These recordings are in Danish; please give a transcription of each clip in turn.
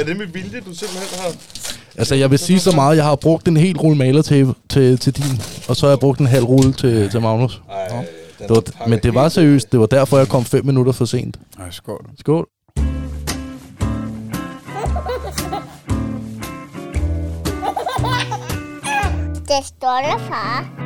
er det med vilje, du simpelthen har... Altså, jeg vil sige så meget, jeg har brugt en hel rulle malertape til, til din, og så har jeg brugt en halv rulle til, til Magnus. Ej, Det var, men det var seriøst. Det var derfor, jeg kom fem minutter for sent. Ej, skål. Skål. Det stolte far.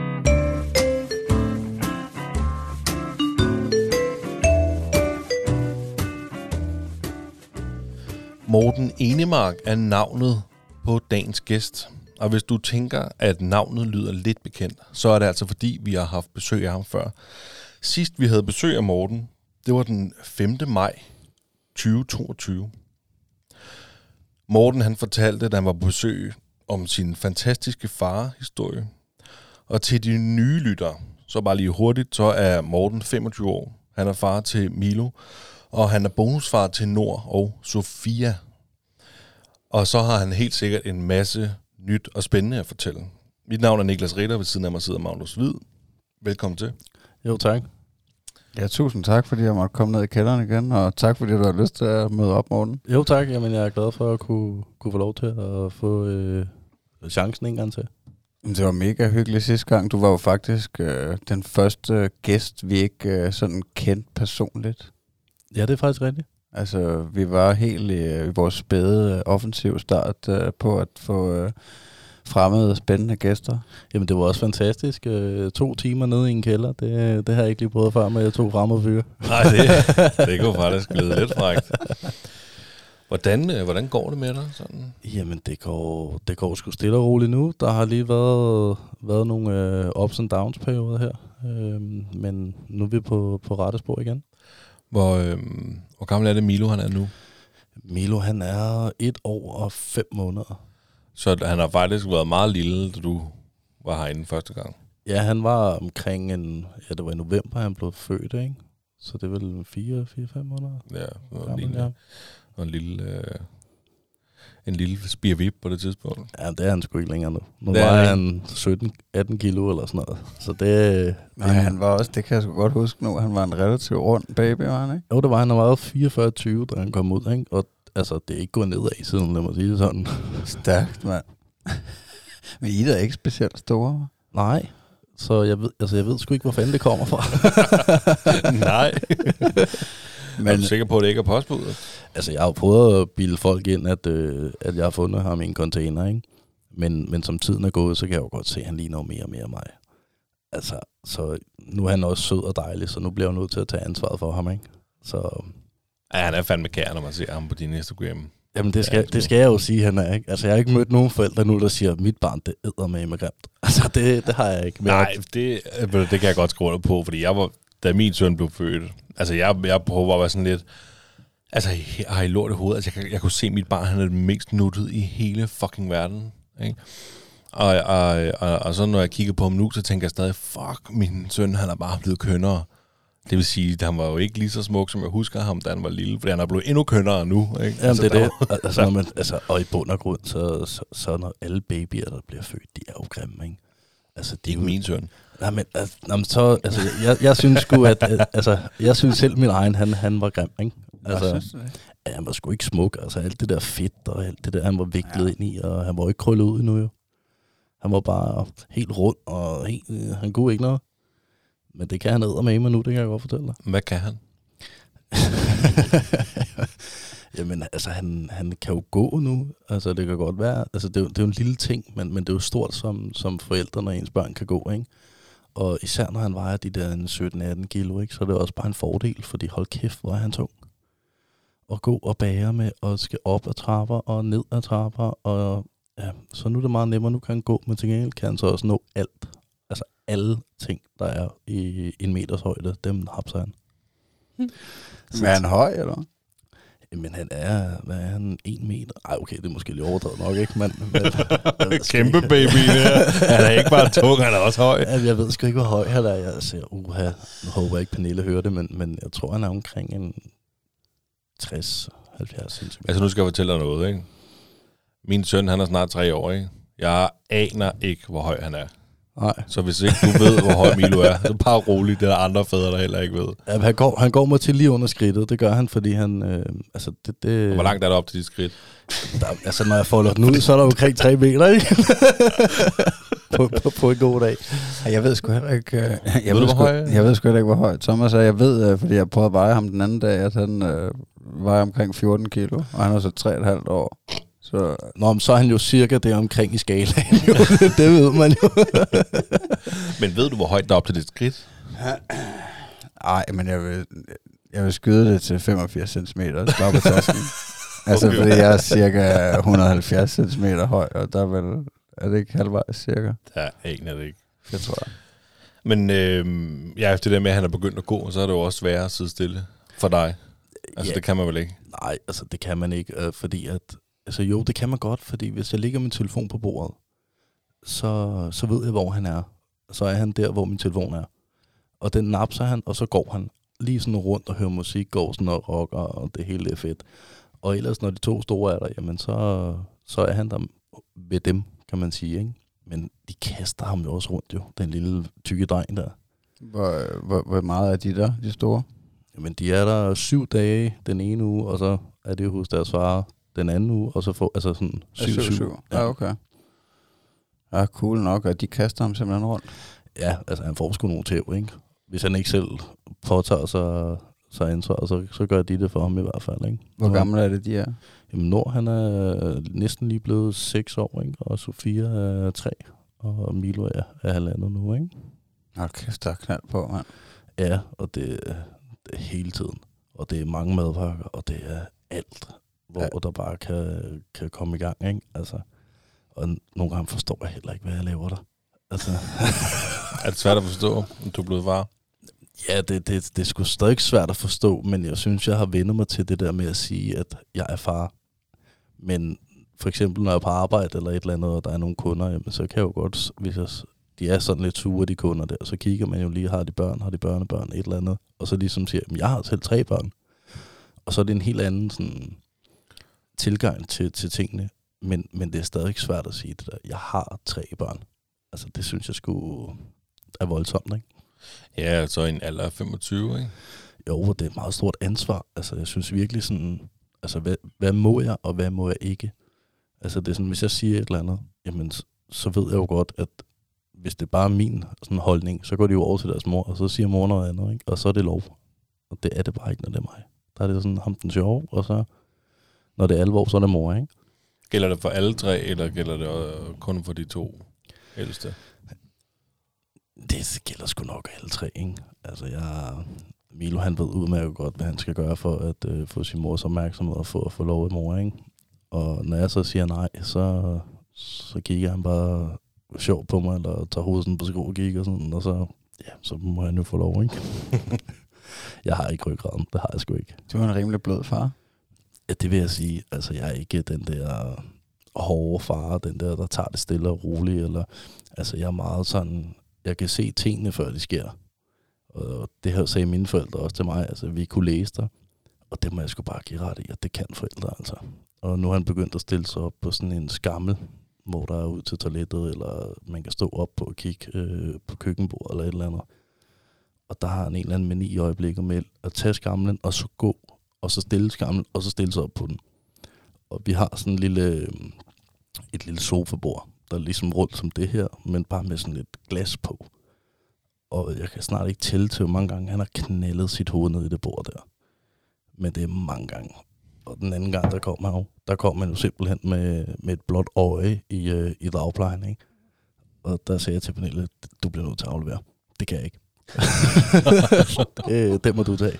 Morten Enemark er navnet på dagens gæst. Og hvis du tænker, at navnet lyder lidt bekendt, så er det altså fordi, vi har haft besøg af ham før. Sidst vi havde besøg af Morten, det var den 5. maj 2022. Morten han fortalte, da han var på besøg, om sin fantastiske far-historie. Og til de nye lyttere, så bare lige hurtigt, så er Morten 25 år. Han er far til Milo, og han er bonusfar til Nord og Sofia. Og så har han helt sikkert en masse nyt og spændende at fortælle. Mit navn er Niklas Ritter, ved siden af mig sidder Magnus Hvid. Velkommen til. Jo, tak. Ja, tusind tak, fordi jeg måtte komme ned i kælderen igen, og tak, fordi du har lyst til at møde op, Morten. Jo, tak. Jamen, jeg er glad for at kunne, kunne få lov til at få øh, chancen en gang til. Det var mega hyggeligt sidste gang. Du var jo faktisk øh, den første gæst, vi ikke øh, sådan kendte personligt. Ja, det er faktisk rigtigt. Altså, vi var helt i, øh, i vores spæde øh, offensiv start øh, på at få øh, fremmede, spændende gæster. Jamen, det var også fantastisk. Øh, to timer nede i en kælder, det, det har jeg ikke lige prøvet før med to fremmede fyre. Nej, det, det kunne faktisk glide lidt frækt. Hvordan, øh, hvordan går det med dig? Sådan? Jamen, det går, det går sgu stille og roligt nu. Der har lige været, været nogle øh, ups and downs perioder her. Øh, men nu er vi på, på rette spor igen. Hvor, øh, hvor gammel er det Milo, han er nu? Milo, han er et år og fem måneder. Så han har faktisk været meget lille, da du var herinde første gang. Ja, han var omkring en... Ja, det var i november, han blev født, ikke? Så det er vel 4-5 måneder. Ja, og en lille, ja. og en lille, øh, en lille spirvip på det tidspunkt. Ja, det er han sgu ikke længere nu. Nu Det er var han han 17-18 kilo eller sådan noget. Så det... Nej, han var også, det kan jeg sgu godt huske nu, han var en relativt rund baby, var han ikke? Jo, det var han. Han var 44-20, da han kom ud, ikke? Og altså, det er ikke gået nedad siden, lad mig sige det sådan. Stærkt, mand. Men I er ikke specielt store. Nej. Så jeg ved, altså, jeg ved sgu ikke, hvor fanden det kommer fra. Nej. Men, er du sikker på, at det ikke er postbuddet? altså, jeg har jo prøvet at bilde folk ind, at, øh, at jeg har fundet ham i en container, ikke? Men, men som tiden er gået, så kan jeg jo godt se, at han ligner mere og mere mig. Altså, så nu er han også sød og dejlig, så nu bliver jeg nødt til at tage ansvaret for ham, ikke? Så Ja, han er fandme kær, når man ser ham på din Instagram. Jamen, det skal, Ja, det skal jeg jo sige, han er, ikke? Altså, jeg har ikke mødt nogen forældre nu, der siger, at mit barn, det æder med grimt. Altså, det, det har jeg ikke. Men Nej, det, det kan jeg godt under på, fordi jeg var, da min søn blev født, altså jeg, jeg prøver at være sådan lidt, altså jeg har i lort i hovedet, altså jeg, jeg kunne se, mit barn, han er det mest nuttet i hele fucking verden, ikke? Og, og, og, og så når jeg kigger på ham nu, så tænker jeg stadig, fuck, min søn, han er bare blevet kønnere. Det vil sige, at han var jo ikke lige så smuk, som jeg husker ham, da han var lille, fordi han er blevet endnu kønnere nu. Ikke? Jamen, Altså, det er det. Altså, når man, altså, og i bund og grund, så, så, så når alle babyer, der bliver født, de er jo grimme, ikke? Altså, det er Ikke jo min søn. Nej, men, altså, nå, men så, altså, jeg, jeg synes sgu, at, at altså, jeg synes selv, min egen, han, han var grim, ikke? altså, Altså, ja, han var sgu ikke smuk, altså alt det der fedt og alt det der, han var viklet ja. ind i, og han var ikke krøllet ud endnu jo. Han var bare helt rund, og helt, øh, han kunne ikke noget. Men det kan han med mig nu, det kan jeg godt fortælle dig. Hvad kan han? Jamen, altså, han, han kan jo gå nu. Altså, det kan godt være. Altså, det er, jo- det er jo en lille ting, men, men det er jo stort som, som forældre, når ens børn kan gå, ikke? Og især når han vejer de der 17-18 kilo, ikke? Så er det også bare en fordel, fordi hold kæft, hvor er han tung. Og gå og bære med, og skal op ad trapper og ned ad trapper, og ja, så nu er det meget nemmere. Nu kan han gå, men til gengæld kan han så også nå alt. Altså alle ting, der er i en meters højde, dem hapser han. Men er han høj, eller? Hvad? Men han er, hvad er han, en meter? Ej, okay, det er måske lidt overdrevet nok, ikke? Men, sgu Kæmpe baby der. Han er ikke bare tung, han er også høj. Ja, jeg ved sgu ikke, hvor høj han er. Jeg siger, uha, nu håber jeg ikke, Pernille hører det, men, men jeg tror, han er omkring en 60-70 cm. Altså, nu skal jeg fortælle dig noget, ikke? Min søn, han er snart tre år, ikke? Jeg aner ikke, hvor høj han er. Nej. Så hvis ikke du ved, hvor høj Milo er, så bare rolig. Det er der andre fædre, der heller ikke ved. Ja, han, går, han går mig til lige under skridtet. Det gør han, fordi han... Øh, altså, det, det, Og hvor langt er der op til dit skridt? Der, altså, når jeg folder den ud, så er der omkring 3 meter, ikke? på, på, på, en god dag. Ja, Jeg ved sgu heller ikke... øh, Jeg Ved ved, hvor sgu, høj- jeg ved sgu heller ikke, hvor højt Thomas er. Jeg ved, øh, fordi jeg prøvede at veje ham den anden dag, at han øh, vejer omkring 14 kilo, og han er så 3,5 år. Så Nå, men så er han jo cirka der omkring i skalaen. Jo. det ved man jo. Men ved du, hvor højt der er op til dit skridt? ej, men jeg vil, jeg vil skyde det til 85 cm på tasken. altså, Okay. fordi jeg er cirka 170 cm høj, og der er vel... Er det ikke halvvejs cirka? Ja, jeg aner det ikke. Jeg tror jeg. Men øh, ja, det der med, at han er begyndt at gå, så er det jo også sværere at sidde stille for dig. Altså, Ja. det kan man vel ikke? Nej, altså det kan man ikke, øh, fordi at... Altså jo, det kan man godt, fordi hvis jeg lægger min telefon på bordet, så, så ved jeg, hvor han er. Så er han der, hvor min telefon er. Og den napser han, og så går han lige sådan rundt og hører musik, går sådan og rocker, og det hele er fedt. Og ellers, når de to store er der, jamen så, så er han der ved dem, kan man sige, ikke? Men de kaster ham jo også rundt, jo, den lille tykke dreng der. Hvor, hvor, hvor meget er de der, de store? Jamen, de er der syv dage den ene uge, og så er det hos deres far den anden uge, og så får altså sådan syv, syv. syv. Ja, okay. Ja, cool nok, og de kaster ham simpelthen rundt. Ja, altså han får sgu nogle tæv, ikke? Hvis han ikke selv påtager sig, sig ansvar, så, så gør de det for ham i hvert fald, ikke? Hvor Så- gammel er det, de er? Jamen, Nord, han er næsten lige blevet 6 år, ikke? Og Sofia er 3, og Milo er, er halvandet nu, ikke? Hold kæft, der er knald på, mand. Ja, og det, det er hele tiden. Og det er mange madpakker, og det er alt, hvor Ja. der bare kan, kan komme i gang, ikke? Altså, og nogle gange forstår jeg heller ikke, hvad jeg laver der. Altså, Er det svært at forstå, om du er blevet far? ja, det, det, det er sgu stadig svært at forstå, men jeg synes, jeg har vendt mig til det der med at sige, at jeg er far. Men for eksempel, når jeg er på arbejde eller et eller andet, og der er nogle kunder, jamen, så kan jeg jo godt, hvis jeg, de er sådan lidt sure, de kunder der, så kigger man jo lige, har de børn, har de børnebørn, et eller andet, og så ligesom siger, jamen, jeg har selv tre børn. Og så er det en helt anden sådan, tilgang til, til tingene, men, men det er stadig svært at sige det der, jeg har tre børn. Altså, det synes jeg skulle er voldsomt, ikke? Ja, så i en alder af 25, ikke? Jo, det er et meget stort ansvar. Altså, jeg synes virkelig sådan, altså, hvad, hvad må jeg, og hvad må jeg ikke? Altså, det er sådan, hvis jeg siger et eller andet, jamen, så ved jeg jo godt, at hvis det bare er min sådan holdning, så går de jo over til deres mor, og så siger mor noget andet, ikke? Og så er det lov. Og det er det bare ikke, når det er mig. Der er det sådan ham den sjove, og så, når det er alvor, så er det mor, ikke? Gælder det for alle tre, eller gælder det kun for de to ældste? Det gælder sgu nok alle tre, ikke? Altså, jeg... Milo, han ved udmærket godt, hvad han skal gøre for at øh, få sin mors opmærksomhed og få at få lov af mor, ikke? Og når jeg så siger nej, så, så kigger han bare sjovt på mig, eller tager hovedet på skrå og kigger sådan, og så, ja, så må han jo få lov, ikke? jeg har ikke ryggraden, det har jeg sgu ikke. Du er en rimelig blød far. Ja, det vil jeg sige. Altså, jeg er ikke den der hårde far, den der, der tager det stille og roligt, eller, altså, jeg er meget sådan, jeg kan se tingene, før de sker. Og det her sagde mine forældre også til mig, altså, vi kunne læse dig, og det må jeg sgu bare give ret i, at det kan forældre, altså. Og nu har han begyndt at stille sig op på sådan en skammel, hvor der er ud til toilettet, eller man kan stå op på og kigge øh, på køkkenbordet, eller et eller andet. Og der har han en eller anden mani i øjeblikket med at tage skamlen, og så gå og så stille skamlen, og så stille sig op på den. Og vi har sådan en lille, øh, et lille sofabord, der er ligesom rundt som det her, men bare med sådan lidt glas på. Og jeg kan snart ikke tælle til, hvor mange gange han har knældet sit hoved ned i det bord der. Men det er mange gange. Og den anden gang, der kom han jo, der kom han jo simpelthen med, med et blåt øje i, øh, i dagplejen, ikke? Og der sagde jeg til Pernille, du bliver nødt til at aflevere. Det kan jeg ikke. det, øh, det må du tage.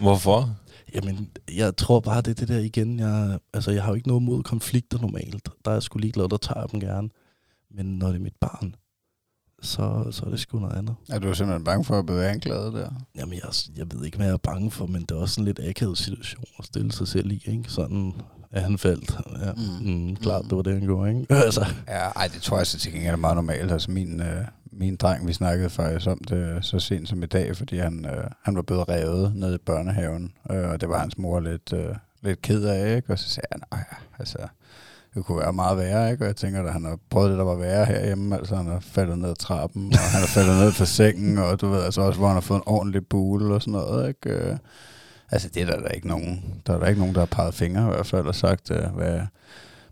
Hvorfor? Jamen, jeg tror bare, det er det der igen. Jeg, altså, jeg har jo ikke noget mod konflikter normalt. Der er jeg sgu ligeglad, der tager jeg dem gerne. Men når det er mit barn, så, så er det sgu noget andet. Er du simpelthen bange for at blive anklaget der? Jamen, jeg, jeg ved ikke, hvad jeg er bange for, men det er også en lidt akavet situation at stille sig selv i, ikke? Sådan er han faldt. Ja, Mm. mm. Mm, klart, det var det, han gjorde, ikke? altså, Ja, ej, det tror jeg så til gengæld er meget normalt. Altså min, øh, min dreng, vi snakkede faktisk om det øh, så sent som i dag, fordi han, øh, han var blevet revet ned i børnehaven, øh, og det var hans mor lidt, øh, lidt ked af, ikke? Og så sagde han, nej, altså, det kunne være meget værre, ikke? Og jeg tænker, at han har prøvet det, der var værre herhjemme. Altså, han har faldet ned ad trappen, og han har faldet ned fra sengen, og du ved, altså også, hvor han har fået en ordentlig bule og sådan noget, ikke? Øh, altså, det er der, der er ikke nogen, der er der ikke nogen, der har peget fingre i hvert fald, og sagt, øh, hvad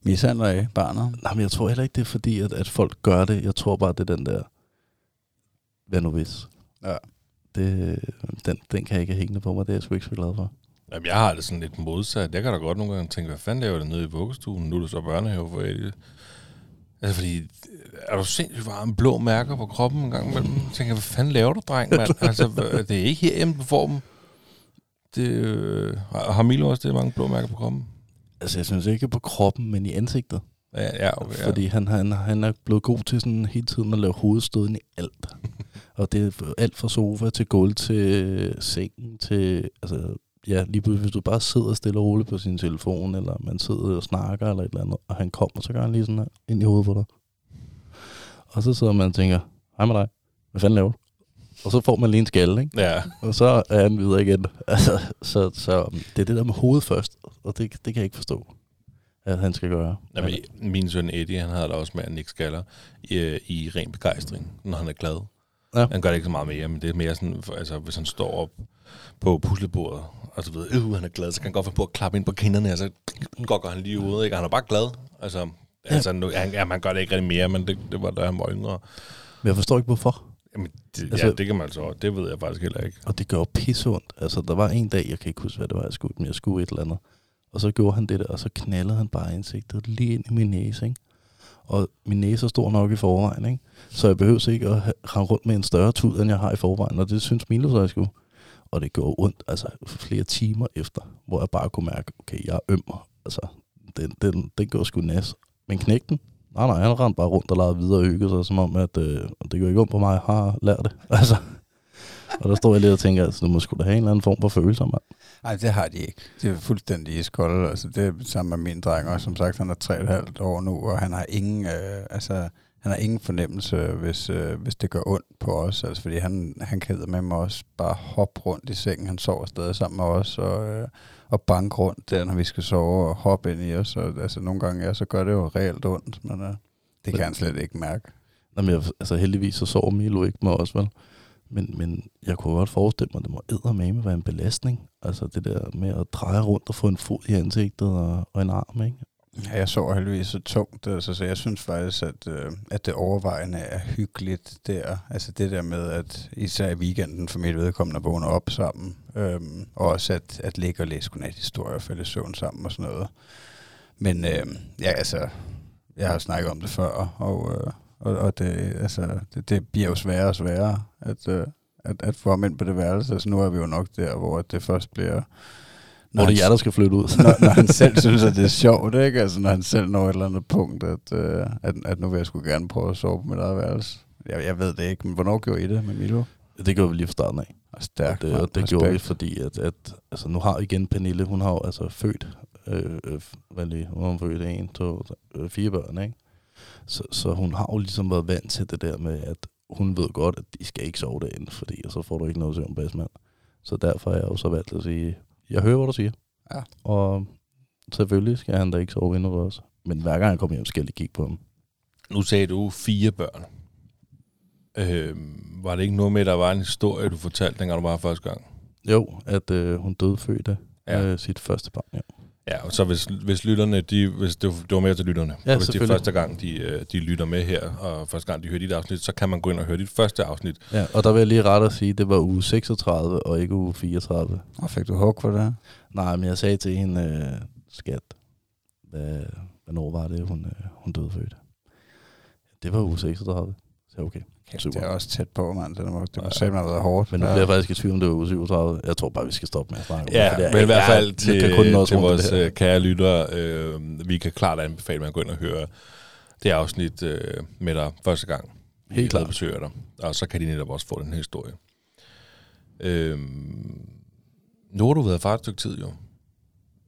mishandler af barnet. Nej, men jeg tror heller ikke, det er fordi, at, at folk gør det. Jeg tror bare, det er den der, hvad nu hvis? Ja. Det, den, den kan jeg ikke hængende på mig, det er jeg sgu ikke så glad for. Jamen, jeg har det sådan lidt modsat. Jeg kan da godt nogle gange tænke, hvad fanden laver det nede i vuggestuen? Nu er det så børnehave for Eddie. Altså, fordi er du sindssygt varme blå mærker på kroppen en gang imellem? Jeg tænker, hvad fanden laver du, dreng, mand? Altså, det er ikke herhjemme, du får dem. Det, øh, har har Milo også det mange blå mærker på kroppen? Altså, jeg synes ikke på kroppen, men i ansigtet. Ja, ja okay. Ja. Fordi han, han, han er blevet god til sådan hele tiden at lave hovedstøden i alt. og det er alt fra sofa til gulv til sengen til... Altså, ja, lige pludselig, hvis du bare sidder stille og roligt på sin telefon, eller man sidder og snakker eller et eller andet, og han kommer, så gør han lige sådan her ind i hovedet på dig. Og så sidder man og tænker, hej med dig, hvad fanden laver du? Og så får man lige en skalle, ikke? ja. Og så er han videre igen. Altså, så, så det er det der med hovedet først, og det, det kan jeg ikke forstå, at han skal gøre. Jamen, min søn Eddie, han havde da også med, at han ikke skaller i, i ren begejstring, når han er glad. Ja. Han gør det ikke så meget mere, men det er mere sådan, altså hvis han står op på puslebordet, og så ved, øh, han er glad, så kan han godt finde på at klappe ind på kinderne, og så går han lige ud, ikke? Han er bare glad. Altså, ja. altså nu, han, ja, man gør det ikke rigtig mere, men det, det var da han var yngre. Men jeg forstår ikke, hvorfor. Jamen, det, Altså- ja, det kan man altså Det ved jeg faktisk heller ikke. Og det gør pisseondt. Altså, der var en dag, jeg kan ikke huske, hvad det var, jeg skulle, men jeg skulle et eller andet. Og så gjorde han det der, og så knaldede han bare ansigtet lige ind i min næse, ikke? Og min næse er stor nok i forvejen, ikke? Så jeg behøver ikke at ramme rende rundt med en større tud, end jeg har i forvejen. Og det synes Milo så, jeg skulle. Og det gjorde ondt, altså flere timer efter, hvor jeg bare kunne mærke, okay, jeg er øm. Altså, den, den, den gjorde sgu nas. Men knægten, nej, nej, han rendte bare rundt og lavede videre og hyggede sig, som om, at øh, det gør ikke ondt på mig, jeg har lært det. Altså, og der står jeg lidt og tænker, altså, du må sgu da have en eller anden form for følelser, mand. Nej, det har de ikke. Det er fuldstændig iskolde. Altså, det er sammen med min dreng også. Som sagt, han er 3,5 år nu, og han har ingen, øh, altså, han har ingen fornemmelse, hvis, øh, hvis det gør ondt på os. Altså, fordi han, han kan med mig også bare hoppe rundt i sengen. Han sover stadig sammen med os, og, øh, og banke rundt der, når vi skal sove, og hoppe ind i os. Og, altså, nogle gange, ja, så gør det jo reelt ondt, men øh, det kan han slet ikke mærke. Jamen, jeg, altså heldigvis så sover Milo ikke med os, vel? Men, men jeg kunne godt forestille mig, at det må eddermame være en belastning. Altså det der med at dreje rundt og få en fod i ansigtet og, og en arm, ikke? Ja, jeg sover heldigvis så tungt, altså, så jeg synes faktisk, at, øh, at det overvejende er hyggeligt der. Altså det der med, at især i weekenden for mit vedkommende vågner op sammen, øhm, og også at, at ligge og læse godnat-historier og falde i søvn sammen og sådan noget. Men øh, ja, altså, jeg har snakket om det før, og, øh, og, og det, altså, det, det bliver jo sværere og sværere at, øh, at, at få ham ind på det værelse. Altså nu er vi jo nok der, hvor det først bliver... Hvor det han- er jer, der skal flytte ud. når, når han selv synes, at det er sjovt, ikke? Altså, når han selv når et eller andet punkt, at, øh, at, at nu vil jeg sgu gerne prøve at sove på mit eget værelse. Jeg, jeg ved det ikke, men hvornår gjorde I det med Milo? det gjorde vi lige fra starten af. Og stærkt, og det, og det gjorde vi, Respekt. fordi at, at altså, nu har igen Pernille, hun har jo altså født, øh, øh, hvad lige, hun har født en, to, tre, øh, fire børn, ikke? Så, så hun har jo ligesom været vant til det der med, at hun ved godt, at de skal ikke sove derinde, fordi og så får du ikke noget søvn bedstmand. Så derfor er jeg jo så valgt at sige, jeg hører, hvad du siger. Ja. Og selvfølgelig skal han da ikke sove inde hos os. Men hver gang jeg kommer hjem, skal jeg lige kigge på ham. Nu sagde du fire børn. Øh, var det ikke noget med, at der var en historie, du fortalte, dengang du var her første gang? Jo, at øh, hun døde fødte Ja. ja. øh, sit første barn, ja. Ja, og så hvis, hvis lytterne, de, hvis det, var, det var mere til lytterne, Ja, og hvis det er første gang, de, øh, de lytter med her, og første gang, de hører dit afsnit, så kan man gå ind og høre dit første afsnit. ja. Og der vil jeg lige rette at sige, at det var uge 36 og ikke uge 34. Og fik du hug for det her? Nej, men jeg sagde til hende, øh, skat, hvad, hvornår var det, hun, øh, hun døde født? Det var uge 36. Så okay. Kæft, Super. det er også tæt på, mand. Det må, det må Ja. simpelthen have været hårdt. Men nu Ja. bliver jeg faktisk i tvivl, om det var uge 37. Jeg tror bare, vi skal stoppe med at snakke om Ja, det. for det er- men i hvert fald jeg til, kan kun nås til rundt om vores øh, kære lyttere, øh, vi kan klart anbefale, at man går ind og hører det afsnit øh, med dig første gang. Helt klart. besøger dig. Og så kan de netop også få den her historie. Øh, nu har du været far et stykke tid, jo.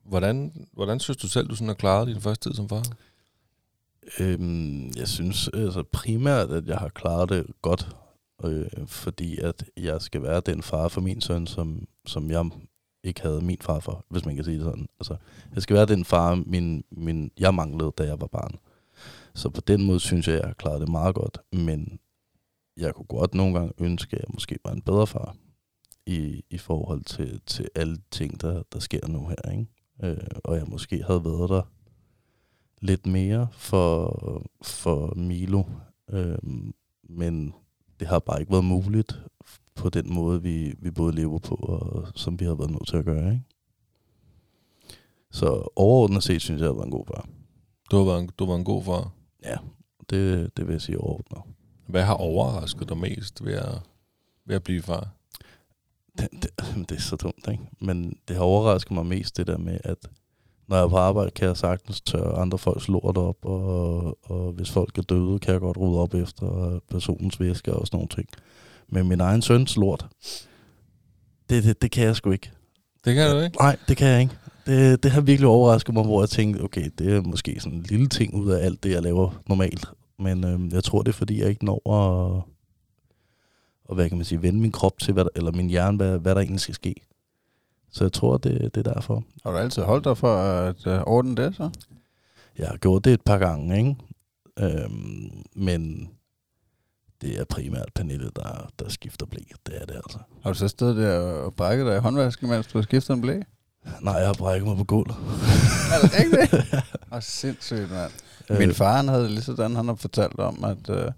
Hvordan, hvordan synes du selv, du sådan har klaret din første tid som far? Øhm, jeg synes altså primært, at jeg har klaret det godt, øh, fordi at jeg skal være den far for min søn, som, som jeg ikke havde min far for, hvis man kan sige det sådan. Altså, jeg skal være den far, min, min, jeg manglede, da jeg var barn. Så på den måde synes jeg, jeg har klaret det meget godt. Men jeg kunne godt nogle gange ønske, at jeg måske var en bedre far i, i forhold til, til alle ting, der, der sker nu her. Ikke? Øh, og jeg måske havde været der lidt mere for, for Milo. Øh, men det har bare ikke været muligt på den måde, vi, vi både lever på, og som vi har været nødt til at gøre. Ikke? Så overordnet set synes jeg, at jeg været en god far. Du været en, du været en god far. Ja, det, det vil jeg sige overordnet. Hvad har overrasket dig mest ved at, ved at blive far? Det, det, det er så dumt, ikke? Men det har overrasket mig mest det der med, at når jeg er på arbejde, kan jeg sagtens tørre andre folks lort op, og, og hvis folk er døde, kan jeg godt rydde op efter personens væske og sådan nogle ting. Men min egen søns lort, det, det, det kan jeg sgu ikke. Det kan du ikke? Nej, det kan jeg ikke. Det, det har virkelig overrasket mig, hvor jeg tænkte, okay, det er måske sådan en lille ting ud af alt det, jeg laver normalt. Men øh, jeg tror, det er, fordi jeg ikke når at, og hvad kan man sige, vende min krop til, hvad der, eller min hjerne, hvad, hvad der egentlig skal ske. Så jeg tror, det, det er derfor. Har du altid holdt dig for at uh, ordne det så? Jeg har gjort det et par gange, ikke? Øhm, men det er primært Pernille, der, der skifter blæ. Det er det altså. Har du så stået der og brækket dig i håndvasken, mens du har skiftet en blæ? Nej, jeg har brækket mig på gulvet. Er det rigtigt? Åh, sindssygt, mand. Min Øh, far han havde lige sådan, han har fortalt om, at, uh,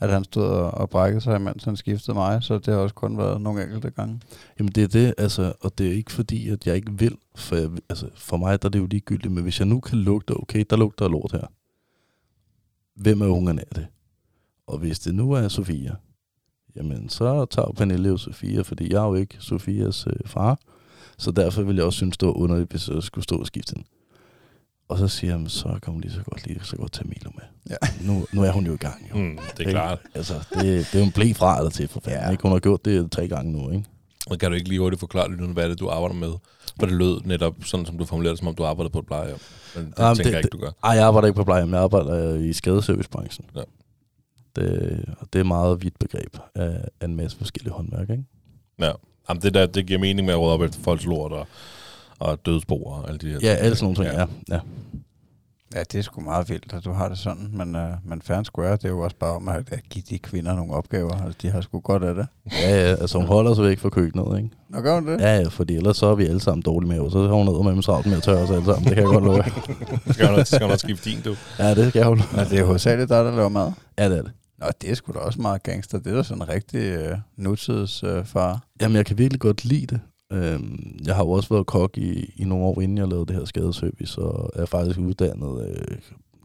at han stod og, og brækkede sig, mens han skiftede mig, så det har også kun været nogle enkelte gange. Jamen det er det, altså, og det er ikke fordi, at jeg ikke vil, for, jeg, altså, for mig der er det jo ligegyldigt, men hvis jeg nu kan lugte, okay, der lugter lort her. Hvem af ungerne er det? Og hvis det nu er Sofia, jamen så tager Pernille jo Sofia, fordi jeg er jo ikke Sofias øh, far, så derfor vil jeg også synes, det var underligt, hvis jeg skulle stå og skifte hende. Og så siger jeg, så kan hun lige så godt lige så godt tage Milo med. Ja. Nu, nu er hun jo i gang, jo. Mm, det er Ikke? klart. Altså, det, det er jo en blæ fra eller til, for fanden. Ja. Ikke? Hun har gjort det tre gange nu, ikke? Og kan du ikke lige hurtigt forklare lytterne, hvad er det, du arbejder med? For det lød netop sådan, som du formulerede det, som om du arbejdede på et plejehjem. Men det Jamen, tænker det- jeg ikke, du gør. Ej, jeg arbejder ikke på plejehjem. Jeg arbejder øh, i skadeservicebranchen. Ja. Det, og det er meget vidt begreb af, af en masse forskellige håndværk, ikke? Ja. Jamen, det, der, det giver mening med at råde op efter folks lort og, og dødsboer og alle de her Ja, alle sådan nogle ting, ja. ja. Ja, det er sgu meget vildt, at du har det sådan, men, uh, men fair square, det er jo også bare om at, at give de kvinder nogle opgaver. Altså, de har sgu godt af det. Ja, ja, altså hun holder sig væk fra køkkenet, ikke? Nå, gør hun det? Ja, ja, fordi ellers så er vi alle sammen dårlige med, så har hun ned med dem travlt med at tørre os alle sammen. Det kan jeg godt love. Skal du, skal du nok skifte din, du? Ja, det skal hun. Men det er hovedsageligt dig, der laver mad. Ja, det er det. Nå, det er sgu da også meget gangster. Det er da sådan en rigtig uh, nutids uh, far. Jamen, jeg kan virkelig godt lide det. Øhm, jeg har jo også været kok i, i nogle år, inden jeg lavede det her skadeservice, og er faktisk uddannet øh,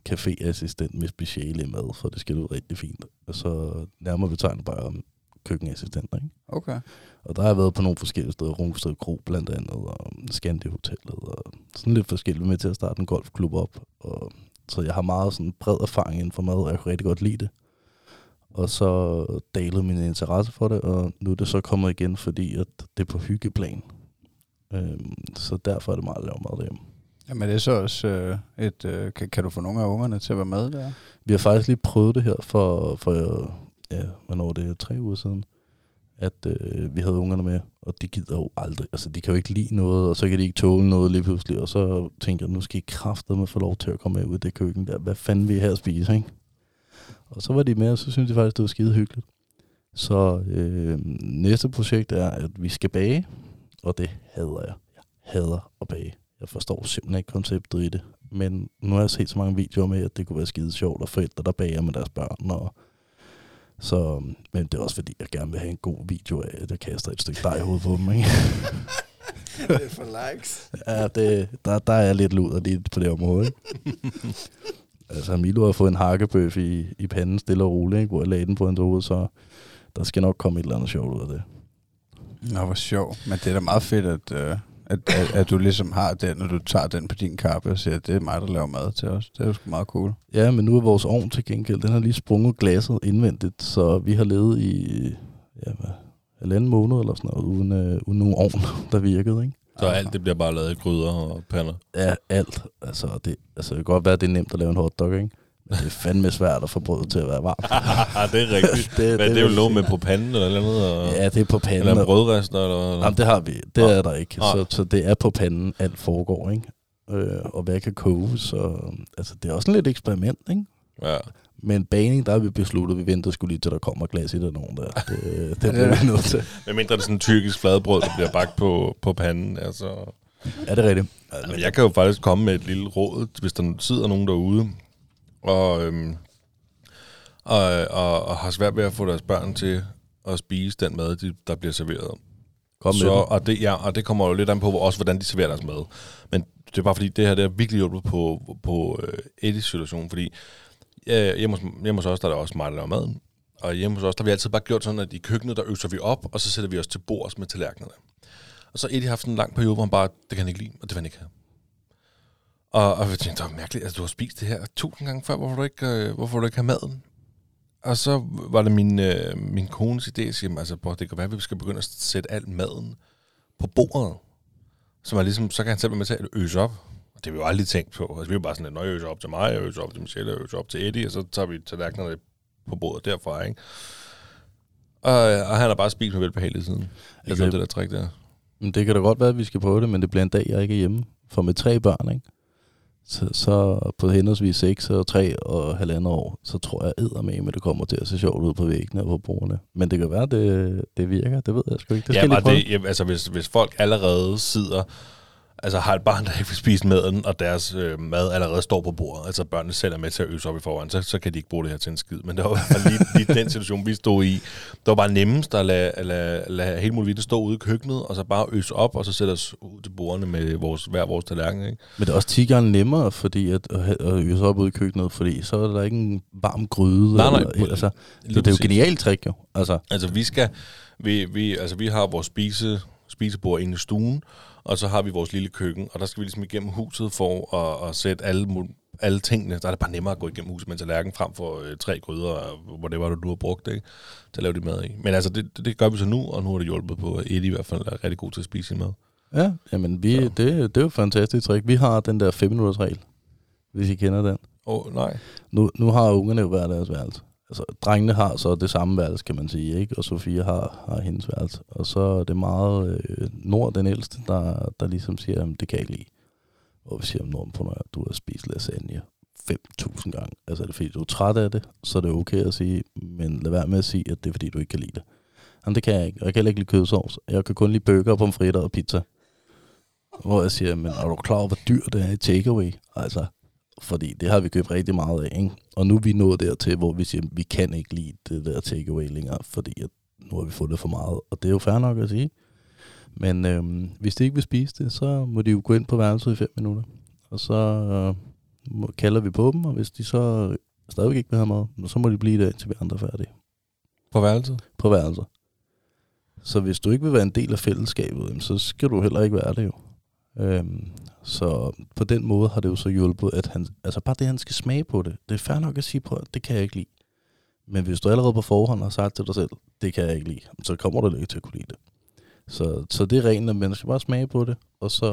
caféassistent med speciale i mad, for det skal lyde rigtig fint. Og så nærmere betegnet bare om køkkenassistent, ikke? Okay. Og der har jeg været på nogle forskellige steder, Rungsted Kro blandt andet, og Scandi Hotellet, og sådan lidt forskelligt med til at starte en golfklub op. Og, så jeg har meget sådan bred erfaring inden for mad, og jeg kan rigtig godt lide det. Og så dalede min interesse for det, og nu er det så kommet igen, fordi at det er på hyggeplan. Øhm, så derfor er det meget at lave mad derhjemme. Jamen, det er så også øh, et... Øh, kan, kan du få nogle af ungerne til at være med der? Vi har faktisk lige prøvet det her for, for ja, hvornår det er, tre uger siden, at øh, vi havde ungerne med, og de gider jo aldrig, altså de kan jo ikke lide noget, og så kan de ikke tåle noget lige pludselig, og så tænker jeg, nu skal I kraftedeme få lov til at komme med ud i det køkken der, hvad fanden vil I her spise, ikke? Og så var de med, og så synes de faktisk, det var skide hyggeligt. Så øh, næste projekt er, at vi skal bage, og det hader jeg. Jeg hader at bage. Jeg forstår simpelthen ikke konceptet i det. Men nu har jeg set så mange videoer med, at det kunne være skide sjovt, og forældre, der bager med deres børn. Og så, men det er også fordi, jeg gerne vil have en god video af, at jeg kaster et stykke dej i hovedet på dem. Ikke? det er for likes. Ja, det, der, der er lidt luder lige på det område. Altså, Milo har fået en hakkebøf i, i panden stille og roligt, ikke? hvor jeg lagde den på hans hoved, så der skal nok komme et eller andet sjovt ud af det. Nå, hvor sjov. Men det er da meget fedt, at, øh, at, at, at du ligesom har den, når du tager den på din kappe og siger, at det er mig, der laver mad til os. Det er jo sgu meget cool. Ja, men nu er vores ovn til gengæld, den har lige sprunget glasset indvendigt, så vi har levet i ja, hvad, halvanden måned eller sådan noget, uden, øh, uden nogen ovn, der virkede, ikke? Så alt det bliver bare lavet i gryder og pander. Ja, alt. Altså det, altså, det kan godt være, at det er nemt at lave en hotdog, ikke? Det er fandme svært at få brødet til at være varmt. Ah, det er rigtigt. Det- det, det Hvad, det er jo noget med på panden eller et eller andet? Og, Ja, det er på panden. eller og- brødrester? Eller, Jamen, det har vi. Det Nå. er der ikke. Nej. Så, så det er på panden, alt foregår, ikke? Øh, og hvad kan koges. Så, altså, det er også en lidt eksperiment, ikke? ja. Men baning, der har vi besluttet, at vi venter skulle lige til, der kommer glas i det nogen der. Det, bliver det er vi nødt til. Med mindre det er sådan en tyrkisk fladbrød, der bliver bagt på, på panden. Altså. Er det rigtigt? Men jeg kan jo faktisk komme med et lille råd, hvis der sidder nogen derude, og, øhm, og, og, og har svært ved at få deres børn til at spise den mad, de, der bliver serveret. Kom med så, det. og, det, ja, og det kommer jo lidt an på, også hvordan de serverer deres mad. Men det er bare fordi, det her det har virkelig hjulpet på, på øh, Eddies situation, fordi øh, hjemme, hos, hjemme hos os, der er der også mig, der laver maden. Og hjemme hos os, der har vi altid bare gjort sådan, at i køkkenet, der øser vi op, og så sætter vi os til bords med tallerkenerne. Og så har Eddie haft sådan en lang periode, hvor han bare, det kan han ikke lide, og det vil han ikke have. Og, og jeg tænkte, det var mærkeligt, altså du har spist det her tusind gange før, hvorfor du ikke, øh, hvorfor du ikke have maden? Og så var det min, øh, min kones idé at sige, altså, bror, det kan være, at vi skal begynde at sætte al maden på bordet. Så, man ligesom, så kan han selv være med til at øse op. Det har vi jo aldrig tænkt på. Altså, vi er jo bare sådan, at når jeg øser op til mig, jeg øser op til Michelle, jeg øser op til Eddie, og så tager vi tallerkenerne på bordet derfra, ikke? Og, og han har bare spist med velbehageligt siden. Jeg Altså, det der trick der. Men det kan da godt være, at vi skal prøve det, men det bliver en dag, jeg ikke er hjemme. For med tre børn, ikke? Så, så på henholdsvis 6 og 3 og halvandet år, så tror jeg eddermame, det kommer til at se sjovt ud på væggene og på bordene. Men det kan være, det, det virker. Det ved jeg sgu ikke. Det skal Ja, prøve. det, jamen, altså, hvis, hvis folk allerede sidder, altså har et barn, der ikke vil spise maden, og deres øh, mad allerede står på bordet, altså børnene selv er med til at øse op i forvejen, så, så kan de ikke bruge det her til en skid. Men det var fald lige, lige den situation, vi stod i. Det var bare nemmest at lade, lade, lade hele muligheden stå ude i køkkenet, og så bare øse op, og så sætte os ud til bordene med vores, hver vores tallerken. Ikke? Men det er også 10 gange nemmere fordi at, at, at øse op ude i køkkenet, fordi så er der ikke en varm gryde. Nej, nej, eller, altså, det, det er jo præcis. genialt trick jo. Altså, Altså, vi skal, vi, vi, altså, vi har vores spise, spisebord inde i stuen, og så har vi vores lille køkken, og der skal vi ligesom igennem huset for at, at sætte alle, alle tingene. Der er det bare nemmere at gå igennem huset med en tallerken frem for øh, tre gryder, og hvor det var, du har brugt det, ikke? til at lave det mad i. Men altså, det, det, det gør vi så nu, og nu har det hjulpet på, at Eddie i hvert fald er rigtig god til at spise sin mad. ja, jamen vi, Så. det, det er jo et fantastisk trick. Vi har den der 5 minutters regel, hvis I kender den. Åh, oh, nej. Nu, nu har ungerne jo hver deres værelse. Altså, drengene har så det samme værelse, kan man sige, ikke? Og Sofie har, har hendes værelse. Og så er det meget øh, Nord, den ældste, der, der ligesom siger, at det kan jeg ikke lide. Og vi siger, Nord, på når du har spist lasagne 5.000 gange. Altså, er det fordi, du er træt af det, så er det okay at sige, men lad være med at sige, at det er fordi, du ikke kan lide det. Jamen, det kan jeg ikke. Og jeg kan heller ikke lide kødsovs. Jeg kan kun lide bøger, pomfritter og pizza. Hvor jeg siger, men er du klar over, hvor dyrt det er i takeaway? Altså, fordi det har vi købt rigtig meget af, ikke? Og nu er vi nået dertil, hvor vi siger, at vi kan ikke lide det der takeaway længere, fordi at nu har vi fået det for meget. Og det er jo fair nok at sige. Men øhm, hvis de ikke vil spise det, så må de jo gå ind på værelset i fem minutter. Og så øh, kalder vi på dem, og hvis de så stadigvæk ikke vil have mad, så må de blive der, indtil vi andre er færdige På værelset? på værelset. Så hvis du ikke vil være en del af fællesskabet, så skal du heller ikke være det jo. Øhm, så på den måde har det jo så hjulpet, at han, altså bare det, han skal smage på det. Det er fair nok at sige på, at det kan jeg ikke lide. Men hvis du allerede på forhånd har sagt til dig selv, det kan jeg ikke lide, så kommer du ikke til at kunne lide det. Så, så det er rent, at man skal bare smage på det, og så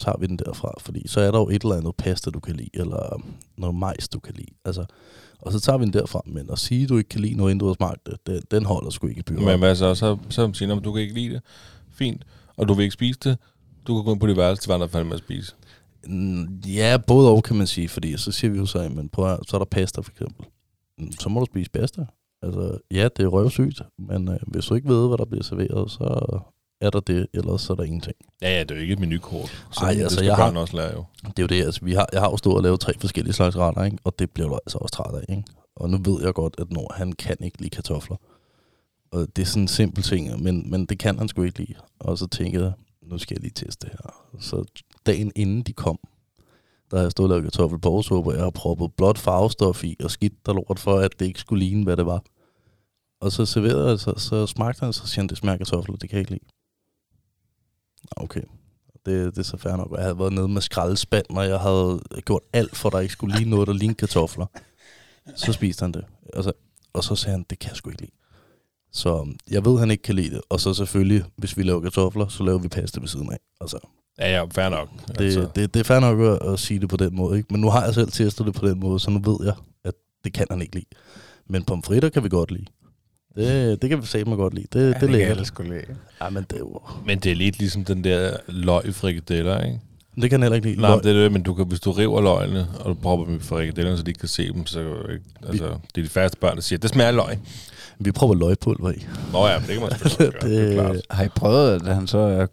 tager vi den derfra. Fordi så er der jo et eller andet pasta, du kan lide, eller noget majs, du kan lide. Altså, og så tager vi den derfra. Men at sige, at du ikke kan lide noget, inden du har smagt det, den, den holder sgu ikke i byen. Men hvad så? Så, så siger han, du kan ikke lide det. Fint. Og du vil ikke spise det. Du kan gå ind på dit værelse til, færdig med at spise. Mm, Ja, både og kan man sige, fordi så siger vi jo så, men prøv at, så er der pasta for eksempel. Mm, Så må du spise pasta. Altså, ja, det er røvsygt, men øh, hvis du ikke ved, hvad der bliver serveret, så er der det, ellers så er der ingenting. Ja, ja, det er jo ikke et menukort. Så Ej, det altså, skal jeg har- også lære jo. Det er jo det, altså, vi har, jeg har jo stået og lavet tre forskellige slags retter, ikke? og det bliver du altså også træt af. Ikke? Og nu ved jeg godt, at Nord, han kan ikke lide kartofler. Og det er sådan en simpel ting, men, men det kan han sgu ikke lide. Og så tænkte jeg, nu skal jeg lige teste det her. Så dagen inden de kom, der har jeg stået og lavet kartoffelborgsuppe, og jeg har proppet blåt farvestof i, og skidt der lort for, at det ikke skulle ligne, hvad det var. Og så serverede jeg, så, så smagte han, så siger han, det smager kartofler, det kan jeg ikke lide. Okay, det, det er så fair nok. Jeg havde været nede med skraldespand, og jeg havde gjort alt for, at der ikke skulle lige noget, der lignede kartofler. Så spiste han det. Altså, og så sagde han, det kan jeg sgu ikke lide. Så jeg ved, han ikke kan lide det. Og så selvfølgelig, hvis vi laver kartofler, så laver vi pasta ved siden af. Altså, Ja, ja, fair nok. det, altså. det, det er fair nok at, at sige det på den måde. Ikke? Men nu har jeg selv testet det på den måde, så nu ved jeg, det kan han ikke lide. Men pomfritter kan vi godt lide. Det, det kan vi sige godt lide. Det, det, det kan lærer alle skulle lære. Ja, men det, jo, Men det er lidt ligesom den der løg frikadeller, ikke? det kan han heller ikke lide. Nej, Løg- det er det, men du kan, hvis du river løgene, og du propper dem i frikadellerne, så de ikke kan se dem, så ikke, altså, det er de færreste børn, der siger, det smager løg. Vi prøver løgpulver i. Nå ja, men det kan man selvfølgelig gøre, det, det er klart. Har I prøvet, at han så er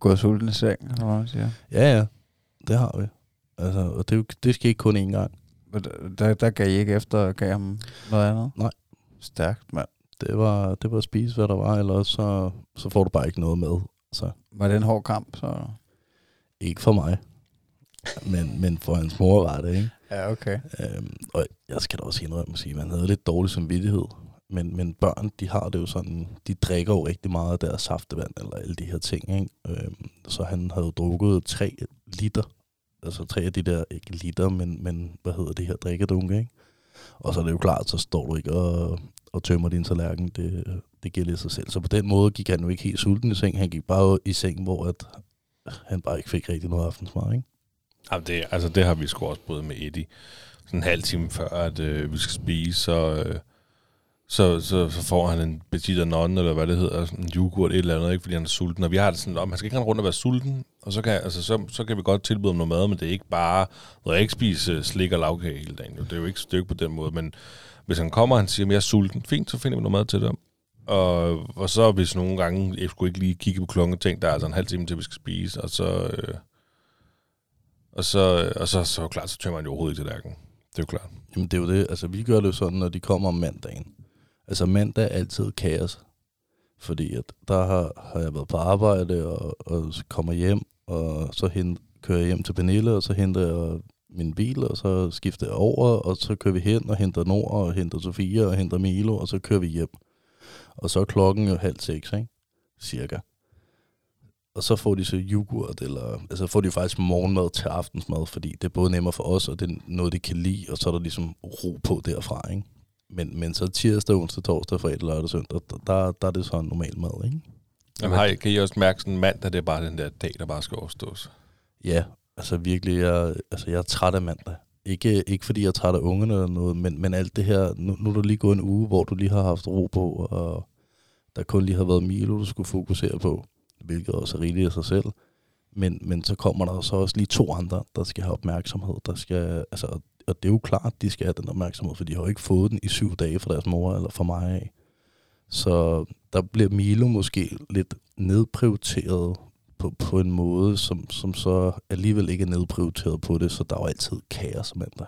gået sulten i seng? Eller hvad man siger? Ja, ja. Det har vi. Altså, og det, er jo- det skal ikke kun én gang. Men Der, der, der gav I ikke efter og gav ham noget andet? Nej. Stærkt, mand. Det var, det var at spise, hvad der var, eller også så, så får du bare ikke noget med. Så Var det en hård kamp? Så? ikke for mig. Men, men for hans mor var det, ikke? Ja, okay. Øhm, og jeg skal da også indrømme at sige, at man havde lidt dårlig samvittighed. Men, men børn, de har det jo sådan, de drikker jo rigtig meget af deres saftevand, eller alle de her ting, ikke? Øhm, så han havde drukket tre liter, altså tre af de der, ikke liter, men, men hvad hedder det her, drikkedunke, ikke? Og så er det jo klart, så står du ikke og, og tømmer din tallerken, det, det giver lidt sig selv. Så på den måde gik han jo ikke helt sulten i seng, han gik bare i seng, hvor at han bare ikke fik rigtig noget aftensmad, ikke? Jamen, det, altså, det har vi sgu også prøvet med Eddie. Sådan en halv time før, at øh, vi skal spise, så, øh, så, så, så får han en petit anon, eller hvad det hedder, sådan en yoghurt, et eller andet, ikke, fordi han er sulten. Og vi har det sådan, om han skal ikke rende rundt og være sulten, og så kan, altså, så, så kan vi godt tilbyde ham noget mad, men det er ikke bare, når jeg ikke spise øh, slik og lavkage hele dagen. Jo. Det er jo ikke stykke på den måde, men hvis han kommer, og han siger, at jeg er sulten, fint, så finder vi noget mad til dem. Og, og så hvis nogle gange, jeg skulle ikke lige kigge på klokken og tænke, der er altså en halv time til, vi skal spise, og så... Øh, og så, øh, og så, så klart, så tømmer han jo overhovedet ikke tallerkenen. Det er jo klart. Jamen det er jo det, altså vi gør det jo sådan, når de kommer om mandagen. Altså mandag er altid kaos. Fordi at der har, har jeg været på arbejde og, og kommer hjem, og så hen, kører jeg hjem til Pernille, og så henter jeg min bil, og så skifter jeg over, og så kører vi hen og henter Nord, og henter Sofia, og henter Milo, og så kører vi hjem. Og så er klokken jo halv seks, ikke? Cirka. Og så får de så yoghurt, eller altså får de faktisk morgenmad til aftensmad, fordi det er både nemmere for os, og det er noget, de kan lide, og så er der ligesom ro på derfra, ikke? Men, men så tirsdag, onsdag, torsdag, fredag, lørdag, søndag, der, der, der er det så normal mad, ikke? Jamen, har I, kan I også mærke sådan mandag, det er bare den der dag, der bare skal overstås? Ja, altså virkelig, jeg, altså jeg er træt af mandag. Ikke, ikke fordi jeg er træt af ungerne eller noget, men, men alt det her, nu, nu er der lige gået en uge, hvor du lige har haft ro på, og der kun lige har været Milo, du skulle fokusere på, hvilket også er rigeligt af sig selv. Men, men så kommer der så også lige to andre, der skal have opmærksomhed. Der skal, altså, og det er jo klart, de skal have den opmærksomhed, for de har jo ikke fået den i syv dage fra deres mor eller fra mig af. Så der bliver Milo måske lidt nedprioriteret på, på en måde, som, som så alligevel ikke er nedprioriteret på det, så der er jo altid kaos mandag.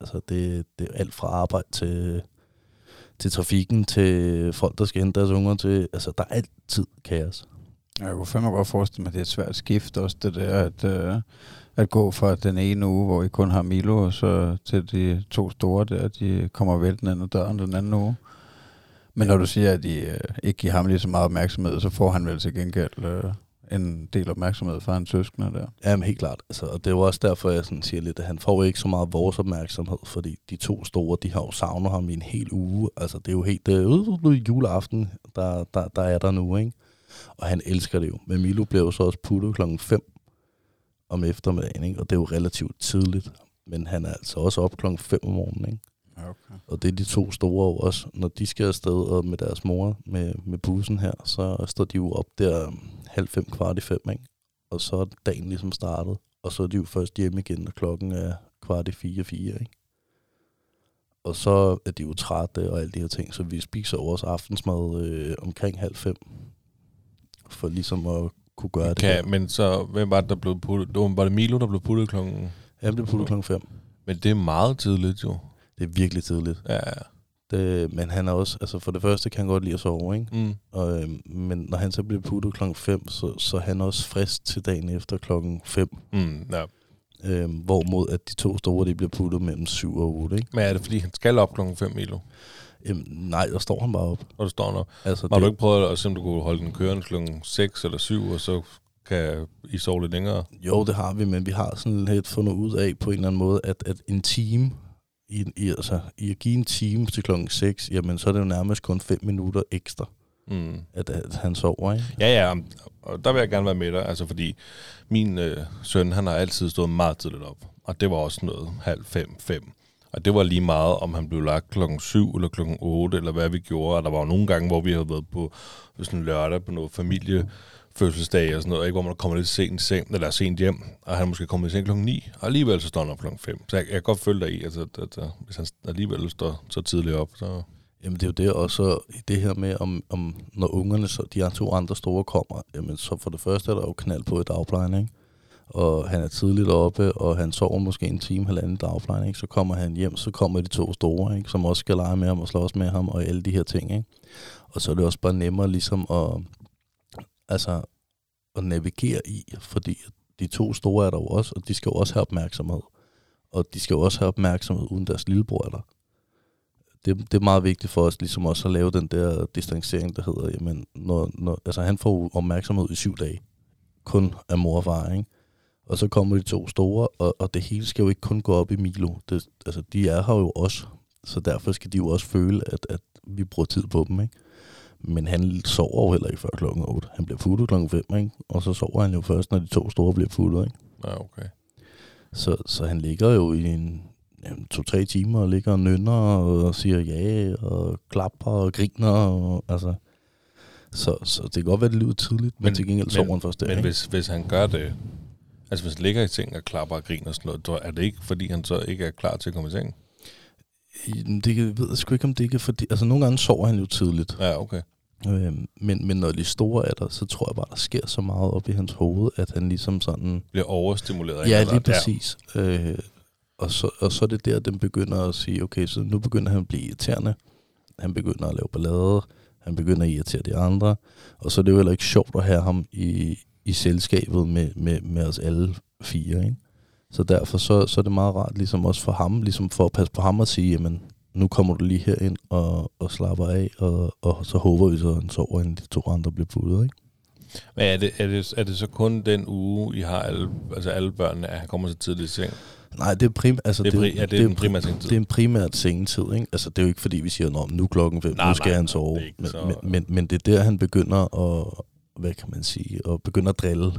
Altså det, det er alt fra arbejde til, til trafikken, til folk, der skal hente deres unger til, altså der er altid kaos. Jeg kunne fandme godt forestille mig, at det er et svært skift også, det der, at, øh, at gå fra den ene uge, hvor I kun har Milo, og så til de to store der, de kommer væltende ind ad døren den anden uge. Men når du siger, at I øh, ikke giver ham lige så meget opmærksomhed, så får han vel til gengæld øh, en del opmærksomhed fra hans søskende der. Jamen helt klart. Altså, og det er jo også derfor, jeg sådan siger lidt, at han får ikke så meget vores opmærksomhed, fordi de to store, de har jo savnet ham i en hel uge. Altså det er jo helt øh, øh, øh juleaften, der, der, der er der nu, ikke? Og han elsker det jo. Men Milo blev jo så også puttet klokken 5 om eftermiddagen, ikke? Og det er jo relativt tidligt. Men han er altså også op klokken 5 om morgenen, ikke? Okay. Og det er de to store jo også. Når de skal afsted og med deres mor med, med bussen her, så står de jo op der halv fem, kvart i fem, ikke? Og så er dagen ligesom startet. Og så er de jo først hjemme igen, når klokken er kvart i fire, fire, ikke? Og så er de jo trætte og alle de her ting, så vi spiser også aftensmad øh, omkring halv fem. For ligesom at kunne gøre det. Kan, her. men så, hvem var det, der blev puttet? Var, det Milo, der blev puttet klokken? Jeg blev puttet klokken fem. Men det er meget tidligt jo. Det er virkelig tidligt. Ja, ja. Det, men han er også, altså for det første kan han godt lide at sove, ikke? Mm. Og, øhm, men når han så bliver puttet klokken 5, så, så er han også frisk til dagen efter klokken 5. Mm, ja. Øhm, hvorimod at de to store, de bliver puttet mellem 7 og 8. Ikke? Men er det, fordi han skal op klokken 5, Milo? Øhm, nej, der står han bare op. Og du står der. Altså, Har du ikke prøvet at se, om du kunne holde den kørende klokken 6 eller 7, og så kan I sove lidt længere? Jo, det har vi, men vi har sådan lidt fundet ud af på en eller anden måde, at, at en time, i, i, altså, i at give en time til klokken 6, jamen så er det jo nærmest kun 5 minutter ekstra, Mm. at, at han sover, ikke? Ja, ja, og der vil jeg gerne være med dig, altså fordi min øh, søn, han har altid stået meget tidligt op, og det var også noget halv fem, fem. Og det var lige meget, om han blev lagt klokken 7 eller klokken 8, eller hvad vi gjorde. Og der var jo nogle gange, hvor vi havde været på sådan en lørdag på noget familie fødselsdag og sådan noget, ikke? hvor man kommer lidt sent, seng, eller sent hjem, og han måske kommer i seng klokken 9, og alligevel så står han op klokken 5. Så jeg, jeg kan godt følge dig i, altså, at, at, at, hvis han alligevel står så tidligt op, så... Jamen det er jo det også i det her med, om, om når ungerne, så de to andre store kommer, jamen så for det første er der jo knald på i dagplejen, ikke? Og han er tidligt oppe, og han sover måske en time, halvanden dagplejen, ikke? så kommer han hjem, så kommer de to store, ikke? som også skal lege med ham og slås med ham, og alle de her ting. Ikke? Og så er det også bare nemmere ligesom at, altså, at navigere i, fordi de to store er der jo også, og de skal jo også have opmærksomhed. Og de skal jo også have opmærksomhed, uden deres lillebror er der. Det, det er meget vigtigt for os ligesom også at lave den der distancering, der hedder, jamen, når, når, altså han får opmærksomhed i syv dage, kun af mor og far, ikke? Og så kommer de to store, og, og det hele skal jo ikke kun gå op i Milo. Det, altså, de er her jo også, så derfor skal de jo også føle, at, at vi bruger tid på dem, ikke? Men han sover jo heller ikke før klokken 8. Han bliver fuldt klokken 5, ikke? Og så sover han jo først, når de to store bliver fuldt, ikke? Ja, okay. Så, så han ligger jo i en to-tre timer og ligger og nynner og siger ja og klapper og griner. Og, altså, så, så det kan godt være, det lyder tidligt, men, men til gengæld sover han først der. Men hvis, hvis han gør det, altså hvis han ligger i seng og klapper og griner og sådan noget, er det ikke, fordi han så ikke er klar til at komme i seng? Det ved jeg sgu ikke, om det ikke er fordi... Altså, nogle gange sover han jo tidligt. Ja, okay. Øhm, men, men når de store er der, så tror jeg bare, der sker så meget op i hans hoved, at han ligesom sådan... Bliver overstimuleret. Ja, lige præcis. Ja. Øh, og, så, og så er det der, den begynder at sige, okay, så nu begynder han at blive irriterende. Han begynder at lave ballade. Han begynder at irritere de andre. Og så er det jo heller ikke sjovt at have ham i, i selskabet med, med, med os alle fire, ikke? Så derfor så, så er det meget rart, ligesom også for ham, ligesom for at passe på ham og sige, jamen, nu kommer du lige her ind og, og slapper af, og, og så håber vi så, at han sover, inden de to andre bliver puttet, ikke? Men er det, er, det, er det så kun den uge, I har alle, altså alle børnene, at han kommer så tidligt i seng? Nej, det er, prim, altså, det er, pri, ja, det er, det er en primær sengetid. Det er en primært sengetid, ikke? Altså, det er jo ikke fordi, vi siger, nu klokken fem, nej, nu skal nej, han sove. Men, så... men, men, men det er der, han begynder at, hvad kan man sige, og begynde at drille.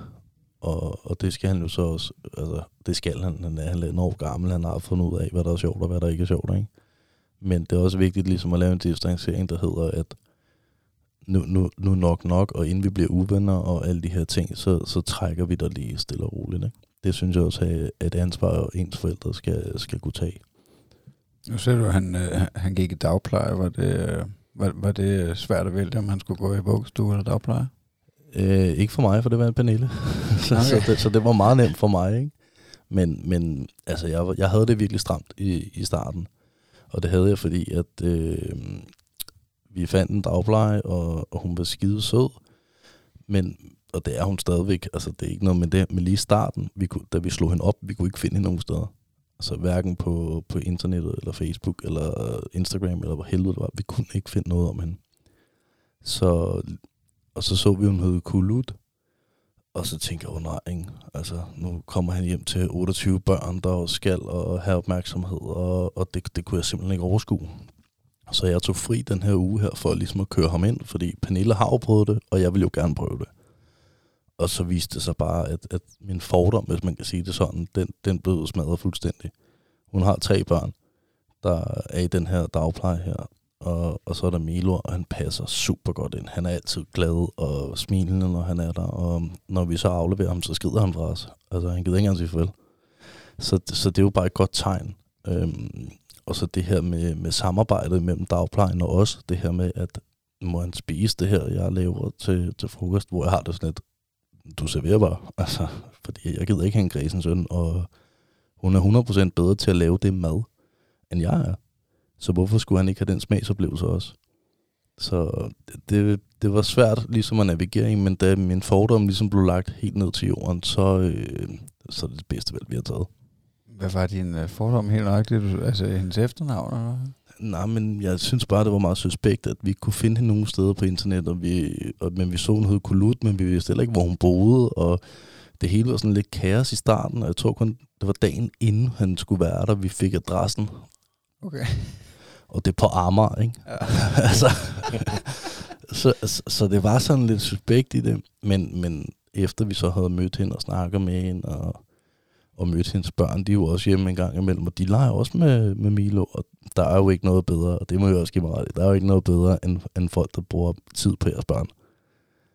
Og, og det skal han jo så også, altså, det skal han, han er halvandet år gammel, han har fundet ud af, hvad der er sjovt og hvad der ikke er sjovt, ikke? Men det er også vigtigt ligesom at lave en distancering, der hedder, at nu, nu, nu nok nok, og inden vi bliver uvenner og alle de her ting, så, så trækker vi dig lige stille og roligt. Ikke? Det synes jeg også er et ansvar, ens forældre skal, skal kunne tage. Nu ser du, at han, øh, han gik i dagpleje. Var det, øh, var, var det svært at vælge, om han skulle gå i vuggestue eller dagpleje? Øh, ikke for mig, for det var en Pernille. så, okay. så, det, så det var meget nemt for mig. Ikke? Men, men altså, jeg, jeg havde det virkelig stramt i, i starten. Og det havde jeg, fordi at øh, vi fandt en dagpleje, og, og hun var skide sød. Men, og det er hun stadigvæk, altså det er ikke noget med det, men lige i starten, vi kunne, da vi slog hende op, vi kunne ikke finde hende nogen steder. Altså hverken på, på internettet, eller Facebook, eller Instagram, eller hvor helvede det var. Vi kunne ikke finde noget om hende. Så, og så så vi, hun hed Kulut, og så tænkte jeg, oh nej, ikke? altså nu kommer han hjem til 28 børn, der skal og have opmærksomhed, og, og det, det kunne jeg simpelthen ikke overskue. Så jeg tog fri den her uge her for ligesom at køre ham ind, fordi Pernille har jo prøvet det, og jeg vil jo gerne prøve det. Og så viste det sig bare, at, at min fordom, hvis man kan sige det sådan, den, den blev smadret fuldstændig. Hun har tre børn, der er i den her dagpleje her, og, og så er der Milo, og han passer super godt ind. Han er altid glad og smilende, når han er der, og når vi så afleverer ham, så skider han fra os. Altså, han gider ikke engang sige farvel. Så, så det er jo bare et godt tegn. Øhm, og så det her med, med samarbejdet mellem dagplejen og os, det her med, at må han spise det her, jeg laver til, til frokost, hvor jeg har det sådan lidt, du serverer bare, altså, fordi jeg gider ikke have en græsens søn, og hun er 100% bedre til at lave det mad, end jeg er. Så hvorfor skulle han ikke have den smagsoplevelse også? Så det, det var svært ligesom at navigere i, men da min fordom ligesom blev lagt helt ned til jorden, så, øh, så er det det bedste valg, vi har taget. Hvad var din uh, fordom helt nøjagtigt? Altså hendes efternavn? Eller? Nej, men jeg synes bare, det var meget suspekt, at vi kunne finde hende nogle steder på internet, og vi, og, men vi så, hun hed Kulut, men vi vidste heller ikke, hvor hun boede, og det hele var sådan lidt kaos i starten, og jeg tror kun, det var dagen inden han skulle være der, vi fik adressen. Okay og det er på Amager, ikke? Ja. altså, så, så, så det var sådan lidt suspekt i det, men, men efter vi så havde mødt hende og snakket med hende, og, og mødte hendes børn. De er jo også hjemme en gang imellem, og de leger også med, med Milo, og der er jo ikke noget bedre, og det må jeg også give mig ret i. Der er jo ikke noget bedre, end, end folk, der bruger tid på jeres børn.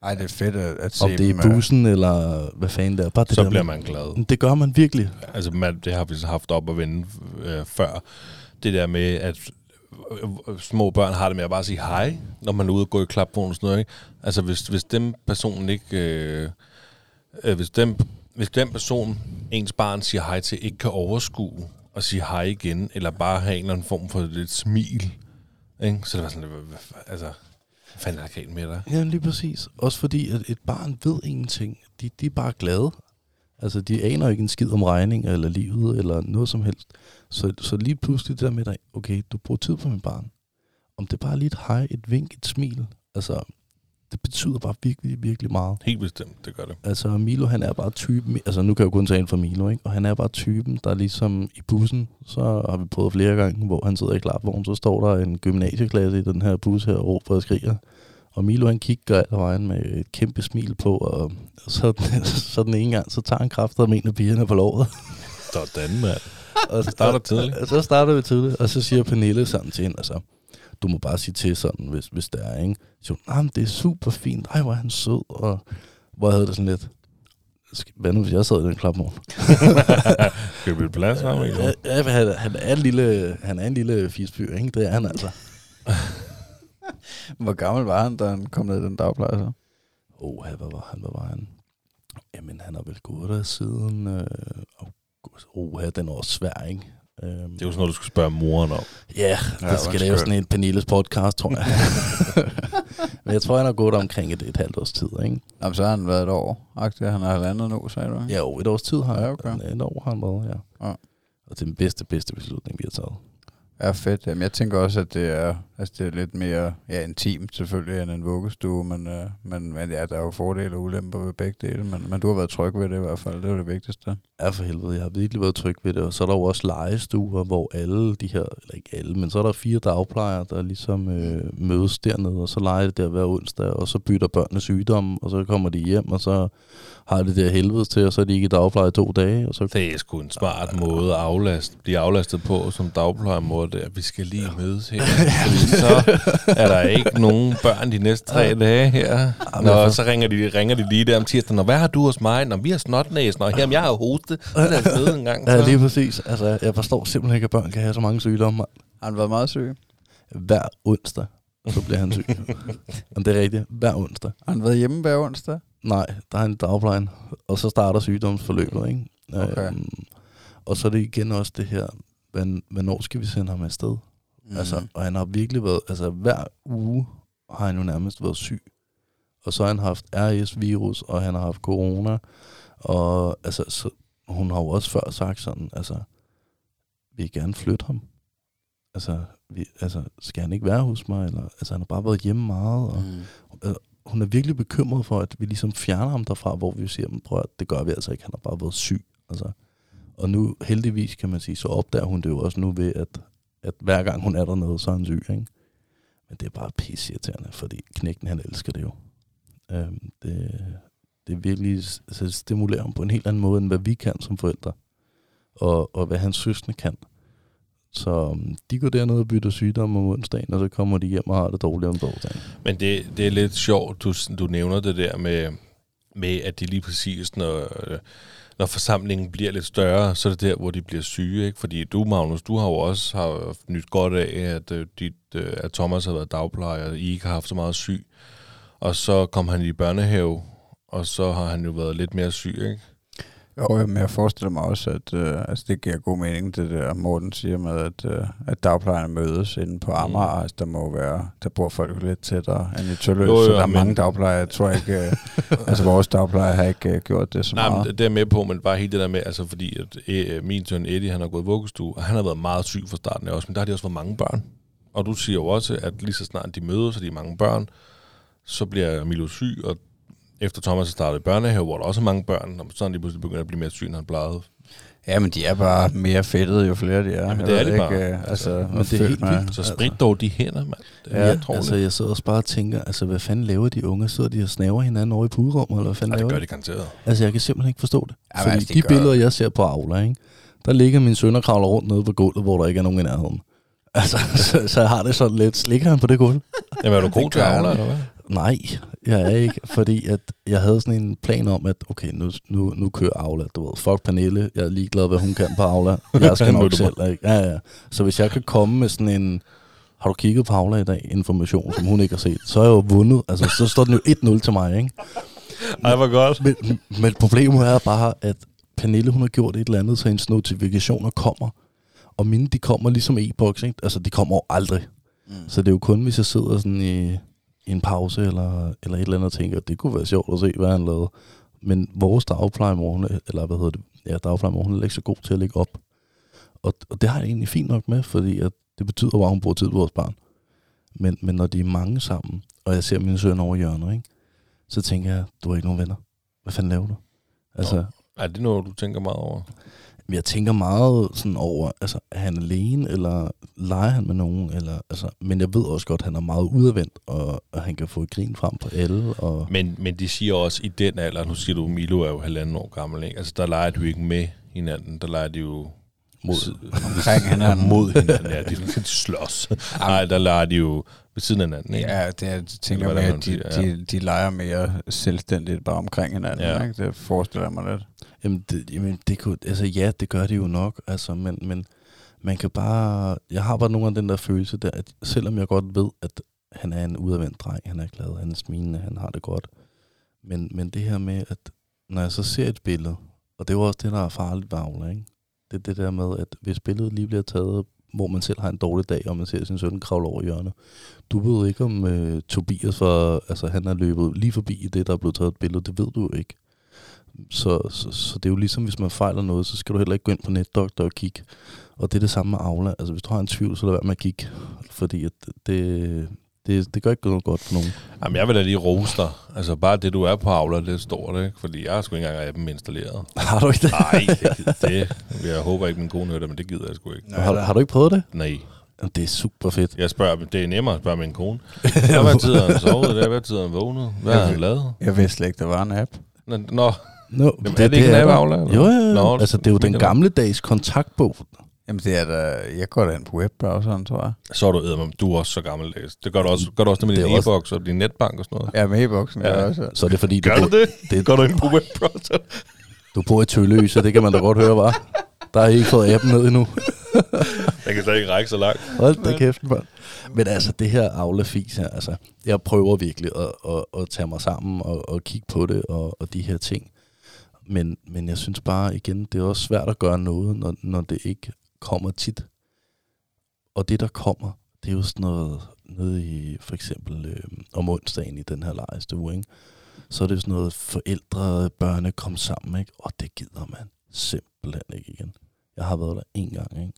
Ej, det er fedt at, at se Om det er i bussen, eller hvad fanden det er. Bare det Så der bliver med- man glad. Det gør man virkelig. Altså, man, det har vi så haft op at vende øh, før. Det der med, at små børn har det med at bare sige hej, når man er ude og gå i klapvogn og sådan noget. Ikke? Altså, hvis, hvis den person ikke... Øh, øh, hvis, den, hvis den person, ens barn siger hej til, ikke kan overskue at sige hej igen, eller bare have en eller anden form for lidt smil, ikke? så det var sådan, lidt, altså, hvad fanden er der galt med dig? Ja, lige præcis. Også fordi, at et barn ved ingenting. De, de er bare glade. Altså, de aner ikke en skid om regning, eller livet, eller noget som helst. Så, så lige pludselig det der med dig, okay, du bruger tid på min barn. Om det er bare lige et hej, et vink, et smil. Altså, det betyder bare virkelig, virkelig meget. Helt bestemt, det gør det. Altså, Milo, han er bare typen, altså nu kan jeg jo kun tale for Milo, ikke? Og han er bare typen, der ligesom i bussen, så har vi prøvet flere gange, hvor han sidder i klapvogn, så står der en gymnasieklasse i den her bus her og råber og skriger. Og Milo, han kigger alle vejen med et kæmpe smil på, og så, så den ene gang, så tager han kræfter med en af pigerne på låret. Sådan, mand. Og starter tidligt. Og, og så starter vi tidligt, og så siger Pernille sådan til hende, altså, du må bare sige til sådan, hvis, hvis det er, ikke? Så hun, "Ah, men det er super fint, ej, hvor er han sød, og hvor havde det sådan lidt, "Sk- hvad nu, hvis jeg sad i den klapvogn? Skal vi plads her, Mikkel? Ja, han, han, er en lille, han er en lille fisbyr, ikke? Det er han altså. Hvor gammel var han, da han kom ned i den dagpleje så? Åh, hvad var han, hvad var han? Jamen, han har vel gået der siden... Øh, august. Åh, den er også svær, ikke? Øhm, Det er jo sådan noget, du skal spørge moren om. Ja, Ja, det skal lave sådan en Pernilles podcast, tror jeg. Men jeg tror, han har gået der omkring et, et halvt års tid, ikke? Jamen, så har han været et år. Agtigt, han har halvandet nu, sagde du? ikke? Ja, jo, et års tid har Ja, han. okay. Et år har han været, ja. Ja. Og det er den bedste, bedste beslutning, vi har taget. Ja, fedt. Jamen, jeg tænker også, at det er, altså, det er lidt mere ja, intimt selvfølgelig end en vuggestue, men, øh, men, men ja, der er jo fordele og ulemper ved begge dele, men, men du har været tryg ved det i hvert fald, det er det vigtigste. Ja, for helvede. Jeg har virkelig været tryg ved det. Og så er der jo også legestuer, hvor alle de her, eller ikke alle, men så er der fire dagplejere, der ligesom øh, mødes dernede, og så leger det der hver onsdag, og så bytter børnene sygdomme, og så kommer de hjem, og så har det der helvedes til, og så er de ikke i dagpleje i to dage, og så Det er sgu en smart måde at aflaste, blive aflastet på som dagplejermor. Det er, at vi skal lige mødes her. Så er der ikke nogen børn de næste tre dage her. Nå, så ringer de, ringer de lige der om tirsdagen. Nå, hvad har du hos mig? Nå, vi har snotnæsen. Nå, jamen, jeg har hoste. Er da fede en gang. Ja, Så. lige præcis. Altså, jeg forstår simpelthen ikke, at børn kan have så mange sygdomme. Har han været meget syg? Hver onsdag, så bliver han syg. Men det er rigtigt. Hver onsdag. Har han været hjemme hver onsdag? Nej, der er en dagplejen, og så starter sygdomsforløbet, ikke? Okay. Øhm, og så er det igen også det her, hvad, hvornår skal vi sende ham afsted? Mm. Altså, og han har virkelig været, altså hver uge har han jo nærmest været syg. Og så har han haft RS-virus, og han har haft corona, og altså, så, hun har jo også før sagt sådan, altså, vi vil gerne flytte ham. Altså, vi, altså, skal han ikke være hos mig? Eller, altså, han har bare været hjemme meget, og Mm hun er virkelig bekymret for, at vi ligesom fjerner ham derfra, hvor vi siger, "Men prøv at, det gør vi altså ikke, han har bare været syg. Altså. Og nu heldigvis kan man sige, så opdager hun det jo også nu ved, at, at hver gang hun er dernede, så er han syg. Ikke? Men det er bare pisseirriterende, fordi knækken han elsker det jo. Øhm, det, det virkelig, altså, stimulerer ham på en helt anden måde, end hvad vi kan som forældre. Og, og hvad hans søskende kan. Så øhm, de går derned og bytter sygdomme om onsdagen, og så kommer de hjem og har det dårligt om torsdagen. Men det, det er lidt sjovt, du, du nævner det der med, med, at det lige præcis, når, når forsamlingen bliver lidt større, så er det der, hvor de bliver syge. Ikke? Fordi du, Magnus, du har jo også har nyt godt af, at, øh, dit, øh, at Thomas har været dagplejer, og I ikke har haft så meget syg. Og så kom han i børnehave, og så har han jo været lidt mere syg, ikke? Jo, men jeg forestiller mig også, at øh, altså, det giver god mening, det der Morten siger med, at, øh, at dagplejerne mødes inde på Amager. Mm. Altså, der må være, der bor folk lidt tættere end i Tølløs, Jo, jo, så der er men- mange dagplejere. Jeg tror ikke, øh, altså vores dagplejer har ikke øh, gjort det så Nej, meget. men det er med på, men bare helt det der med, altså fordi at, øh, min søn Eddie, han har gået i vuggestue, og han har været meget syg fra starten af også, men der har de også været mange børn. Og du siger jo også, at lige så snart de mødes, og de er mange børn, så bliver Milo syg, og efter Thomas har startet i børnehave, hvor der også er mange børn, og så er lige pludselig begyndt at blive mere syg, end han plejede. Ja, men de er bare mere fedtede, jo flere de er. Jamen, Jeg det er de bare. Ikke, øh, altså, Men men det er helt mig. vildt. Så sprit dog de hænder, mand. Det er Ja, jeg tror, altså jeg sidder også bare og tænker, altså hvad fanden laver de unge? Sidder de og snaver hinanden over i puderummet, eller hvad fanden ja, det laver gør de? de garanteret. Altså jeg kan simpelthen ikke forstå det. Ja, men Fordi altså, de de gør- billeder, jeg ser på Aula, ikke? der ligger min søn og kravler rundt nede på gulvet, hvor der ikke er nogen i nærheden. Altså, så, så har det sådan lidt. Slikker han på det gulv? Jamen, er du god til. Aula, eller hvad? Nej, jeg er ikke, fordi at jeg havde sådan en plan om, at okay, nu, nu, nu kører Aula, du ved, fuck Pernille, jeg er ligeglad, hvad hun kan på Aula, jeg skal nok selv, ikke? Ja, ja. Så hvis jeg kan komme med sådan en, har du kigget på Aula i dag, information, som hun ikke har set, så er jeg jo vundet, altså så står den jo 1-0 til mig, ikke? Ej, hvor godt. Men, men problemet er bare, at Pernille, hun har gjort et eller andet, så hendes notifikationer kommer, og mine, de kommer ligesom e-boks, ikke? Altså, de kommer jo aldrig. Mm. Så det er jo kun, hvis jeg sidder sådan i en pause eller, eller et eller andet og tænker, at det kunne være sjovt at se, hvad han lavede. Men vores dagplejemor, hun eller hvad hedder det, ja, dagplejemor, hun er ikke så god til at lægge op. Og, og det har jeg egentlig fint nok med, fordi at det betyder bare, at hun bruger tid på vores barn. Men, men når de er mange sammen, og jeg ser mine søn over hjørnet, ikke? så tænker jeg, du har ikke nogen venner. Hvad fanden laver du? Altså, Nå. Er det noget, du tænker meget over? Men jeg tænker meget sådan over, altså, er han alene, eller leger han med nogen? Eller, altså, men jeg ved også godt, at han er meget udadvendt, og, og han kan få et grin frem på alle. Og, Men, men de siger også, i den alder, nu siger du, Milo er jo halvanden år gammel, ikke? Altså, der leger du ikke med hinanden. Der leger de jo mod, Omkring hinanden. mod hinanden. Ja, de, de slås. Nej, der leger de jo ved siden af hinanden, ikke? Ja, det jeg tænker Eller hvad at de, de, de leger mere selvstændigt bare omkring hinanden. Ja. Ikke? Det forestiller jeg mig lidt. Jamen, det, jamen det kunne, altså ja, det gør det jo nok, altså, men, men man kan bare, jeg har bare nogle af den der følelse der, at selvom jeg godt ved, at han er en udadvendt dreng, han er glad, han er smilende, han har det godt, men, men det her med, at når jeg så ser et billede, og det er jo også det, der er farligt ved Aula, ikke? Det er det der med, at hvis billedet lige bliver taget, hvor man selv har en dårlig dag, og man ser sin søn kravle over hjørnet. Du ved ikke om øh, Tobias, var, altså han er løbet lige forbi i det, der er blevet taget et billede. Det ved du jo ikke. Så, så, så det er jo ligesom, hvis man fejler noget, så skal du heller ikke gå ind på netdoktor og kigge. Og det er det samme med Aula. Altså hvis du har en tvivl, så lad være med at kigge. Fordi at det, det, det gør ikke noget godt for nogen. Jamen, jeg vil da lige rose dig. Altså, bare det, du er på Aula, det er stort, ikke? Fordi jeg har sgu ikke engang appen installeret. Har du ikke det? Nej, det, det jeg håber ikke, min kone hører det, men det gider jeg sgu ikke. Har, har du ikke prøvet det? Nej. Det er super fedt. Jeg spørger, det er nemmere at spørge min kone. Hvad hvad tid har han sovet? Der? Hvad tid har han vågnet? Hvad har han lavet? Jeg vidste slet ikke, der var en app. Nå, Nå, Nå, Jamen, er det ikke en app. Aula? Jo, jo, jo. Nå, altså, det er jo den det var- gamle dags kontaktbog. Jamen det er da, jeg går da ind på webbrowseren, tror jeg. så er du eddermame. Du er også så gammeldags. Det gør du også, gør du også det med Det din er også- e-boks og din netbank og sådan noget. Ja, med e-boksen Ja. også. Så er det fordi, du, Gør du det? det- Går du ind på webbrowser? du bor i Tølløs, så det kan man da godt høre, var. Der har I ikke fået appen ned endnu. Den kan slet ikke række så langt. Hold da kæft, mand. Men altså, det her Aula-fis her, altså, jeg prøver virkelig at, at, at tage mig sammen og, og kigge på det og, og de her ting. Men, men jeg synes bare, igen, det er også svært at gøre noget, når, når det ikke kommer tit. Og det, der kommer, det er jo sådan noget, noget i, for eksempel øh, om onsdagen i den her lejestue, ikke? så er det sådan noget forældre og børne kom sammen, ikke? og det gider man simpelthen ikke igen. Jeg har været der en gang, ikke?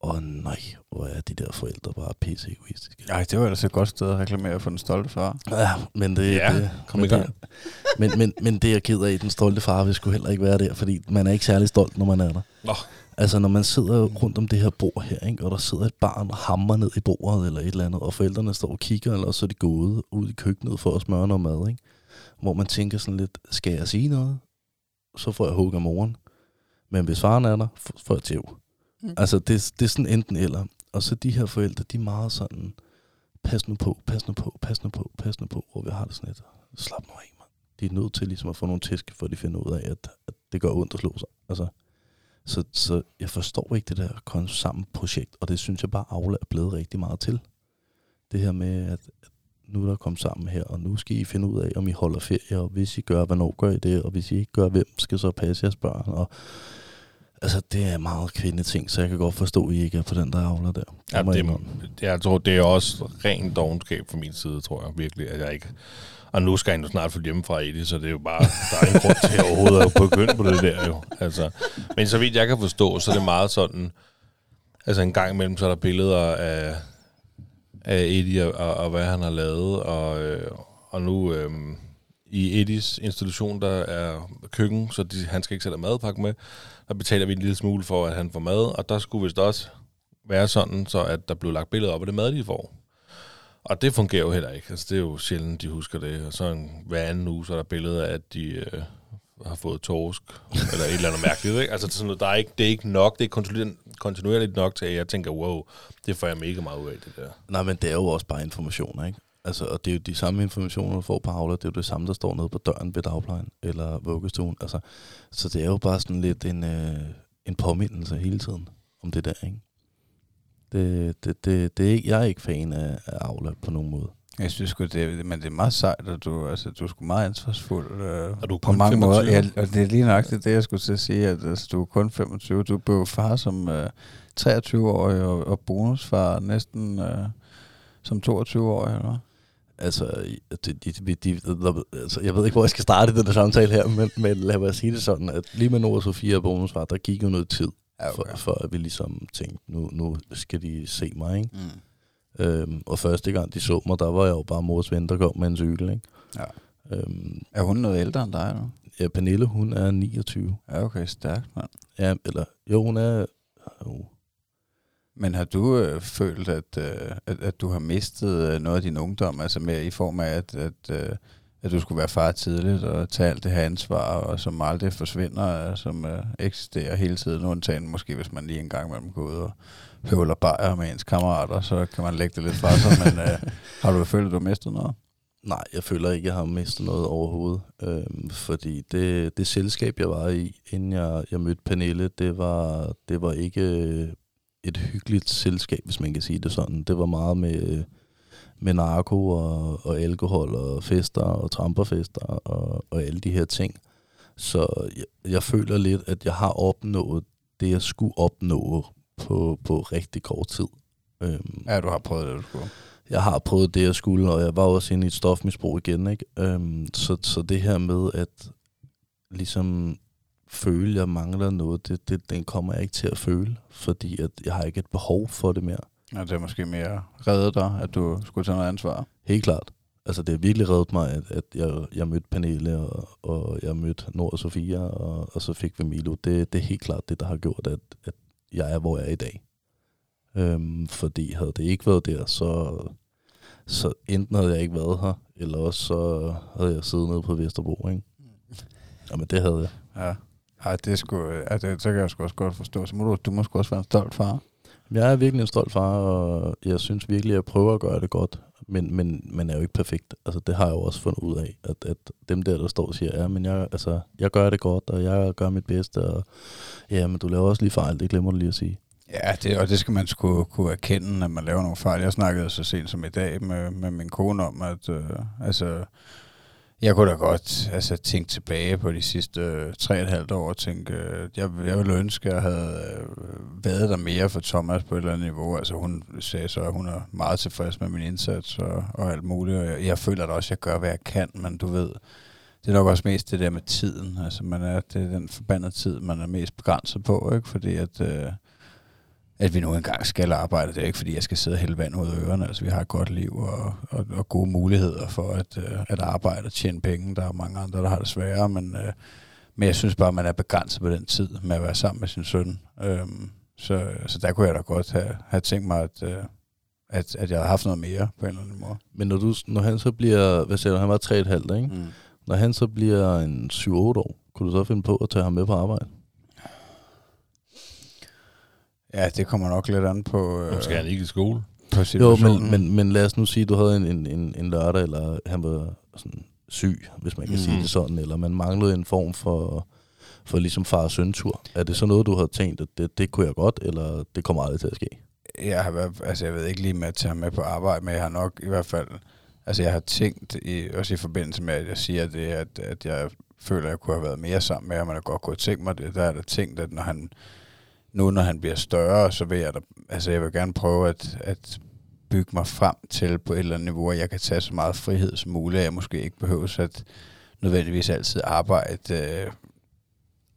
Og nej, hvor er de der forældre bare pisse egoistiske. Ej, det var ellers et godt sted at reklamere for den stolte far. Ja, men det, Ja, det, kom men i gang. Det, men, men, men det er jeg ked af, den stolte far vil sgu heller ikke være der, fordi man er ikke særlig stolt, når man er der. Nå. Altså, når man sidder rundt om det her bord her, ikke, og der sidder et barn og hammer ned i bordet eller et eller andet, og forældrene står og kigger, eller så er de gået ud i køkkenet for at smøre noget mad, ikke? Hvor man tænker sådan lidt, skal jeg sige noget? Så får jeg hug af moren. Men hvis faren er der, får jeg tæv. Mm. Altså, det, det er sådan enten eller. Og så de her forældre, de er meget sådan, pas nu på, pas nu på, pas nu på, pas nu på, hvor vi har det sådan lidt, slap nu af, mand. De er nødt til ligesom at få nogle tæsk, for de finder ud af, at, at det gør ondt at slå sig. Altså, så, så jeg forstår ikke det der kom sammen projekt, og det synes jeg bare, Aula er blevet rigtig meget til. Det her med, at, at nu er der kommet sammen her, og nu skal I finde ud af, om I holder ferie, og hvis I gør, hvornår gør I det, og hvis I ikke gør, hvem skal så passe jeres børn, og Altså, det er meget kvindeting, så jeg kan godt forstå, at I ikke er på den der avler der. Ja, det, indrømme. jeg tror, det er også ren dogenskab fra min side, tror jeg virkelig, at jeg ikke... Og nu skal han jo snart flytte hjemmefra i det, så det er jo bare, der er ingen grund til overhovedet at begynde på det der jo. Altså, men så vidt jeg kan forstå, så er det meget sådan, altså en gang imellem, så er der billeder af, af Eddie og, og, og hvad han har lavet, og, øh, og nu, øh, i Eddies institution, der er køkken, så de, han skal ikke sætte madpakke med. Der betaler vi en lille smule for, at han får mad, og der skulle vist også være sådan, så at der blev lagt billeder op af det mad, de får. Og det fungerer jo heller ikke. Altså, det er jo sjældent, de husker det. Og så en, hver anden uge, så er der billeder af, at de øh, har fået torsk, eller et eller andet mærkeligt. Ikke? Altså, det er, sådan noget, der er ikke, det er ikke nok, det er kontinuerligt, kontinuerligt nok til, at jeg tænker, wow, det får jeg mega meget ud af, det der. Nej, men det er jo også bare informationer, ikke? Altså, og det er jo de samme informationer, du får på Havla. Det er jo det samme, der står nede på døren ved dagplejen eller vuggestuen. Altså, så det er jo bare sådan lidt en, øh, en påmindelse hele tiden om det der, ikke? Det, det, det, det er ikke, jeg er ikke fan af, af Aula på nogen måde. Jeg synes sgu, det, men det er meget sejt, at du, altså, du er sgu meget ansvarsfuld øh, Og du er på mange 25. måder. Ja, og det er lige nok det, jeg skulle til at sige, at altså, du er kun 25. Du blev far som øh, 23-årig og, og bonusfar næsten øh, som 22-årig, eller? Altså, de, de, de, de, altså, jeg ved ikke, hvor jeg skal starte den der samtale her, men, men lad mig sige det sådan, at lige med Nora Sofia og bonusfar, der gik jo noget tid, Ja, for, for at vi ligesom tænkte, nu, nu skal de se mig, ikke? Mm. Øhm, og første gang de så mig, der var jeg jo bare mors ven, der kom med en cykel, ikke? Ja. Øhm, Er hun noget ældre end dig nu? ja, Pernille, hun er 29. Ja, okay, stærkt, mand. Ja, eller, jo, hun er... Jo, Men har du øh, følt, at, øh, at, at du har mistet øh, noget af din ungdom, altså med i form af, at, at, øh, at du skulle være far tidligt og tage alt det her ansvar, og som aldrig forsvinder, øh, som øh, eksisterer hele tiden, undtagen måske, hvis man lige en gang imellem går ud og høvler bajer med ens kammerater, så kan man lægge det lidt fra sig, men øh, har du følt, at du har mistet noget? Nej, jeg føler ikke, jeg har mistet noget overhovedet. Øhm, fordi det, det selskab, jeg var i, inden jeg, jeg mødte Pernille, det var, det var ikke et hyggeligt selskab, hvis man kan sige det sådan. Det var meget med, med narko og, og alkohol og fester og tramperfester og, og alle de her ting. Så jeg, jeg føler lidt, at jeg har opnået det, jeg skulle opnå på, på rigtig kort tid. Øhm, Ja, du har prøvet det, du skulle. jeg har prøvet det, jeg skulle, og jeg var også inde i et stofmisbrug igen. Ikke? Øhm, så, så det her med at ligesom føle, at jeg mangler noget, det, det, den kommer jeg ikke til at føle, fordi at jeg har ikke et behov for det mere. Ja, det er måske mere reddet dig, at du skulle tage noget ansvar. Helt klart. Altså det har virkelig reddet mig, at, at jeg, jeg mødte Pernille, og, og jeg mødte Nord og Sofia, og, og så fik vi Milo. Det, det er helt klart det, der har gjort, at, at jeg er, hvor jeg er i dag. Øhm, fordi havde det ikke været der, så, så enten havde jeg ikke været her, eller også så havde jeg siddet nede på Vesterbro, ikke? Jamen det havde jeg. Ja. Ej, det sgu, ja, det, så kan jeg sgu også godt forstå. Så må du, du må sgu også være en stolt far. Jeg er virkelig en stolt far, og jeg synes virkelig, at jeg prøver at gøre det godt. Men, men man er jo ikke perfekt. Altså, det har jeg jo også fundet ud af, at, at dem der, der står og siger, ja, men jeg, altså, jeg gør det godt, og jeg gør mit bedste, og ja, men du laver også lige fejl, det glemmer du lige at sige. Ja, det, og det skal man sgu kunne erkende, at man laver nogle fejl. Jeg snakkede så sent som i dag med, med min kone om, at øh, altså, jeg kunne da godt altså, tænke tilbage på de sidste øh, tre og et halvt år og tænke, øh, jeg, jeg ville ønske, at jeg havde øh, været der mere for Thomas på et eller andet niveau. Altså hun sagde så, at hun er meget tilfreds med min indsats og, og alt muligt. Og jeg, jeg føler da også, at jeg gør, hvad jeg kan, men du ved, det er nok også mest det der med tiden. Altså man er, det er den forbandede tid, man er mest begrænset på, ikke? Fordi at... Øh, at vi nu engang skal arbejde. Det er ikke, fordi jeg skal sidde og hælde vand ud af ørerne. Altså, vi har et godt liv og, og, og gode muligheder for at, uh, at arbejde og tjene penge. Der er mange andre, der har det sværere, men, uh, men jeg synes bare, at man er begrænset på den tid med at være sammen med sin søn. Um, så, så der kunne jeg da godt have, have tænkt mig, at, uh, at, at jeg havde haft noget mere på en eller anden måde. Men når, du, når han så bliver, hvad siger du, han var 3,5, ikke? Mm. Når han så bliver en 7-8 år, kunne du så finde på at tage ham med på arbejde? Ja, det kommer nok lidt an på, Nu uh, skal han ikke i skole. på Jo, men, men, men lad os nu sige, at du havde en, en, en, en lørdag, eller han var sådan syg, hvis man kan mm. sige det sådan, eller man manglede en form for, for ligesom far og søn-tur. Er det så noget, du har tænkt, at det, det kunne jeg godt, eller det kommer aldrig til at ske? jeg har været, altså jeg ved ikke lige med at tage ham med på arbejde, men jeg har nok i hvert fald, altså jeg har tænkt, i, også i forbindelse med, at jeg siger det, at, at jeg føler, at jeg kunne have været mere sammen med ham, og jeg godt kunne have tænkt mig det, der er der tænkt, at når han, nu når han bliver større, så vil jeg da, altså jeg vil gerne prøve at, at bygge mig frem til på et eller andet niveau, at jeg kan tage så meget frihed som muligt, at jeg måske ikke behøver at nødvendigvis altid arbejde øh,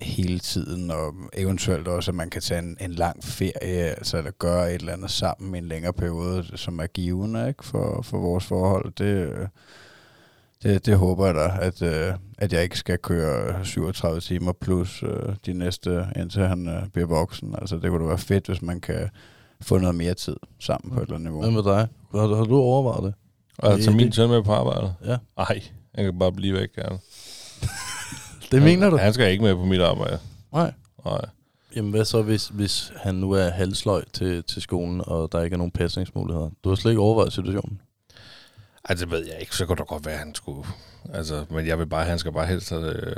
hele tiden, og eventuelt også, at man kan tage en, en lang ferie, altså at gøre et eller andet sammen i en længere periode, som er givende ikke, for, for vores forhold. Det, øh, det, det håber jeg da, at, øh, at jeg ikke skal køre 37 timer plus øh, de næste, indtil han øh, bliver voksen. Altså det kunne da være fedt, hvis man kan få noget mere tid sammen på et eller andet niveau. Hvad med dig? Har, har du overvejet det? Og tage min søn med på arbejde? Ja. Ej, han kan bare blive væk, gerne. Det mener du? Han skal ikke med på mit arbejde. Nej. Nej. Jamen hvad så, hvis, hvis han nu er halvsløj til, til skolen, og der ikke er nogen pasningsmuligheder? Du har slet ikke overvejet situationen? Altså, det ved jeg ikke. Så kunne det godt være, at han skulle... Altså, men jeg vil bare, han skal bare helst... Øh...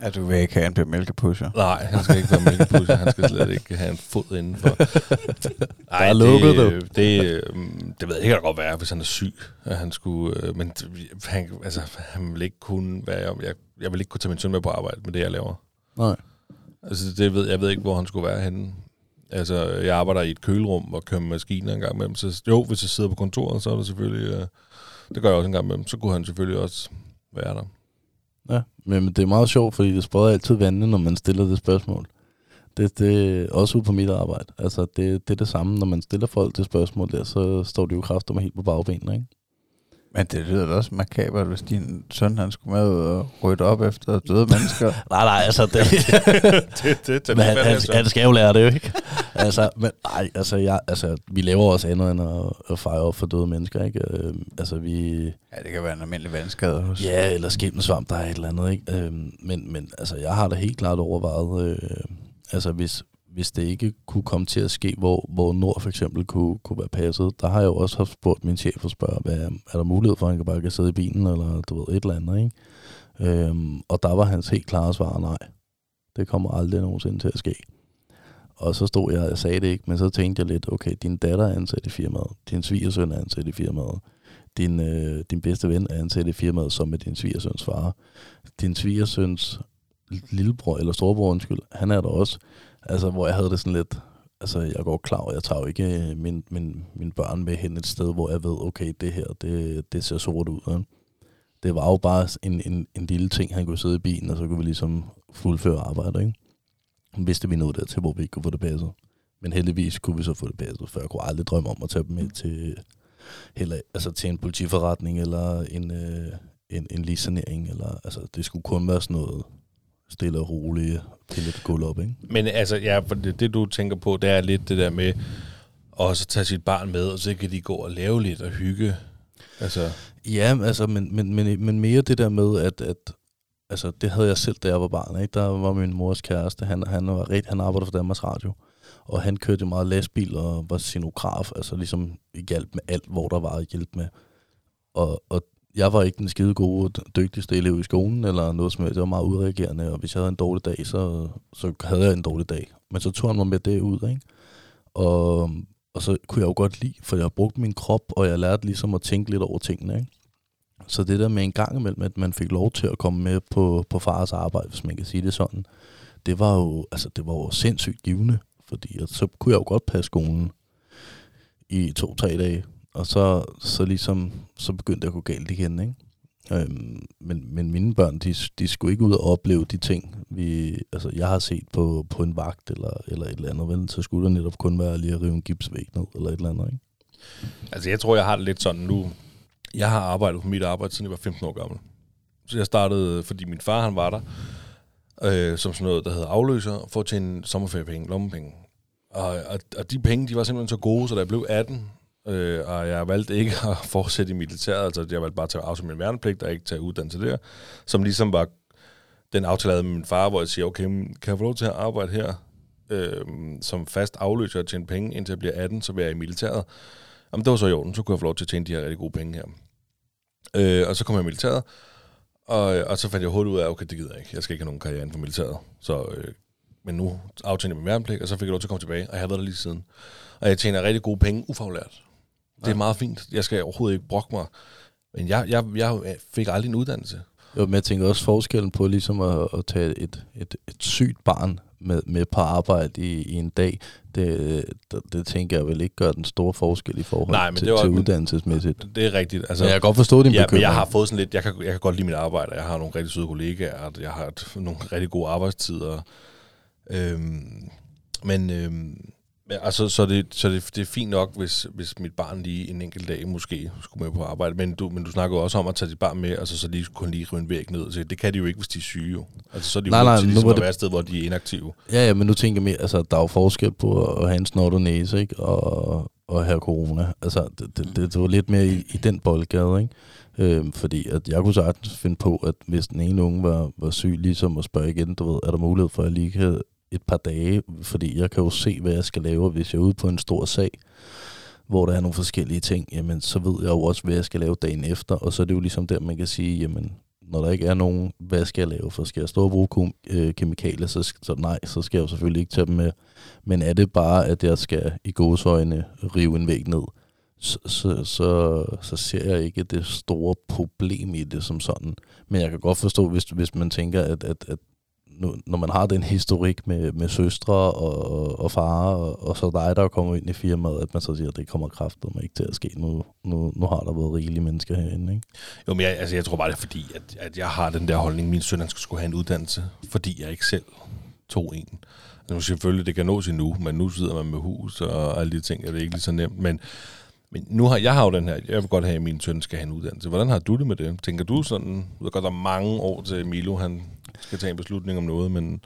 At du vil ikke have, at han bliver mælkepusher. Nej, han skal ikke være mælkepusher. han skal slet ikke have en fod indenfor. Ej, er lukket, det, det, øh, det ved jeg ikke, det kan godt være, hvis han er syg, at han skulle... Øh, men det- han, altså, han vil ikke kunne være... Jeg, jeg vil ikke kunne tage min søn med på arbejde med det, jeg laver. Nej. Altså, det ved, jeg ved ikke, hvor han skulle være henne. Altså, jeg arbejder i et kølerum og kører med maskiner en gang imellem. Så jo, hvis jeg sidder på kontoret, så er det selvfølgelig... Øh, det gør jeg også en gang imellem. Så kunne han selvfølgelig også være der. Ja, men, det er meget sjovt, fordi det spreder altid vandene, når man stiller det spørgsmål. Det, det er også ude på mit arbejde. Altså, det, det er det samme, når man stiller folk det spørgsmål der, så står de jo kraftigt med helt på bagbenene, ikke? Men det lyder da også makabert, hvis din søn han skulle med ud og rydde op efter døde mennesker. Nej, nej, altså, det, det, det, det, men han, han, han skal jo lære det, jo ikke? altså, men nej, altså, jeg, altså, vi laver også andet end at, at fejre op for døde mennesker, ikke? Øh, altså, vi... Ja, det kan være en almindelig vandskade hos. Ja, eller skimmelsvamp, der er et eller andet, ikke? Øhm, men, men altså, jeg har da helt klart overvejet, øh, altså hvis, hvis det ikke kunne komme til at ske, hvor, hvor Nord for eksempel kunne, kunne være passet, der har jeg jo også haft spurgt min chef og spørge, hvad, er der mulighed for, at han kan bare kan sidde i bilen, eller du ved, et eller andet, ikke? Øhm, og der var hans helt klare svar, nej, det kommer aldrig nogensinde til at ske. Og så stod jeg jeg sagde det ikke, men så tænkte jeg lidt, okay, din datter er ansat i firmaet, din svigersøn er ansat i firmaet, din, øh, din bedste ven er ansat i firmaet, som er din svigersøns far. Din svigersøns lillebror, eller storebror, undskyld, han er der også. Altså, hvor jeg havde det sådan lidt, altså, jeg går klar, og jeg tager jo ikke øh, min, min, mine børn med hen et sted, hvor jeg ved, okay, det her, det, det ser sort ud. Ja. Det var jo bare en, en, en lille ting, han kunne sidde i bilen, og så kunne vi ligesom fuldføre arbejdet, ikke? Vidste vi nåede dertil, hvor vi ikke kunne få det passet. Men heldigvis kunne vi så få det passet, for jeg kunne aldrig drømme om at tage dem med til, heller, altså til en politiforretning eller en, øh, en, en leassanering. Eller, altså, det skulle kun være sådan noget stille og roligt, pille et gulv op, ikke? Men altså, ja, for det, det du tænker på, det er lidt det der med at tage sit barn med, og så kan de gå og lave lidt og hygge. Altså, Ja, altså, men, men, men, men mere det der med, at, at altså, det havde jeg selv, da jeg var barn. Ikke? Der var min mors kæreste, han, han, var rigt, han arbejdede for Danmarks Radio, og han kørte meget lastbil og var scenograf, altså ligesom hjælp med alt, hvor der var hjælp med. Og, og jeg var ikke den skide gode, dygtigste elev i skolen, eller noget som helst. Jeg var meget udreagerende, og hvis jeg havde en dårlig dag, så, så havde jeg en dårlig dag. Men så tog han mig med det ud, ikke? Og, og så kunne jeg jo godt lide, for jeg har brugt min krop, og jeg lærte ligesom at tænke lidt over tingene, ikke? Så det der med en gang imellem, at man fik lov til at komme med på, på fars arbejde, hvis man kan sige det sådan, det var jo, altså, det var jo sindssygt givende, fordi at så kunne jeg jo godt passe skolen i to-tre dage, og så, så ligesom, så begyndte det at gå galt igen, ikke? Øhm, men, men mine børn, de, de skulle ikke ud og opleve de ting, vi, altså, jeg har set på, på en vagt eller, eller et eller andet, vel? så skulle det netop kun være lige at rive en gipsvæg ned, eller et eller andet, ikke? altså, jeg tror, jeg har det lidt sådan nu. Jeg har arbejdet på mit arbejde, siden jeg var 15 år gammel. Så jeg startede, fordi min far, han var der, øh, som sådan noget, der hedder afløser, for at tjene sommerferiepenge, lommepenge. Og, og, og de penge, de var simpelthen så gode, så da jeg blev 18, øh, og jeg valgte ikke at fortsætte i militæret, altså jeg valgte bare at tage af min værnepligt og ikke tage uddannelse der, som ligesom var den aftale, jeg havde med min far, hvor jeg siger, okay, kan jeg få lov til at arbejde her øh, som fast afløser og tjene penge, indtil jeg bliver 18, så vil jeg i militæret. Jamen, det var så i orden, så kunne jeg få lov til at tjene de her rigtig gode penge her. Øh, og så kom jeg i militæret, og, og så fandt jeg hurtigt ud af, okay, det gider jeg ikke. Jeg skal ikke have nogen karriere inden for militæret. Så, øh, men nu aftjente jeg min værnepligt, og så fik jeg lov til at komme tilbage, og jeg har været der lige siden. Og jeg tjener rigtig gode penge ufaglært. Det er meget fint. Jeg skal overhovedet ikke brokke mig. Men jeg, jeg, jeg fik aldrig en uddannelse. Jo, men jeg tænker også forskellen på ligesom at, at tage et, et, et sygt barn med, med på arbejde i, i en dag, det, det, det tænker jeg vel ikke gør den store forskel i forhold Nej, men til, det var- til uddannelsesmæssigt. Det er rigtigt. Altså, Altså, jeg kan godt forstå din ja, men bekymring. jeg har fået sådan lidt, jeg kan, jeg kan godt lide mit arbejde, jeg har nogle rigtig søde kollegaer, jeg har et, nogle rigtig gode arbejdstider. Øhm, men, øhm, Ja, altså, så, det, så det, det er fint nok, hvis, hvis mit barn lige en enkelt dag måske skulle med på arbejde, men du, men du snakker jo også om at tage dit barn med, altså så lige kun lige rive en væg ned. Så det kan de jo ikke, hvis de er syge jo. Altså så er de jo Nej, nødt nej, til nu ligesom var at det- være et sted, hvor de er inaktive. Ja, ja, men nu tænker jeg mere, altså, der er jo forskel på at have en snot og næse, ikke? Og, og have corona. Altså, det, det, det, det var lidt mere i, i den boldgade, ikke? Øhm, fordi at jeg kunne sagtens finde på, at hvis den ene unge var, var syg, ligesom at spørge igen, du ved, er der mulighed for, at jeg lige kan et par dage, fordi jeg kan jo se, hvad jeg skal lave, hvis jeg er ude på en stor sag, hvor der er nogle forskellige ting, jamen så ved jeg jo også, hvad jeg skal lave dagen efter, og så er det jo ligesom der, man kan sige, jamen når der ikke er nogen, hvad skal jeg lave? For skal jeg stå og bruge kom- øh, kemikalier, så, så nej, så skal jeg jo selvfølgelig ikke tage dem med. Men er det bare, at jeg skal i gåsøjne rive en væg ned, så, så, så, så ser jeg ikke det store problem i det som sådan. Men jeg kan godt forstå, hvis, hvis man tænker, at, at, at nu, når man har den historik med, med søstre og, og, og far, og, og så dig, der kommer ind i firmaet, at man så siger, at det kommer kraftet mig ikke til at ske. Nu, nu, nu har der været rigelige mennesker herinde, ikke? Jo, men jeg, altså, jeg tror bare, det er fordi, at, at jeg har den der holdning, min søn han skulle skulle have en uddannelse, fordi jeg ikke selv tog en. Altså, nu selvfølgelig, det kan nås endnu, men nu sidder man med hus og alle de ting, og det er ikke lige så nemt. Men, men nu har jeg har jo den her, jeg vil godt have, at min søn skal have en uddannelse. Hvordan har du det med det? Tænker du sådan, jeg ved godt, der er mange år til Milo, han skal tage en beslutning om noget, men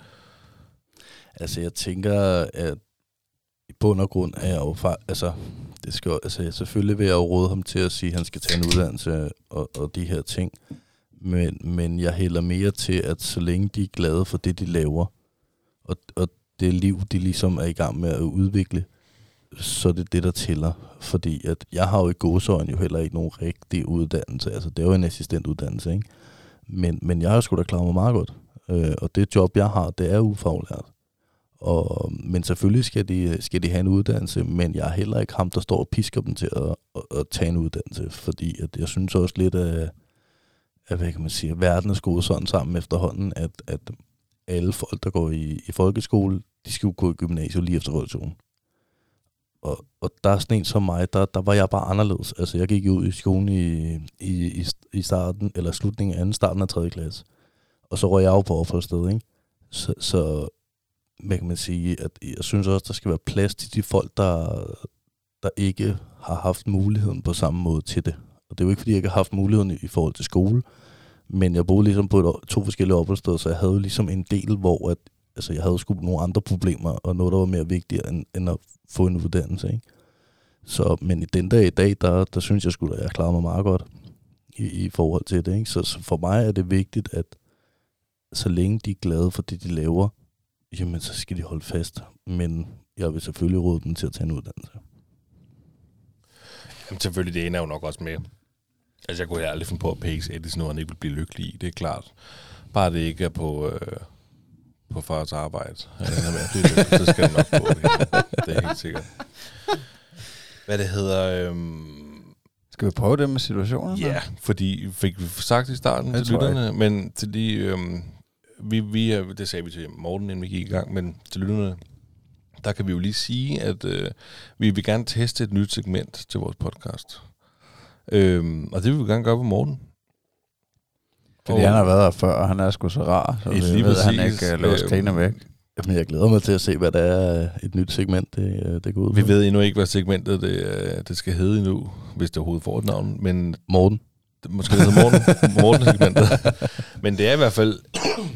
Altså, jeg tænker, at i bund og grund er jeg jo altså, det skal, altså, selvfølgelig vil jeg jo råde ham til at sige, at han skal tage en uddannelse og, og de her ting. Men, men jeg hælder mere til, at så længe de er glade for det, de laver, og, og det liv, de ligesom er i gang med at udvikle, så er det det, der tæller. Fordi at jeg har jo i godsøjen jo heller ikke nogen rigtig uddannelse. Altså, det er jo en assistentuddannelse, ikke? Men, men jeg har sgu da klaret mig meget godt. Øh, og det job, jeg har, det er ufaglært. Og, men selvfølgelig skal de, skal de have en uddannelse, men jeg er heller ikke ham, der står og pisker dem til at, at, at tage en uddannelse, fordi at jeg synes også lidt, at, at hvad kan man sige, at verden er skruet sådan sammen efterhånden, at, at alle folk, der går i, i folkeskole, de skal jo gå i gymnasiet lige efter folkeskolen. Og, og der er sådan en som mig, der, der var jeg bare anderledes. Altså jeg gik jo ud i skolen i, i, i, starten, eller slutningen af anden, starten af 3. klasse. Og så røg jeg jo på opholdssted, ikke? Så, så hvad kan man sige, at jeg synes også, der skal være plads til de folk, der, der ikke har haft muligheden på samme måde til det. Og det er jo ikke, fordi jeg ikke har haft muligheden i, forhold til skole, men jeg boede ligesom på et, to forskellige opholdssteder, så jeg havde jo ligesom en del, hvor at, altså jeg havde sgu nogle andre problemer, og noget, der var mere vigtigt, end, end at få en uddannelse. Ikke? Så, men i den dag i dag, der, der synes jeg skulle at jeg klarer mig meget godt i, i forhold til det. Ikke? Så, så for mig er det vigtigt, at så længe de er glade for det, de laver, jamen så skal de holde fast. Men jeg vil selvfølgelig råde dem til at tage en uddannelse. Jamen, selvfølgelig, det ene er jo nok også med. Altså, jeg kunne aldrig finde på at pace Edison, når han ikke ville blive lykkelig i. Det er klart. Bare det ikke er på, øh, på fars arbejde. Ja, med blive lykkelig, så skal det nok gå. Det, det er helt sikkert. Hvad det hedder... Øhm, Skal vi prøve det med situationen? Ja, fordi fik vi sagt i starten Det til tror jeg. lytterne, men til de, øhm, vi, vi, det sagde vi til Morten, inden vi gik i gang, men til lytterne, der kan vi jo lige sige, at øh, vi vil gerne teste et nyt segment til vores podcast. Øhm, og det vil vi gerne gøre på Morten. Fordi Og- han har været her før, og han er sgu så rar, så vi lige ved, at han præcis. ikke uh, Øhm, griner væk. Jamen, jeg glæder mig til at se, hvad der er et nyt segment, det, øh, det går ud på. Vi ved endnu ikke, hvad segmentet det, øh, det skal hedde endnu, hvis det overhovedet får et navn, men Morten. det, måske det hedder Morten, Morten-segmentet. Men det er i hvert fald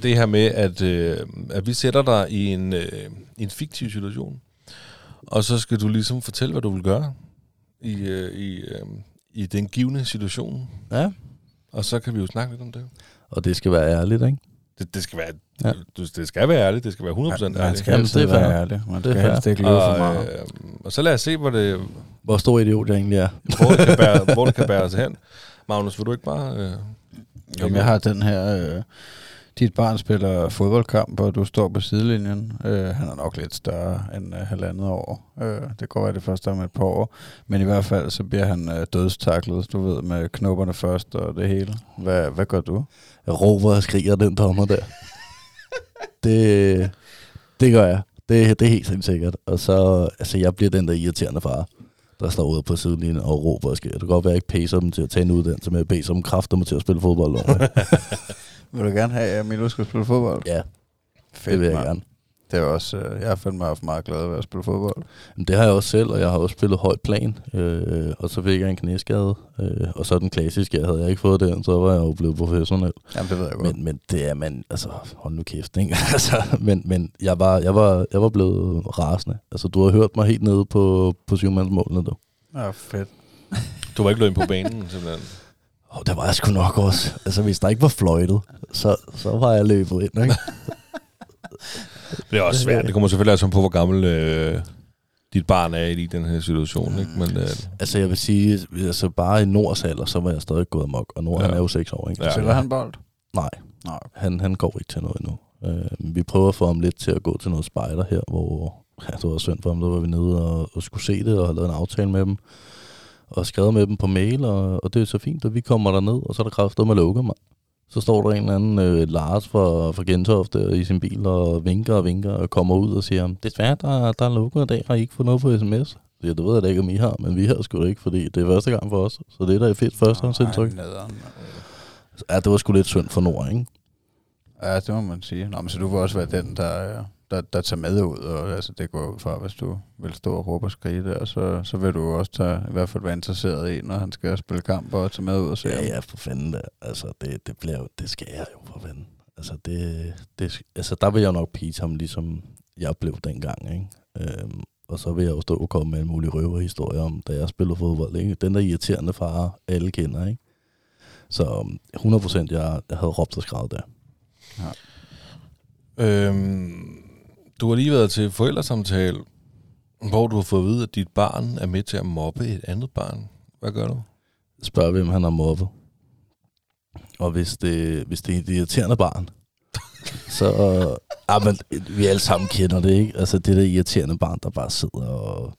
det her med, at, øh, at vi sætter dig i en, øh, en fiktiv situation, og så skal du ligesom fortælle, hvad du vil gøre i, øh, i, øh, i den givende situation. Ja. Og så kan vi jo snakke lidt om det. Og det skal være ærligt, ikke? Det, det, skal, være, Ja. ja. det, det skal være ærligt, det skal være 100% Man ærligt. skal Jamen, altid det er være ærlig. Man Det er skal helst ikke løbe for Og, meget. øh, og så lad os se, hvor det, Hvor stor idiot jeg egentlig er. hvor det, kan, bære, hvor det kan bære os hen. Magnus, vil du ikke bare... Øh, Jamen, jeg har den her... Øh, dit barn spiller fodboldkamp, og du står på sidelinjen. Øh, han er nok lidt større end øh, halvandet år. Øh, det går være det første om et par år. Men i hvert fald, så bliver han øh, dødstaklet, du ved, med knopperne først og det hele. Hvad, hvad gør du? Jeg råber og skriger den dommer der. det, det gør jeg. Det, det er helt sikkert. Og så, altså jeg bliver den der irriterende far, der står ude på sidelinjen og råber og skriger. Det kan godt være, at jeg ikke pacer dem til at tage en uddannelse, men jeg pacer dem kræfter mig til at spille fodbold. Vil du gerne have, at Milo skal spille fodbold? ja, Fedt, det vil jeg mand. gerne. Det er også, øh, jeg har fandme haft meget glad ved at spille fodbold. Men det har jeg også selv, og jeg har også spillet højt plan, øh, og så fik jeg en knæskade, øh, og så den klassiske, havde jeg ikke fået den, så var jeg jo blevet professionel. Jamen, det ved jeg godt. Men, men det er man, altså hold nu kæft, ikke? altså, men men jeg, var, jeg, var, jeg var blevet rasende. Altså du har hørt mig helt nede på, på syvmandsmålene, du. Ja, fedt. Du var ikke løbet på banen, simpelthen. Og der var jeg sgu nok også. Altså hvis der ikke var fløjtet, så, så var jeg løbet ind, ikke? Det er også svært. Det kommer selvfølgelig også på, hvor gammel øh, dit barn er i den her situation. Ikke? Men, øh, altså jeg vil sige, altså bare i Nords alder, så var jeg stadig gået amok, og Nord Ja. er jo seks år, ikke? Ja. Ja. Spiller han bold? Nej, Nej. han, han går ikke til noget endnu. Øh, vi prøver at få ham lidt til at gå til noget spejder her, hvor ja, det var synd for ham, der var vi nede og, og skulle se det, og have lavet en aftale med dem, og skrevet med dem på mail, og, og det er så fint, at vi kommer derned, og så er der kraftet med lukket mig. Så står der en eller anden øh, Lars fra, fra Gentofte i sin bil og vinker og vinker og kommer ud og siger, desværre, der, der er lukket i dag, har I ikke fået noget på sms? Ja, det ved jeg da ikke, om I har, men vi har sgu da ikke, fordi det er første gang for os. Så det er da et fedt førstehåndsindtryk. Ja, det var sgu lidt synd for Nord, ikke? Ja, det må man sige. Nå, men så du vil også være den, der, der, der tager med ud, og altså, det går ud fra, hvis du vil stå og råbe og skrige der, så, så vil du også tage, i hvert fald være interesseret i, når han skal spille kamp og tage med ud og se Ja, ham. ja, for fanden da. Altså, det, det, bliver, jo- det skal jeg jo for fanden. Altså, det, det, altså, der vil jeg nok pige ham, ligesom jeg blev dengang, ikke? Øhm, og så vil jeg jo stå og komme med en mulig røverhistorie om, da jeg spillede fodbold, ikke? Den der irriterende far, alle kender, ikke? Så um, 100% jeg, jeg havde råbt og skrevet der. øhm, du har lige været til forældresamtale, hvor du har fået at vide, at dit barn er med til at mobbe et andet barn. Hvad gør du? Spørg, hvem han har mobbet. Og hvis det, hvis det er et irriterende barn, så... ah, men, vi alle sammen kender det, ikke? Altså det der irriterende barn, der bare sidder og...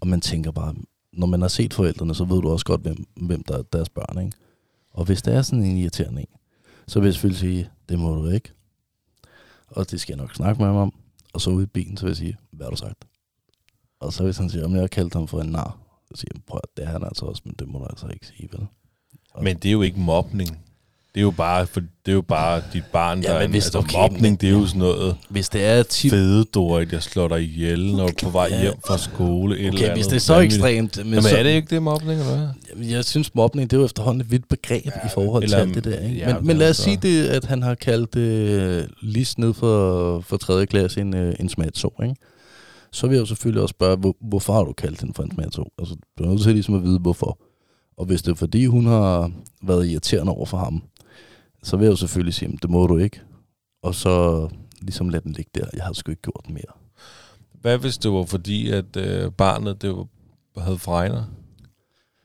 Og man tænker bare, når man har set forældrene, så ved du også godt, hvem, hvem der er deres børn, ikke? Og hvis det er sådan en irriterende en, så vil jeg selvfølgelig sige, det må du ikke. Og det skal jeg nok snakke med ham om. Og så ude i bilen, så vil jeg sige, hvad har du sagt? Og så hvis han siger, om jeg har kaldt ham for en nar, så siger jeg, prøv at det er han altså også, men det må du altså ikke sige, vel? Men det er jo ikke mobning. Det er jo bare, for, det er jo bare dit barn, Ja, der men er en- hvis- altså, okay, mobning, men- det er jo sådan noget Hvis det er tip, fede Dorit, jeg slår dig ihjel, når du er på vej hjem fra skole. Et eller okay, andet hvis det er så vanvittigt. ekstremt, men, Jamen så, er det ikke det mobning, eller hvad? Jamen, jeg synes, mobning, det er jo efterhånden et vidt begreb ja, i forhold til eller- alt det der. Ikke? ja, men, men lad os så- sige det, at han har kaldt øh, Lis ned for, for 3. klasse en, øh, en smatså, ikke? Så vil jeg jo selvfølgelig også spørge, hvor, hvorfor har du kaldt hende for en smatså? Altså, du er nødt til ligesom at vide, hvorfor. Og hvis det er fordi, hun har været irriterende over for ham, så vil jeg jo selvfølgelig sige, "Men det må du ikke. Og så ligesom lade den ligge der. Jeg har sgu ikke gjort mere. Hvad hvis det var fordi, at øh, barnet det var, havde fregner?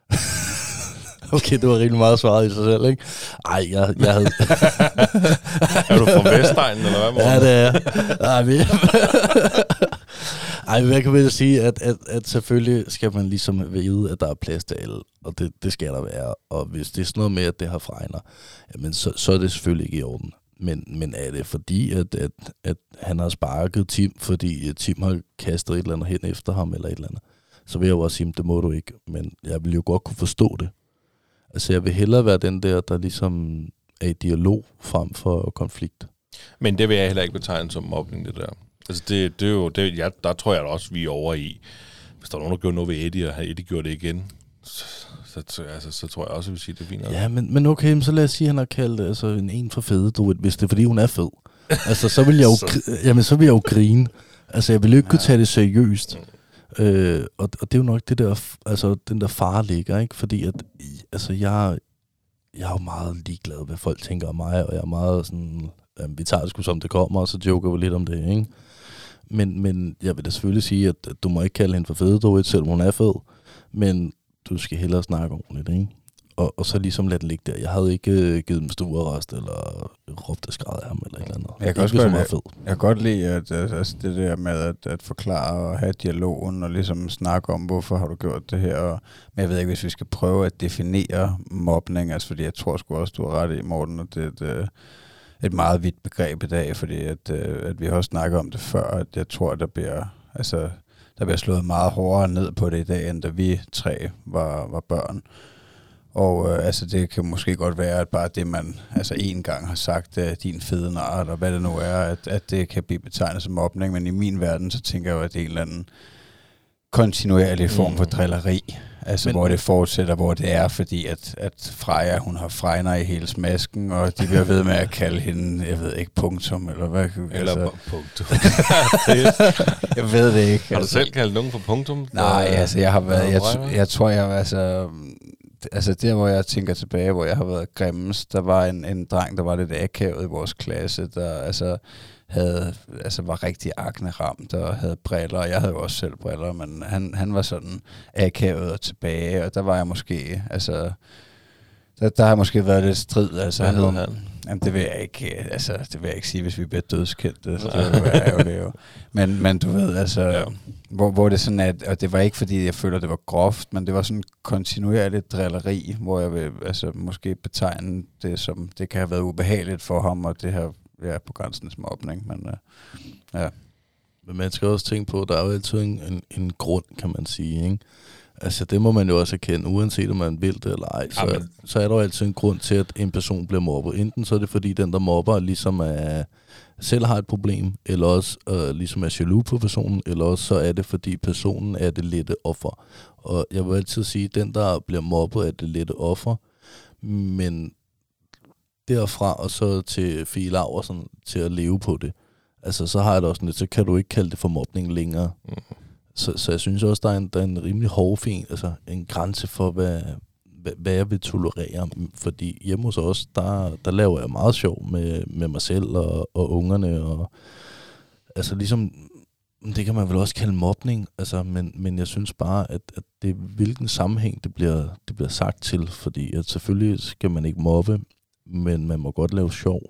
Okay, det var rigtig meget svaret i sig selv, ikke? Ej, jeg, jeg havde... er du fra Vestegnen, eller hvad? Morten? Ja, det er jeg. Ej, men... Ej, jeg kan vel sige, at, at, at selvfølgelig skal man ligesom vide, at der er plads til alle, og det, det skal der være. Og hvis det er sådan noget med, at det har fregner, jamen så, så er det selvfølgelig ikke i orden. Men, men er det fordi, at, at, at han har sparket Tim, fordi øh, Tim har kastet et eller andet hen efter ham, eller et eller andet, så vil jeg jo også sige, det må du ikke. Men jeg vil jo godt kunne forstå det. Altså, jeg vil hellere være den der, der ligesom er i dialog frem for konflikt. Men det vil jeg heller ikke betegne som mobning, det der. Altså, det, det er jo, det, ja, der tror jeg da også, vi er over i. Hvis der er nogen, der gjorde noget ved Eddie, og Eddie gjorde det igen, så, så, altså, så tror jeg også, at vi siger, det er fint. Ja, men, men okay, så lad os sige, at han har kaldt altså, en en for fede, du hvis det er, fordi hun er fed. altså, så vil jeg jo, Så- jamen, så vil jeg jo grine. Altså, jeg vil ikke kunne tage det seriøst. Øh, og, og det er jo nok det der, altså, den der far ligger, ikke? Fordi at, altså, jeg, jeg er jo meget ligeglad, hvad folk tænker om mig, og jeg er meget sådan, jamen, vi tager det sgu som det kommer, og så joker vi lidt om det, ikke? Men, men jeg vil da selvfølgelig sige, at at du må ikke kalde hende for fede, du selvom hun er fed. Men du skal hellere snakke ordentligt, ikke? Og, og så ligesom lade det ligge der. Jeg havde ikke øh, givet dem stuerrest, eller råbt og skrevet af ham, eller et eller andet. Jeg kan Ikke, også godt var fed. Jeg kan godt lide at, altså det der med at, at forklare og have dialogen og ligesom snakke om, hvorfor har du gjort det her. Og, men jeg ved ikke, hvis vi skal prøve at definere mobning, altså fordi jeg tror sgu også, du har ret i, Morten, at det er et, et meget vidt begreb i dag, fordi at, øh, at vi har også snakket om det før, at jeg tror, at der bliver, altså, der bliver slået meget hårdere ned på det i dag, end da vi tre var, var børn. Og øh, altså, det kan måske godt være, at bare det, man altså en gang har sagt, øh, din fede nar, eller hvad det nu er, at, at det kan blive betegnet som mobning. Men i min verden, så tænker jeg jo, at det er en eller anden kontinuerlig form for Mm. drilleri. Altså, Men- hvor det fortsætter, hvor det er, fordi at, at Freja, hun har fregner i hele smasken, og de bliver ved med at kalde hende, jeg ved ikke, punktum, eller hvad. Eller altså, punktum. jeg ved det ikke. Har du selv kaldt nogen for punktum? Nej, Øh, altså jeg har været, jeg, jeg tror jeg var, altså, altså der hvor jeg tænker tilbage, hvor jeg har været grimmest, der var en, en dreng, der var lidt akavet i vores klasse, der altså havde, altså var rigtig akne ramt og havde briller, og jeg havde jo også selv briller, men han, han var sådan akavet og tilbage, og der var jeg måske, altså, der, der har måske været lidt strid, altså. Hvad hed han? Jamen, det vil jeg ikke, altså, det vil jeg ikke sige, hvis vi bliver dødskendte. Det, det vil være ærgerligt, jo. Men, men du ved, altså, Ja. hvor, hvor det sådan at, og det var ikke fordi, jeg føler, det var groft, men det var sådan kontinuerligt drilleri, hvor jeg vil altså, måske betegne det som, det kan have været ubehageligt for ham, og det her ja, på grænsen til mobning, men øh, ja. Men man skal også tænke på, at der er jo altid en, en, en grund, kan man sige. Ikke? Altså det må man jo også erkende, uanset om man vil det eller ej. Så, Jamen. så er der jo altid en grund til, at en person bliver mobbet. Enten så er det fordi, den der mobber ligesom er, selv har et problem, eller også øh, ligesom er jaloux på personen, eller også så er det fordi personen er det lette offer. Og jeg vil altid sige, at den der bliver mobbet er det lette offer, men derfra og så til Fie Laversen til at leve på det, altså så har jeg det også sådan lidt, så kan du ikke kalde det for mobning længere. Mm. Så, så jeg synes også, der er en, der er en rimelig hårfin, altså en grænse for, hvad, hvad, hvad jeg vil tolerere. Fordi hjemme hos os, der, der laver jeg meget sjov med, med mig selv og, og ungerne. Og, altså ligesom, det kan man vel også kalde mobning, altså, men, men jeg synes bare, at, at det hvilken sammenhæng det bliver, det bliver sagt til. Fordi at selvfølgelig skal man ikke mobbe, men man må godt lave sjov.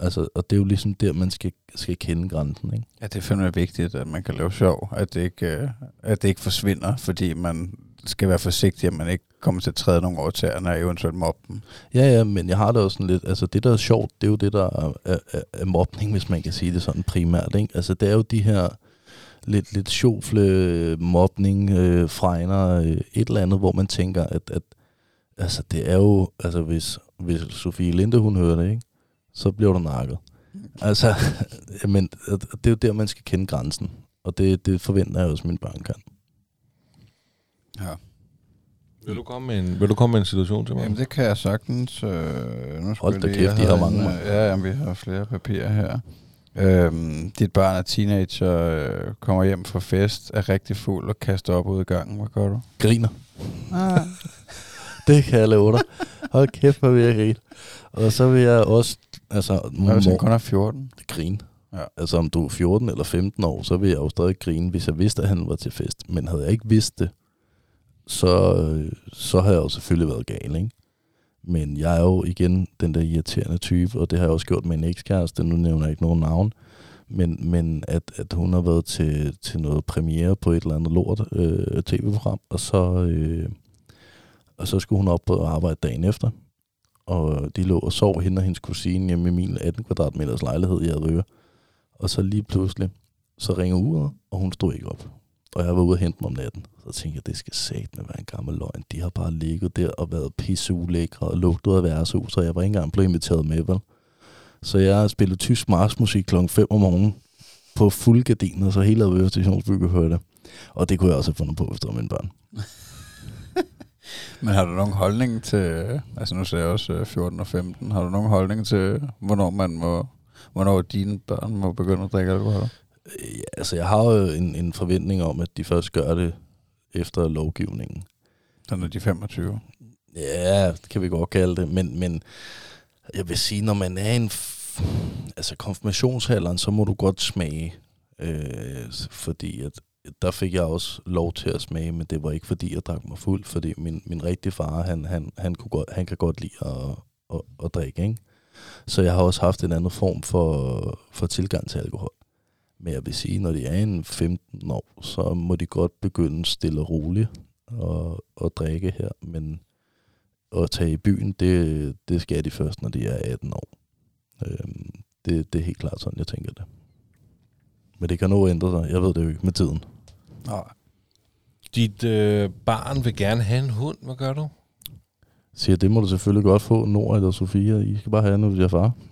Altså, og det er jo ligesom der, man skal, skal kende grænsen, ikke? Ja, det er fandme vigtigt, at man kan lave sjov, at det ikke, øh, at det ikke forsvinder, fordi man skal være forsigtig, at man ikke kommer til at træde nogle over tæerne og eventuelt mobbe dem. Ja, ja, men jeg har det også sådan lidt, altså det der er sjovt, det er jo det der er, er, er, er mobning, hvis man kan sige det sådan primært, ikke? Altså det er jo de her lidt, lidt sjofle mobning, øh, fregner, øh, et eller andet, hvor man tænker, at, at altså det er jo, altså hvis, hvis Sofie Linde, hun hører det, ikke? Så bliver du nakket. Altså, men det er jo der, man skal kende grænsen. Og det, det forventer jeg også, at mine børn kan. Ja. Vil du komme med en, vil du komme med en situation til mig? Jamen, det kan jeg sagtens. Øh, nu skal Hold da lige- kæft, de har mange, en, Ja, jamen, vi har flere papirer her. Øhm, dit barn er teenager, øh, kommer hjem fra fest, er rigtig fuld og kaster op ud i gangen. Hvad gør du? Griner. Ah. Det kan jeg love dig. Hold kæft, hvor vil jeg grine. Og så vil jeg også, altså, Hvad hvis mor- kun er 14? grine. Ja. Altså om du er 14 eller 15 år, så vil jeg jo stadig grine, hvis jeg vidste, at han var til fest. Men havde jeg ikke vidst det, så, så har jeg jo selvfølgelig været gal, ikke? Men jeg er jo igen den der irriterende type, og det har jeg også gjort med en ekskæreste, nu nævner jeg ikke nogen navn, men, men at, at hun har været til, til noget premiere på et eller andet lort øh, tv-program, og så, øh, og så skulle hun op på arbejde dagen efter, og de lå og sov hende og hendes kusine hjemme i min 18 kvadratmeters lejlighed i Adrøge. Og så lige pludselig, så ringer uret, og hun stod ikke op. Og jeg var ude og hente dem om natten. Så tænkte jeg, det skal satme være en gammel løgn. De har bare ligget der og været pisseulækre og lugtet af værtshus, og jeg var ikke engang blevet inviteret med, vel? Så jeg spillede tysk marsmusik klokken 5 om morgenen på fuld gardiner, så hele Advøre kunne høre det. Og det kunne jeg også have fundet på, hvis det var mine børn. Men har du nogen holdning til, altså nu ser jeg også øh, 14 og 15, har du nogen holdning til, hvornår man må, hvornår dine børn må begynde at drikke alkohol? Øh, Ja, altså, jeg har jo en, en forventning om, at de først gør det efter lovgivningen. Så når de er 25. Ja, det kan vi godt kalde det, men, men jeg vil sige, når man er en altså konfirmationsalderen, så må du godt smage, øh, fordi at der fik jeg også lov til at smage, men det var ikke fordi, jeg drak mig fuld, fordi min, min rigtige far, han, han, han, kunne godt, han kan godt lide at, at, at drikke, ikke? Så jeg har også haft en anden form for, for tilgang til alkohol. Men jeg vil sige, når de er en 15 år, så må de godt begynde stille og roligt at, at drikke her, men at tage i byen, det, det skal de først, når de er 18 år. Øhm, det, det er helt klart sådan, jeg tænker det. Men det kan nå ændre sig. Jeg ved det jo ikke med tiden. Nej. Dit øh, barn vil gerne have en hund. Hvad gør du? Siger, det må du selvfølgelig godt få, Nord eller Sofia. I skal bare have noget, jeg far.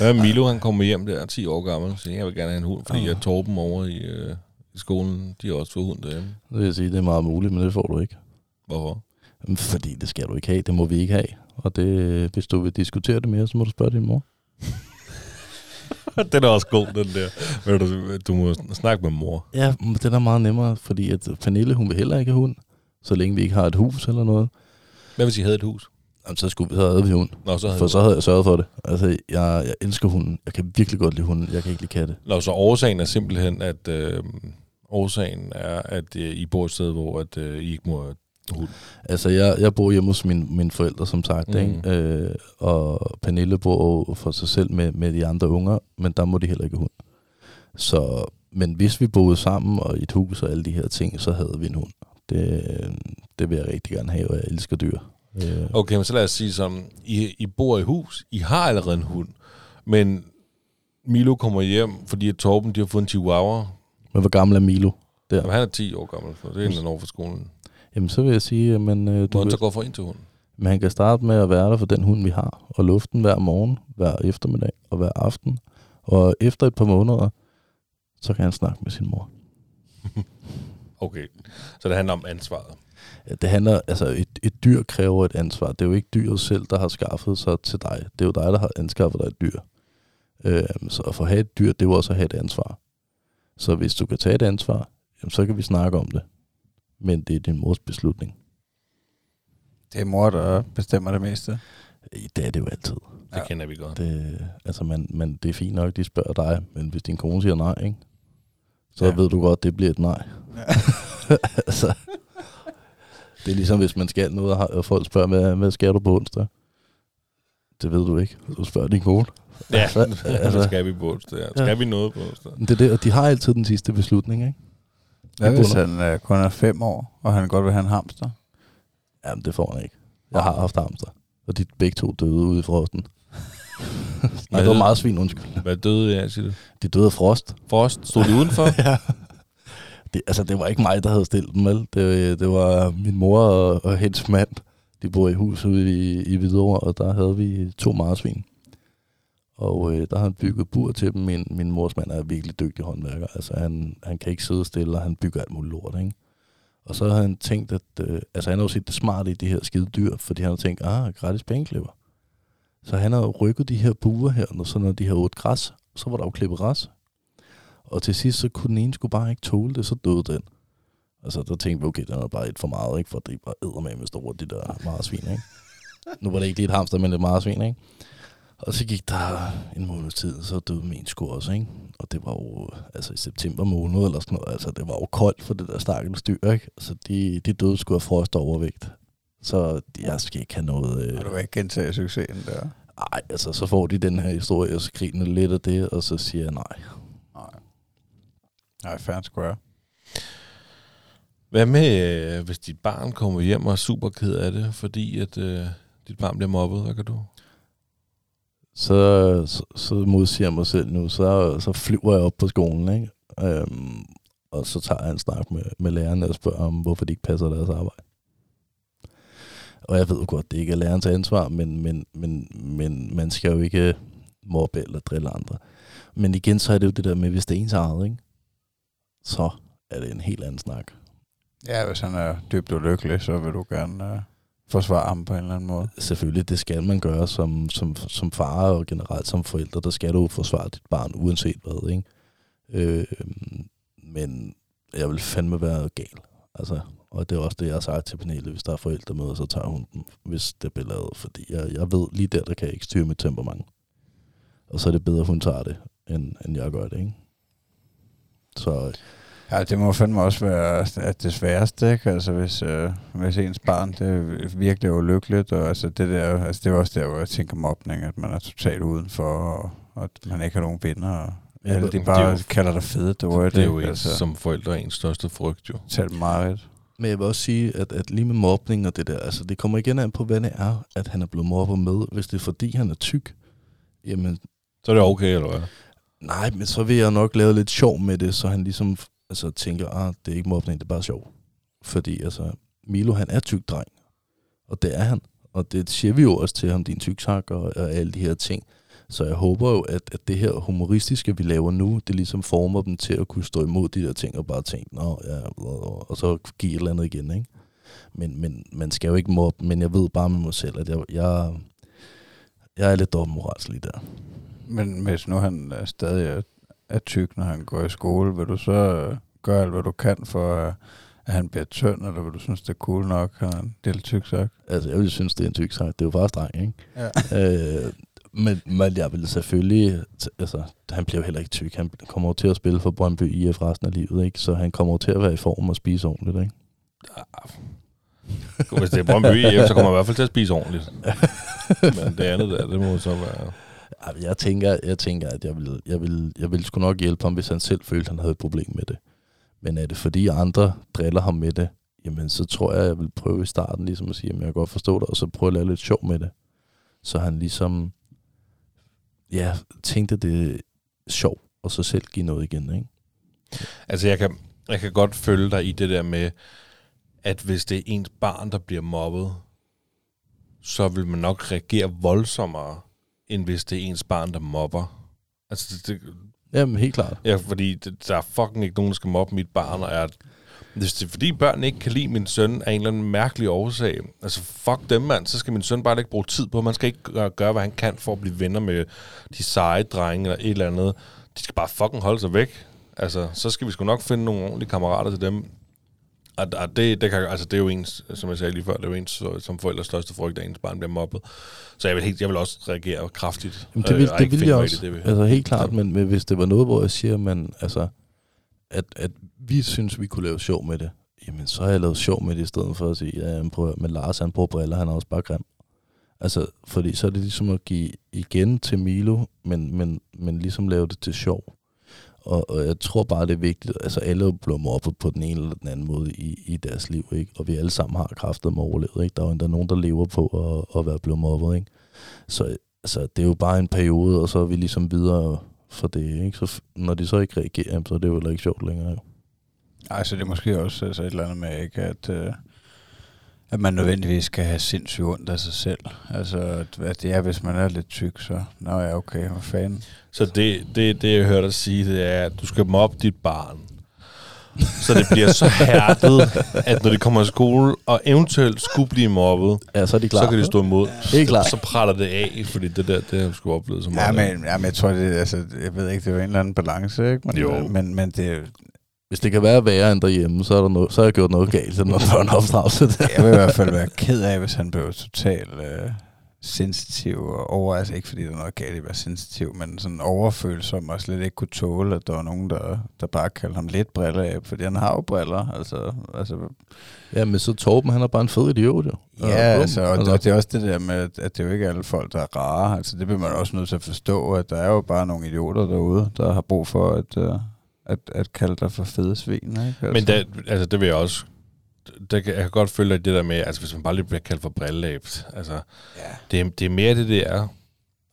Ja, Milo, han kommer hjem der, 10 år gammel, og siger, jeg vil gerne have en hund, fordi Ah. jeg Torben over i, øh, i skolen, de har også fået hund derhjemme. Det vil jeg sige, det er meget muligt, men det får du ikke. Hvorfor? Jamen, Fordi det skal du ikke have, det må vi ikke have. Og det, hvis du vil diskutere det mere, så må du spørge din mor. den er også god, den der. Ved du, du må snakke med mor. Ja, men det er meget nemmere, fordi at Pernille, hun vil heller ikke have hund, så længe vi ikke har et hus eller noget. Hvad hvis I havde et hus? Jamen, så skulle vi have vi hund. Nå, så havde For så havde jeg sørget for det. Altså, jeg, jeg elsker hunden. Jeg kan virkelig godt lide hunden. Jeg kan ikke lide katte. Nå, så årsagen er simpelthen, at øh, årsagen er, at øh, I bor et sted, hvor at, øh, I ikke må hund. Altså, jeg, jeg bor hjemme hos min, mine forældre, som sagt, Mm. ikke? Øh, og Pernille bor for sig selv med, med de andre unger, men der må de heller ikke hund. Så, men hvis vi boede sammen og i et hus og alle de her ting, så havde vi en hund. Det, det vil jeg rigtig gerne have, og jeg elsker dyr. Øh, Okay, men så lad os sige sådan, I, I bor i hus, I har allerede en hund, men Milo kommer hjem, fordi at Torben de har fået en chihuahua. Men hvor gammel er Milo? Der. Jamen, han er 10 år gammel, så det er en år fra skolen. Jamen, så vil jeg sige, at man, øh, Du han så ved, gå for ind til hunden. men han kan starte med at være der for den hund, vi har, og luften hver morgen, hver eftermiddag og hver aften. Og efter et par måneder, så kan han snakke med sin mor. Okay, så det handler om ansvaret. Ja, Det handler, altså et, et dyr kræver et ansvar. Det er jo ikke dyret selv, der har skaffet sig til dig. Det er jo dig, der har anskaffet dig et dyr. Øhm, så for at have et dyr, det er jo også at have et ansvar. Så hvis du kan tage et ansvar, jamen, så kan vi snakke om det. Men det er din mors beslutning. Det er mor, der bestemmer det meste. Det er det jo altid. Det Ja. kender vi godt. Det, altså man, man, det er fint nok, de spørger dig, men hvis din kone siger nej, ikke? så Ja. ved du godt, det bliver et nej. Ja. altså, det er ligesom, hvis man skal noget, og folk spørger, hvad, hvad skal du på onsdag? Det ved du ikke. Du spørger din kone. Ja, Altså, altså, altså- skal vi på onsdag. Ja. Skal Ja. vi noget på onsdag? Det er det, og de har altid den sidste beslutning, ikke? Hvad Det hvis han øh, kun er fem år, og han godt vil have en hamster? Jamen, det får han ikke. Jeg har haft hamster, og de begge to døde ude i frosten. Nej, det var meget svin, undskyld. Hvad døde jeg, siger du? De døde af frost. Frost, stod de udenfor? ja. Det, altså, det var ikke mig, der havde stillet dem, vel? Det, det var min mor og, og hendes mand. De bor i hus ude i, i Hvidovre, og der havde vi to marsvin. Og øh, der har han bygget bur til dem. Min, min mors mand er virkelig dygtig håndværker. Altså, han, han kan ikke sidde stille, og han bygger alt muligt lort, ikke? Og så har han tænkt, at... Øh, altså, han har jo set det smarte i de her skide dyr, fordi han har tænkt, ah, gratis pengeklipper. Så han har rykket de her buer her, når, så når de har otte græs, så var der jo klippet græs. Og til sidst, så kunne den ene skulle bare ikke tåle det, så døde den. Altså, der tænkte vi, okay, den er bare et for meget, ikke? For det var eddermame med store, de der marsvin, ikke? Nu var det ikke lige et hamster, men et marsvin, ikke? Og så gik der en måneds tid, så døde min sgu også, ikke? Og det var jo, altså i september måned eller sådan noget, altså det var jo koldt for det der stakkels dyr, ikke? Så de, de døde sgu af frost og overvægt. Så jeg skal ikke have noget... Øh, Og du vil ikke gentage succesen der? ej, altså så får de den her historie, og så griner lidt af det, og så siger jeg nej. Nej. Nej, fair square. Hvad med, øh, hvis dit barn kommer hjem og er super ked af det, fordi at øh, dit barn bliver mobbet? Hvad kan du? Så, så, så modsiger jeg mig selv nu, så, så flyver jeg op på skolen, ikke? Øhm, og så tager jeg en snak med, med lærerne og spørger om, hvorfor de ikke passer deres arbejde. Og jeg ved jo godt, det ikke er lærernes ansvar, men, men, men, men man skal jo ikke mobbe eller drille andre. Men igen, så er det jo det der med, hvis det er ens eget, ikke? så er det en helt anden snak. Ja, hvis han er dybt ulykkelig, så vil du gerne Uh forsvare ham på en eller anden måde. Selvfølgelig, det skal man gøre som, som, som far og generelt som forældre. Der skal du forsvare dit barn, uanset hvad. Ikke? Øh, men jeg vil fandme være gal. Altså, og det er også det, jeg har sagt til Pernille. Hvis der er forældremøder, så tager hun dem, hvis det bliver lavet. Fordi jeg, jeg ved, lige der, der kan jeg ikke styre mit temperament. Og så er det bedre, at hun tager det, end, end jeg gør det. Ikke? Så Ja, det må fandme også være at det sværeste, ikke? Altså hvis, øh, hvis ens barn det er virkelig ulykkeligt, og altså det der, altså det er også der, hvor jeg tænker mobning, at man er totalt udenfor, og, og at man ikke har nogen venner, og Ja, alle det- de det bare er jo- kalder dig fede, du er Det er jo ens, altså, som forældre ens største frygt, jo. Tal meget. Men jeg vil også sige, at, at lige med mobning og det der, altså det kommer igen an på, hvad det er, at han er blevet mobbet med. Hvis det er fordi, han er tyk, jamen Så er det okay, eller hvad? nej, men så vil jeg nok lave lidt sjov med det, så han ligesom altså, tænker, ah, det er ikke mobning, det er bare sjov. Fordi altså, Milo han er tyk dreng, Og det er han. Og det siger vi jo også til ham, din tyksak og, og alle de her ting. Så jeg håber jo, at, at det her humoristiske, vi laver nu, det ligesom former dem til at kunne stå imod de der ting og bare tænke, nå ja, og så give et eller andet igen, ikke? Men, men man skal jo ikke mobbe, men jeg ved bare med mig selv, at jeg, jeg, jeg er lidt dobbeltmoralsk lige der. Men hvis nu han er stadig er, er tyk, når han går i skole, vil du så øh, gøre alt, hvad du kan for, øh, at han bliver tynd, eller vil du synes, det er cool nok, at han er en tyk sagt? Altså, jeg vil synes, det er en tyk sagt. Det er jo bare streng, ikke? Ja. øh, men, men jeg vil selvfølgelig... Altså, han bliver jo heller ikke tyk. Han kommer over til at spille for Brøndby IF resten af livet, ikke? Så han kommer over til at være i form og spise ordentligt, ikke? Hvis det er Brøndby IF, så kommer han i hvert fald til at spise ordentligt. Men det andet der, det må så være... Jeg tænker, jeg tænker at jeg vil, jeg, vil, jeg vil sgu nok hjælpe ham, hvis han selv følte, at han havde et problem med det. Men er det fordi andre driller ham med det, jamen så tror jeg, jeg vil prøve i starten ligesom at sige, at jeg kan godt forstå det, og så prøve at lave lidt sjov med det. Så han ligesom, ja, tænkte det er sjov, og så selv give noget igen, ikke? Altså, jeg kan, jeg kan godt følge dig i det der med, at hvis det er ens barn, der bliver mobbet, så vil man nok reagere voldsommere, end hvis det er ens barn, der mobber. Altså, det, det, Jamen, helt klart. ja, fordi det, der er fucking ikke nogen, der skal mobbe mit barn, og jeg, hvis det er fordi børn ikke kan lide min søn af en eller anden mærkelig årsag, altså fuck dem mand, så skal min søn bare ikke bruge tid på, man skal ikke gøre, gøre, hvad han kan for at blive venner med de seje drenge eller et eller andet. De skal bare fucking holde sig væk. Altså, så skal vi sgu nok finde nogle ordentlige kammerater til dem. Og, og det, det, kan, altså, det er jo ens, som jeg sagde lige før, det er jo ens som forældres største frygt, at ens barn bliver mobbet. Så jeg vil, helt, jeg vil også reagere kraftigt. Jamen, det vil, øh, det vil jeg også. Det, det vil. altså helt klart, men, men hvis det var noget, hvor jeg siger, man, altså, at, at vi synes, vi kunne lave sjov med det, jamen så har jeg lavet sjov med det, i stedet for at sige, ja, jamen, prøv, men Lars han bruger briller, han er også bare grim. Altså, fordi så er det ligesom at give igen til Milo, men, men, men ligesom lave det til sjov. Og, og jeg tror bare, det er vigtigt, altså alle bliver mobbet på den ene eller den anden måde i, i deres liv, ikke? Og vi alle sammen har kræfter med overlevet, ikke? Der er jo endda nogen, der lever på at, at være blevet mobbet, ikke? Så altså, det er jo bare en periode, og så er vi ligesom videre for det, ikke? Så når de så ikke reagerer, så er det jo heller ikke sjovt længere, jo. Ej, så det er måske også altså et eller andet med, ikke, at, øh, at man nødvendigvis skal have sindssygt ondt af sig selv. Altså, at, at det er, hvis man er lidt tyk, så nå ja, okay, hvad fanden. Så det, det, det, jeg hørte dig sige, det er, at du skal mobbe dit barn. Så det bliver så hærdet, at når de kommer i skole, og eventuelt skulle blive mobbet, Ja, så er de klar. så kan de stå imod. Helt klart. Så praller det af, fordi det der, det har sgu oplevet så Ja, meget. men, ja, men jeg tror, det, altså, jeg ved ikke, det er jo en eller anden balance, ikke? Men, Jo. Men, men det, Hvis det kan være værre end derhjemme, så, er der noget, så har jeg gjort noget galt, så når der er en opdragelse der. jeg vil i hvert fald være ked af, hvis han blev totalt øh, sensitiv og over, altså ikke fordi der er noget galt i at være sensitiv, men sådan overfølsom og slet ikke kunne tåle, at der var nogen, der, der bare kaldte ham lidt briller af, fordi han har jo briller, altså, altså Ja, men så Torben, han er bare en fed idiot, jo. Ja, bum. altså, og, og det er også det der med, at det er jo ikke alle folk, der er rare. Altså, det bliver man også nødt til at forstå, at der er jo bare nogle idioter derude, der har brug for at, uh, at, at kalde dig for fede svin. Ikke? Altså. Men det, altså, det vil jeg også... Det, kan- jeg kan godt følge det der med, altså hvis man bare lige bliver kaldt for brillelæbt, altså ja. det, er- det er mere det der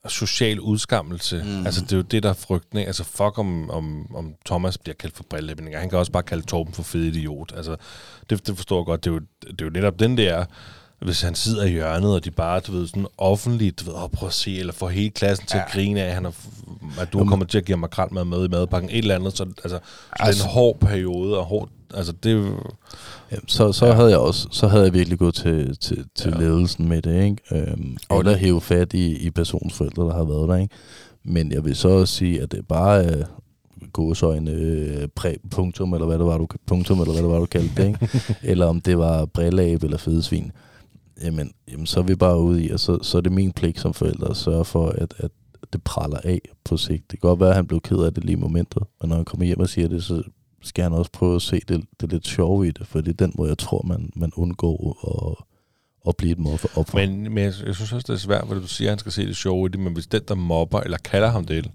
social udskammelse. Mm. Altså det er jo det, der er frygten. ikke? Altså fuck om, om, om Thomas bliver kaldt for brillelæb. Han kan også bare kalde Torben for fed idiot. Altså det, det forstår jeg godt. Det er, jo, det er jo netop den der, hvis han sidder i hjørnet, og de bare, du ved, sådan offentligt, du ved, oh, prøv at se, eller får hele klassen til ja. At grine af, at, han er, at du Jamen. kommer til at give makrel med med i madpakken, et eller andet. Så, altså, så det er Altså- en hård periode, og hård, altså det så, så, ja. havde jeg også, så havde jeg virkelig gået til, til, til Ja. ledelsen med det, ikke? Øhm, Og eller hæve fat i, i persons forældre, der har været der, ikke? Men jeg vil så også sige, at det er bare øh, gåsøjne øh, præ, punktum, eller hvad det var, du, punktum, eller hvad det var, du kaldte det, ikke? eller om det var brilleab eller fedesvin. Jamen, jamen, så er vi bare ude i, og så, så er det min pligt som forældre at sørge for, at, at det praller af på sigt. Det kan godt være, at han blev ked af det lige i momentet, men når han kommer hjem og siger det, så skal han også prøve at se det, det lidt sjove i det, for det er den måde, jeg tror, man, man undgår at, at blive et mobber op. Men, men jeg, jeg synes også, det er svært, fordi du siger, at han skal se det sjove i det, men hvis den, der mobber eller kalder ham det,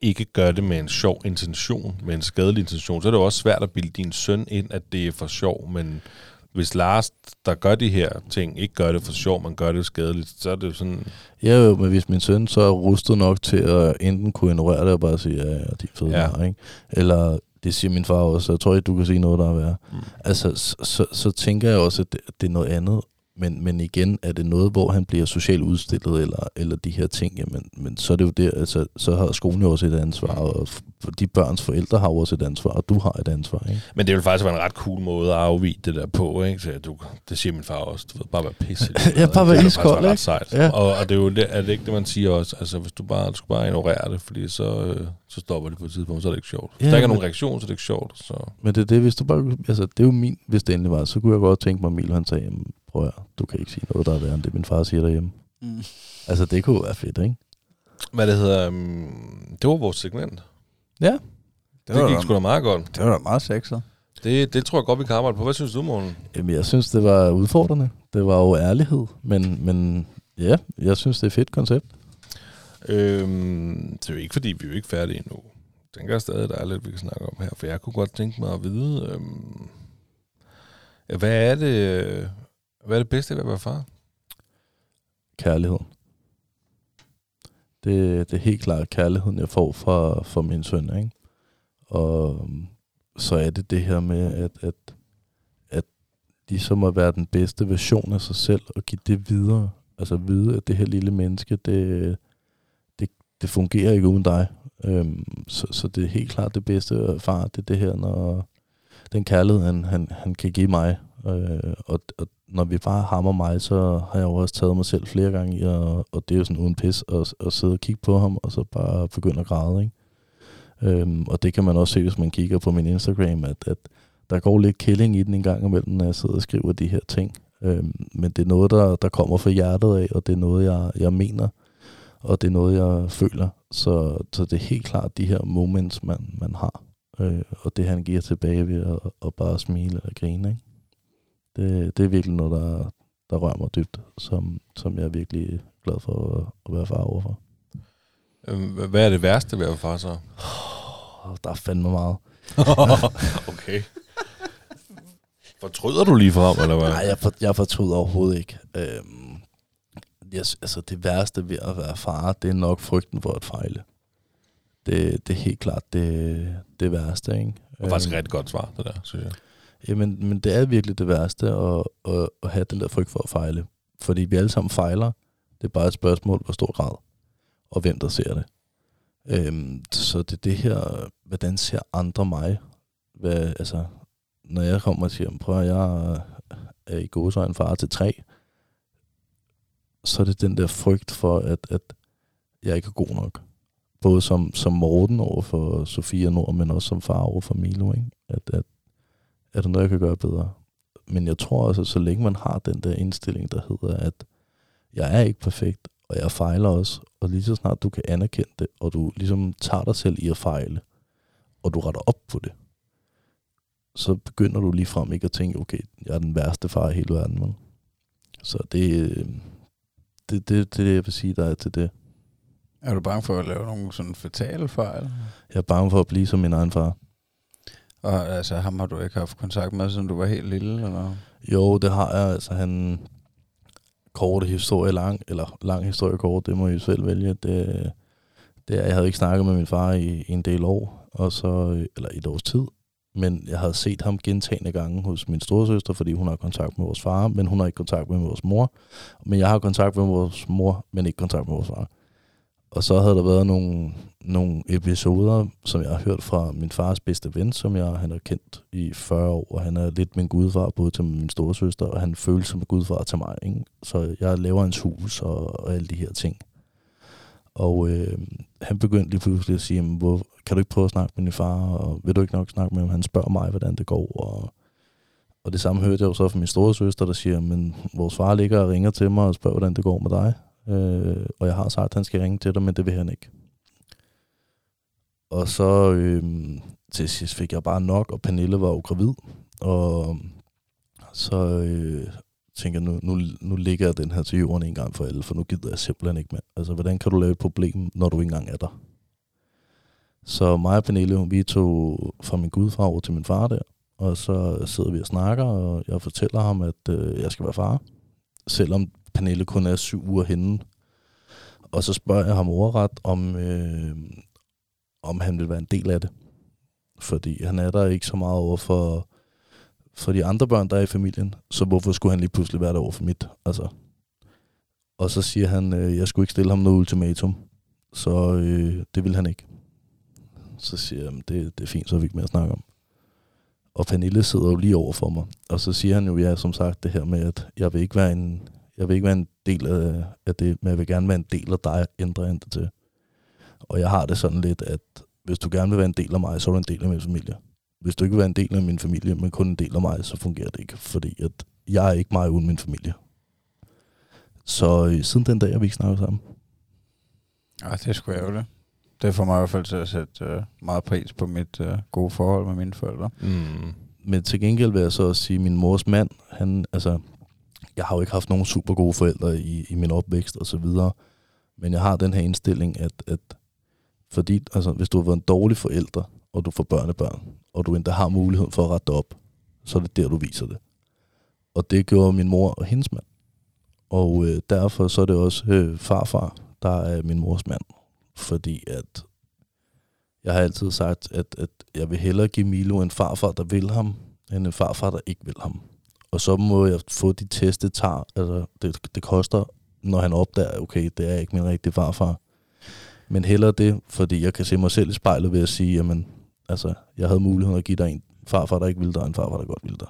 ikke gør det med en sjov intention, med en skadelig intention, så er det jo også svært at bilde din søn ind, at det er for sjov, men hvis Lars, der gør de her ting, ikke gør det for sjov, man gør det skadeligt, så er det jo sådan... Ja, jo, men hvis min søn så er rustet nok til at enten kunne ignorere det og bare sige, ja, ja, de er fede Ja. ja. ikke? Eller det siger min far også, jeg tror ikke, du kan sige noget, der er værre. Mm. Altså, så, så, så tænker jeg også, at det, det er noget andet men, men igen, er det noget, hvor han bliver socialt udstillet, eller, eller de her ting, jamen, men så er det jo der, altså, så har skolen jo også et ansvar, og de børns forældre har jo også et ansvar, og du har et ansvar, ikke? Men det vil faktisk være en ret cool måde at afvige det der på, ikke? Så du, det siger min far også. Du ved, bare være pisse. Ja, bare være iskold, ret ikke? sejt. Ja. Og, og, det er jo det, er det ikke det, man siger også. Altså, hvis du bare, du skal bare ignorere det, fordi så, øh, så stopper det på et tidspunkt, så er det ikke sjovt. Hvis Ja, der ikke er nogen reaktion, så er det ikke sjovt. Så. Men det er det, hvis du bare, altså det er jo min, hvis det endelig var, så kunne jeg godt tænke mig, at Emil han sagde, jamen, prøv at, du kan ikke sige noget, der er værre end det, min far siger derhjemme. Mm. Altså det kunne være fedt, ikke? Hvad det hedder, um, det var vores segment. Ja. Det, Det, var gik da- sgu da meget godt. det var da meget sexet. Det, det tror jeg godt, vi kan arbejde på. Hvad synes du, morgen? Jamen jeg synes, det var udfordrende. Det var jo ærlighed, men, men ja, jeg synes, det er et fedt koncept. Øhm, det er jo ikke, fordi vi er jo ikke færdige endnu. Jeg tænker stadig, der er lidt, vi kan snakke om her, for jeg kunne godt tænke mig at vide, øhm, hvad er det, hvad er det bedste ved at være far? Kærlighed. Det, det er helt klart kærligheden, jeg får fra, fra min søn, ikke? Og øhm, så er det det her med, at, at, at ligesom at være den bedste version af sig selv, og give det videre. Altså vide, at det her lille menneske, det, det, det fungerer ikke uden dig. Øhm, så, så det er helt klart det bedste far, det er det her, når den kærlighed, han, han, han kan give mig. Øh, og, og når vi bare hammer mig, så har jeg jo også taget mig selv flere gange i, og, og det er jo sådan uden pis, at, at sidde og kigge på ham, og så bare begynde at græde, ikke? Øhm, og det kan man også se, hvis man kigger på min Instagram, at, at der går lidt killing i den en gang imellem, når jeg sidder og skriver de her ting. Øhm, men det er noget, der, der kommer fra hjertet af, og det er noget, jeg, jeg mener, og det er noget, jeg føler. Så, så det er helt klart de her moments, man, man har, øh, og det han giver tilbage ved at, at bare smile eller grine, ikke? Det, det er virkelig noget, der, der rører mig dybt, som, som jeg er virkelig glad for at, at være far overfor. Øhm, hvad er det værste ved at være far så? Oh, der er fandme meget. okay. Fortryder du lige frem, eller hvad? Nej, jeg, for, jeg fortryder overhovedet ikke. Øhm, yes, altså det værste ved at være far, det er nok frygten for at fejle. Det, det er helt klart det, det værste, ikke? Det var faktisk et Øhm, rigtig godt svar, det der, synes jeg. Jamen, men det er virkelig det værste at, at, at have den der frygt for at fejle. Fordi vi alle sammen fejler. Det er bare et spørgsmål, hvor stor grad, og hvem der ser det. Øhm, så det er det her, hvordan ser andre mig? Hvad, altså, når jeg kommer og siger, prøv at jeg er i gode en far til tre, så er det den der frygt for, at, at jeg ikke er god nok. Både som, som Morten over for Sofia Nord, men også som far over for Milo. Ikke? At, at er der noget, jeg kan gøre bedre? Men jeg tror også, at så længe man har den der indstilling, der hedder, at jeg er ikke perfekt, og jeg fejler også, og lige så snart du kan anerkende det, og du ligesom tager dig selv i at fejle, og du retter op på det, så begynder du lige frem ikke at tænke, okay, jeg er den værste far i hele verden. Men. Så det, øh, det, det, det er det, jeg vil sige, der er til det. Er du bange for at lave nogle sådan fatale fejl? Jeg er bange for at blive som min egen far. Og altså, ham har du ikke haft kontakt med, siden du var helt lille, eller? Jo, det har jeg. Altså, han korte historie lang, eller lang historie kort, det må I selv vælge. Det, det er, jeg havde ikke snakket med min far i, i en del år, og så, eller et års tid. Men jeg havde set ham gentagende gange hos min storesøster, fordi hun har kontakt med vores far, men hun har ikke kontakt med vores mor. Men jeg har kontakt med vores mor, men ikke kontakt med vores far. Og så havde der været nogle, nogle episoder, som jeg har hørt fra min fars bedste ven, som jeg han har kendt i 40 år, og han er lidt min gudfar, både til min storesøster, og han føles som en gudfar til mig. Ikke? Så jeg laver hans hus og, og alle de her ting. Og øh, han begyndte lige pludselig at sige, hvor, kan du ikke prøve at snakke med din far, og vil du ikke nok snakke med ham? Han spørger mig, hvordan det går. Og, og det samme hørte jeg jo så fra min storesøster, der siger, men vores far ligger og ringer til mig og spørger, hvordan det går med dig. Øh, og jeg har sagt, at han skal ringe til dig, men det vil han ikke. Og så øh, til sidst fik jeg bare nok, og Pernille var jo gravid. Og så øh, tænker jeg, nu, nu, nu ligger jeg den her til jorden en gang for alle, for nu gider jeg simpelthen ikke mere. Altså, hvordan kan du lave et problem, når du ikke engang er der? Så mig og Pernille, vi tog fra min gudfar over til min far der, og så sidder vi og snakker, og jeg fortæller ham, at øh, jeg skal være far. Selvom Pernille kun er syv uger henne. Og så spørger jeg ham overret, om, øh, om han vil være en del af det. Fordi han er der ikke så meget over for, for de andre børn, der er i familien, så hvorfor skulle han lige pludselig være der over for mit? Altså. Og så siger han, øh, jeg skulle ikke stille ham noget ultimatum, så øh, det vil han ikke. Så siger jeg, det, det er fint, så er vi ikke mere at snakke om. Og Pernille sidder jo lige over for mig, og så siger han jo, ja, som sagt, det her med, at jeg vil ikke være en, jeg vil ikke være en del af, af det, men jeg vil gerne være en del af dig, ændrer han det til. Og jeg har det sådan lidt, at hvis du gerne vil være en del af mig, så er du en del af min familie. Hvis du ikke vil være en del af min familie, men kun en del af mig, så fungerer det ikke. Fordi at jeg er ikke mig uden min familie. Så øh, siden den dag, har vi ikke snakket sammen. Ej, det er sgu ærgerligt. Det får mig i hvert fald til at sætte øh, meget pris på mit øh, gode forhold med mine forældre. Mm. Men til gengæld vil jeg så også sige, at min mors mand, han, altså, jeg har jo ikke haft nogen super gode forældre i, i min opvækst og så videre. Men jeg har den her indstilling, at, at fordi, altså, hvis du har været en dårlig forælder, og du får børnebørn, og du endda har muligheden for at rette op, så er det der, du viser det. Og det gjorde min mor og hendes mand. Og øh, derfor så er det også øh, farfar, der er min mors mand. Fordi at jeg har altid sagt, at, at jeg vil hellere give Milo en farfar, der vil ham, end en farfar, der ikke vil ham. Og så må jeg få de test, det tager. Altså, det, det koster, når han opdager, okay, det er ikke min rigtige farfar. Men hellere det, fordi jeg kan se mig selv i spejlet ved at sige, jamen, altså, jeg havde muligheden at give dig en farfar, der ikke ville dig, og en farfar, der godt ville dig.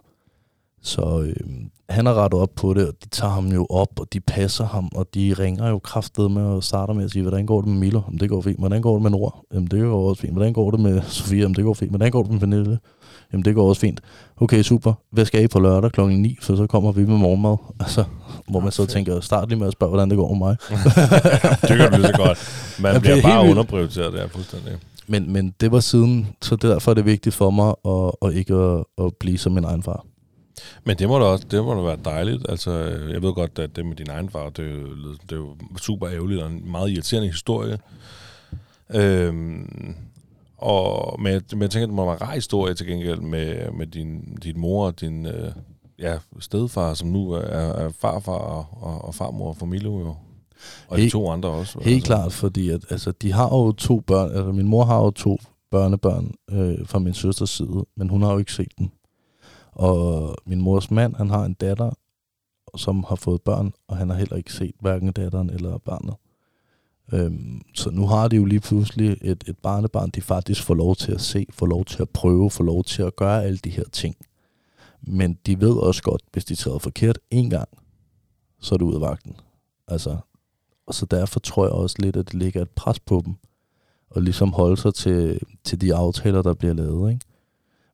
Så øh, han har rettet op på det, og de tager ham jo op, og de passer ham, og de ringer jo kraftet med og starter med at sige, hvordan går det med Milo? Jamen, det går fint. Hvordan går det med Nora? Jamen, det går også fint. Hvordan går det med Sofia? Jamen, det går fint. Hvordan går det med Pernille? Jamen, det går også fint. Okay, super. Hvad skal I på lørdag kl. 9? For så kommer vi med morgenmad. Altså, hvor man så tænker, start lige med at spørge, hvordan det går med mig. det kan du så godt. Man Ja, bliver det er bare underprioriteret der fuldstændig. Men, men det var siden, så derfor er det vigtigt for mig at, at ikke at, at blive som min egen far. Men det må da også det må da være dejligt. Altså, jeg ved godt, at det med din egen far, det er det er jo super ærgerligt og en meget irriterende historie. Øhm, og, men, jeg, men jeg tænker, at det må være en rar historie til gengæld med, med din, din mor og din øh, ja, stedfar, som nu er, er farfar og, og, og farmor for Milo jo. Og de Helt- to andre også. Helt klart, fordi at, altså, de har jo to børn, altså min mor har jo to børnebørn øh, fra min søsters side, men hun har jo ikke set dem. Og min mors mand, han har en datter, som har fået børn, og han har heller ikke set hverken datteren eller barnet. Øhm, så nu har de jo lige pludselig et, et barnebarn, de faktisk får lov til at se, får lov til at prøve, får lov til at gøre alle de her ting. Men de ved også godt, hvis de træder forkert en gang, så er det ud af vagten. Altså, og så derfor tror jeg også lidt, at det ligger et pres på dem, og ligesom holde sig til, til de aftaler, der bliver lavet. Ikke?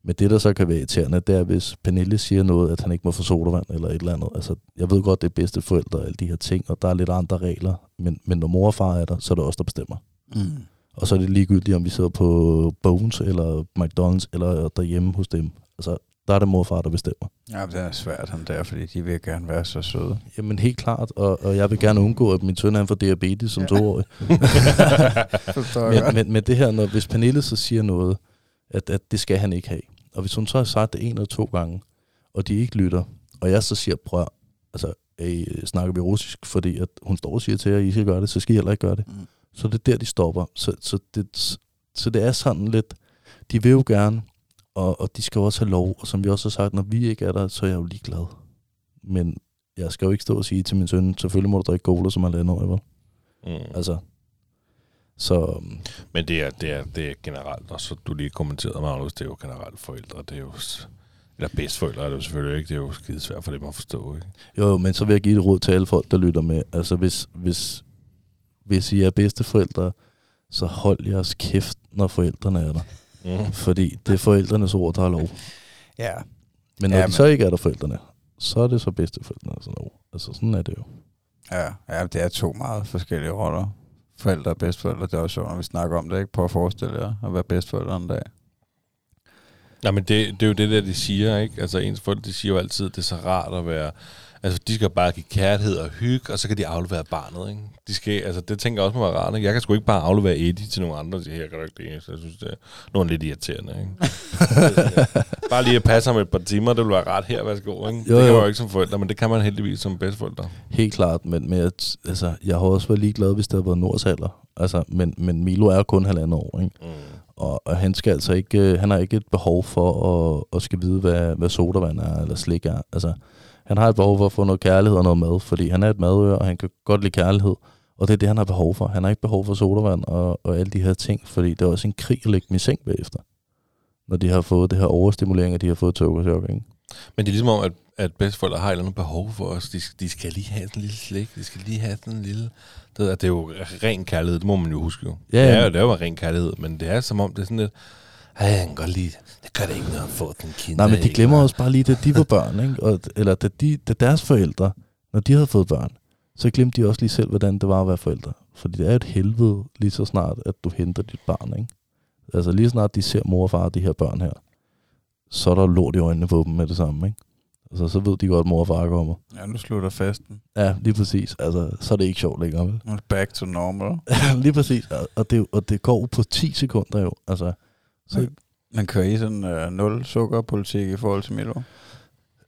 Men det, der så kan være irriterende, det er, hvis Pernille siger noget, at han ikke må få sodavand eller et eller andet. Altså, jeg ved godt, det er bedste forældre og alle de her ting, og der er lidt andre regler. Men, men når mor og far er der, så er det os, der bestemmer. Mm. Og så er det ligegyldigt, om vi sidder på Bones eller McDonald's eller derhjemme hos dem. Altså, der er det mor og far, der bestemmer. Ja, det er svært han der, fordi de vil gerne være så søde. Jamen helt klart, og, og jeg vil gerne undgå, at min søn han får diabetes som Ja. toårig. Men, men, men det her, når, hvis Pernille så siger noget, at, at det skal han ikke have, og hvis hun så har sagt det en eller to gange, og de ikke lytter, og jeg så siger, prøv, altså, hey, snakker vi russisk, fordi at hun står og siger til jer, at I skal gøre det, så skal I heller ikke gøre det. Mm. Så det er der, de stopper. Så, så, det, så det er sådan lidt, de vil jo gerne, og, og de skal jo også have lov, og som vi også har sagt, når vi ikke er der, så er jeg jo ligeglad. Men jeg skal jo ikke stå og sige til min søn, selvfølgelig må du drikke cola som er år, vel? Mm. Altså, så Men det er, det er, det er generelt, og så du lige kommenterede, Magnus, det er jo generelt forældre, det er jo, eller bedstforældre er det jo selvfølgelig ikke, det er jo skide svært for dem at forstå, ikke? Jo, jo, men så vil jeg give et råd til alle folk, der lytter med. Altså, hvis, hvis, hvis I er bedsteforældre, så hold jeres kæft, når forældrene er der. Mm. Fordi det er forældrenes ord, der er lov. Ja, Men når Ja, de men- så ikke er der, forældrene, så er det så bedsteforældrene, der er lov. Altså, sådan er det jo. ja, ja, det er to meget forskellige roller. Forældre og bedstforældre, det er også sjovt, når vi snakker om det, ikke? Prøv at forestille jer at være bedstforældre en dag. Nej, men det, det er jo det der, de siger, ikke? Altså ens forældre, de siger jo altid, det er så rart at være... Altså, de skal bare give kærlighed og hygge, og så kan de aflevere barnet, ikke? De skal, altså, det tænker jeg også må være rart, ikke? Jeg kan sgu ikke bare aflevere Eddie til nogle andre, og sige, her kan du ikke det, så jeg synes, det er nogen lidt irriterende, ikke? bare lige at passe ham et par timer, det vil være rart her, værsgo, ikke? Jo, det kan jo. man jo ikke som forældre, men det kan man heldigvis som bedsteforældre. Helt klart, men, men jeg, altså, jeg har også været ligeglad, hvis det havde været Nords alder. Altså, men, men Milo er kun halvandet år, ikke? Mm. Og, og han skal altså ikke, øh, han har ikke et behov for at, at skal vide, hvad, hvad sodavand er, eller slik er. Altså, han har et behov for at få noget kærlighed og noget mad, fordi han er et madør, og han kan godt lide kærlighed. Og det er det, han har behov for. Han har ikke behov for sodavand og, og alle de her ting, fordi det er også en krig at lægge dem i seng bagefter. Når de har fået det her overstimulering, og de har fået togchok, ikke? Men det er ligesom om, at, at bedsteforældre har et eller andet behov for os. De, de skal lige have sådan en lille slik. De skal lige have sådan en lille... Det, er- det er jo ren kærlighed, det må man jo huske jo. Ja, det, er, ja. jo- det er jo ren kærlighed, men det er som om, det er sådan lidt... Ej, jeg kan godt lide... Det gør det ikke noget at få den kind. Nej, men de glemmer også bare lige, da de var børn, ikke? Og, eller da, de, da deres forældre, når de havde fået børn, så glemte de også lige selv, hvordan det var at være forældre. Fordi det er et helvede lige så snart, at du henter dit barn, ikke? Altså lige så snart de ser mor og far de her børn her, så er der lort i øjnene på dem med det samme, ikke? Altså, så ved de godt, at mor og far kommer. Ja, nu slutter festen. Ja, lige præcis. Altså, så er det ikke sjovt længere, vel? Back to normal. lige præcis. Og- Og det, og det går jo på 10 sekunder jo. Altså, så, Man kører i sådan uh, nul sukkerpolitik i forhold til Milo.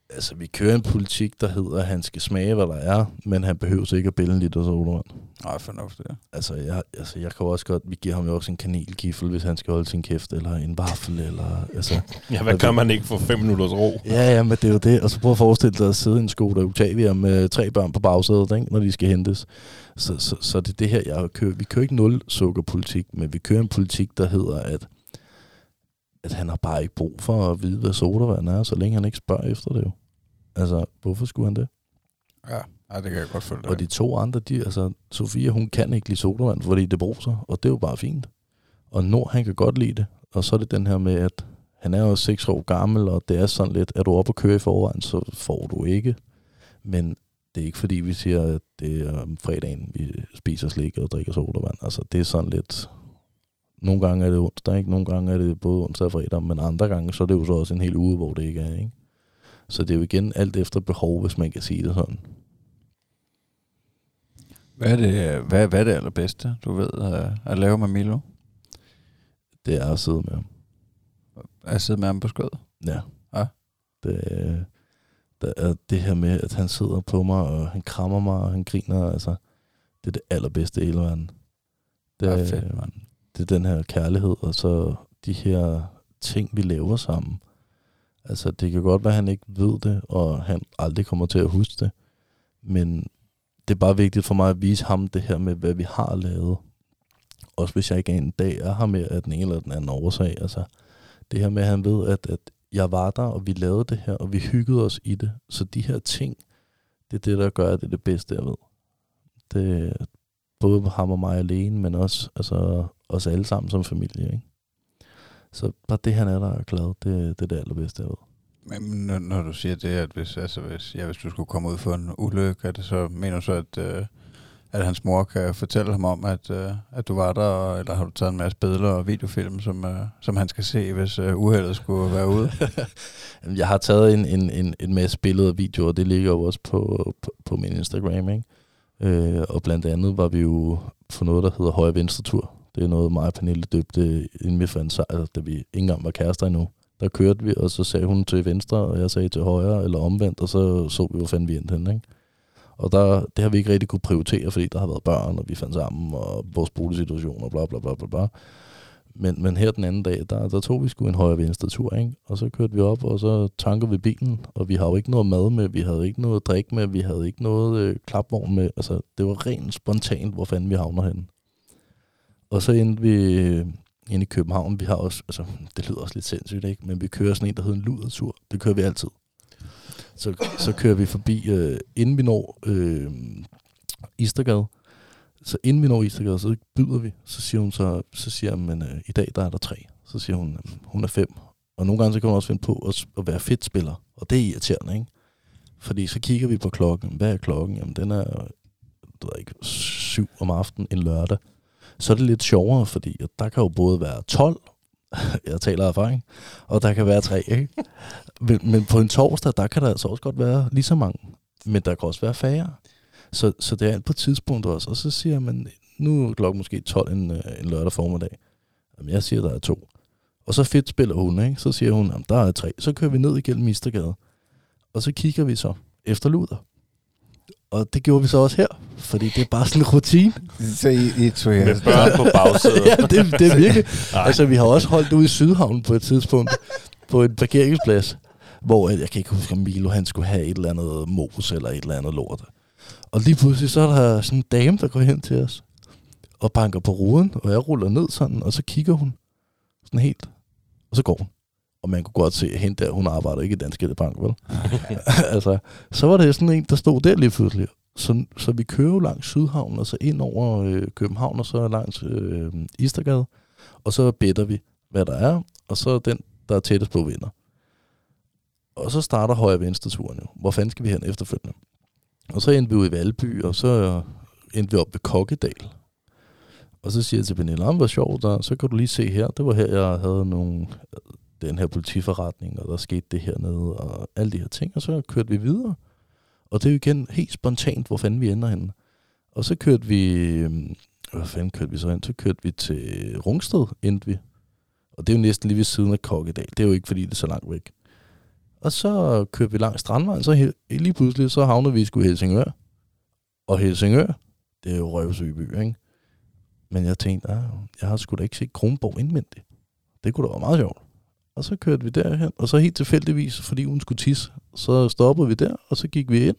altså, vi kører en politik, der hedder, at han skal smage, hvad der er, men han behøver ikke at bælge en liter sodavand. Nej, fornuftigt. Ja. Altså jeg, altså, jeg kan også godt, vi giver ham jo også en kanelgifle, hvis han skal holde sin kæft, eller en vaffel, eller, altså, Ja, hvad gør man ikke for fem minutters ro? ja, ja, men det er jo det, og så prøv at forestille dig at sidde i en Skoda Octavia med tre børn på bagsædet, ikke, når de skal hentes. Så, så, så det er det her, jeg kører, vi kører ikke nul sukkerpolitik, men vi kører en politik, der hedder, at, at han har bare ikke brug for at vide, hvad sodavand er, så længe han ikke spørger efter det jo. Altså, hvorfor skulle han det? Ja, ja det kan jeg godt følge dig. Og de to andre, de, altså, Sofia, hun kan ikke lide sodavand, fordi det bruser, og det er jo bare fint. Og Nord, han kan godt lide det. Og så er det den her med, at han er jo 6 år gammel, og det er sådan lidt, er du oppe og køre i forvejen, så får du ikke. Men det er ikke fordi, vi siger, at det er om fredagen, vi spiser slik og drikker sodavand. Altså, det er sådan lidt... Nogle gange er det onsdag, ikke? Nogle gange er det både onsdag og fredag, men andre gange, så er det jo så også en hel uge, hvor det ikke er, ikke? Så det er jo igen alt efter behov, hvis man kan sige det sådan. Hvad er det, hvad, hvad er det allerbedste, du ved, at, at lave med Milo? Det er at sidde med ham. At sidde med ham på skødet? Ja. Ja. Det, der er det her med, at han sidder på mig, og han krammer mig, og han griner, altså, det er det allerbedste i hele verden. Det, Ja, fedt, mand det er den her kærlighed, og så de her ting, vi laver sammen. Altså, det kan godt være, at han ikke ved det, og han aldrig kommer til at huske det, men det er bare vigtigt for mig at vise ham det her med, hvad vi har lavet. Også hvis jeg ikke en dag er her med af den ene eller den anden årsag. Altså, det her med, at han ved, at, at jeg var der, og vi lavede det her, og vi hyggede os i det. Så de her ting, det er det, der gør, at det er det bedste, jeg ved. Det både ham og mig alene, men også altså, os alle sammen som familie. Ikke? Så bare det, han er der er glad, det, det er det allerbedste, jeg ved. Men når, når du siger det, at hvis, altså, hvis, ja, hvis du skulle komme ud for en ulykke, er det så, mener du så, at, øh, at hans mor kan fortælle ham om, at, øh, at du var der, og, eller har du taget en masse billeder og videofilm, som, øh, som han skal se, hvis øh, uheldet skulle være ude? Jeg har taget en, en, en, en masse billeder og videoer, og det ligger jo også på, på, på min Instagram, ikke? Øh, og blandt andet var vi jo på noget, der hedder Højre Venstre Tur. Det er noget, mig og Pernille døbte, inden vi fandt sejr, altså, da vi ikke engang var kærester endnu. Der kørte vi, og så sagde hun til venstre, og jeg sagde til højre, eller omvendt, og så så vi, hvor fanden vi endte henne, ikke? Og der, det har vi ikke rigtig kunne prioritere, fordi der har været børn, og vi fandt sammen, og vores boligsituation, og bla bla bla bla bla. Men, men her den anden dag, der, der tog vi sgu en højre venstre tur, ikke? Og så kørte vi op, og så tankede vi bilen, og vi har jo ikke noget mad med, vi havde ikke noget drik med, vi havde ikke noget øh, klapvogn med. Altså, det var rent spontant, hvor fanden vi havner henne. Og så endte vi ind inde i København. Vi har også, altså, det lyder også lidt sindssygt, ikke? Men vi kører sådan en, der hedder en ludertur. Det kører vi altid. Så, så kører vi forbi, øh, inden vi når øh, Istergade, så inden vi når Istergade, så byder vi. Så siger hun så, så siger hun, men øh, i dag der er der tre. Så siger hun, øh, hun er fem. Og nogle gange så kan hun også finde på at, at være fedt spiller. Og det er irriterende, ikke? Fordi så kigger vi på klokken. Hvad er klokken? Jamen den er, du ved ikke, syv om aftenen en lørdag. Så er det lidt sjovere, fordi der kan jo både være 12, jeg taler af erfaring, og der kan være tre, ikke? Men, men på en torsdag, der kan der altså også godt være lige så mange. Men der kan også være færre. Så, så det er alt på tidspunkt også. Og så siger man, nu er klokken måske 12 en, øh, en lørdag formiddag. Jamen, jeg siger, der er to. Og så fedt spiller hun, ikke? Så siger hun, jamen, der er tre. Så kører vi ned igennem Mistergade. Og så kigger vi så efter luder. Og det gjorde vi så også her, fordi det er bare sådan en rutine. Så I, I tog jer Med børn på bagsædet. ja, det, det er virkelig. Altså, vi har også holdt ude i Sydhavn på et tidspunkt, på en parkeringsplads, hvor øh, jeg kan ikke huske, om Milo han skulle have et eller andet mos eller et eller andet lort. Og lige pludselig så er der sådan en dame, der går hen til os og banker på ruden, og jeg ruller ned sådan, og så kigger hun sådan helt, og så går hun. Og man kunne godt se, at hende der, hun arbejder ikke i Danske Bank, vel? altså, så var det sådan en, der stod der lige pludselig. Så, så vi kører jo langs Sydhavn, og så ind over øh, København, og så langs øh, Istergade. Og så bedder vi, hvad der er, og så den, der er tættest på, vinder. Og så starter højre venstre turen jo. Hvor fanden skal vi hen efterfølgende? Og så endte vi ud i Valby, og så endte vi op ved Kokkedal. Og så siger jeg til Pernille, om hvor sjovt, der, så kan du lige se her. Det var her, jeg havde nogle, den her politiforretning, og der skete det hernede, og alle de her ting. Og så kørte vi videre. Og det er jo igen helt spontant, hvor fanden vi ender henne. Og så kørte vi, øhm, hvad fanden kørte vi så hen? Så kørte vi til Rungsted, endte vi. Og det er jo næsten lige ved siden af Kokkedal. Det er jo ikke, fordi det er så langt væk. Og så kørte vi langs Strandvejen, så lige pludselig så havner vi sgu i Helsingør. Og Helsingør, det er jo røvsøby, ikke? Men jeg tænkte, ah, jeg har sgu da ikke set Kronborg indvendigt. Det kunne da være meget sjovt. Og så kørte vi derhen, og så helt tilfældigvis, fordi hun skulle tisse, så stoppede vi der, og så gik vi ind.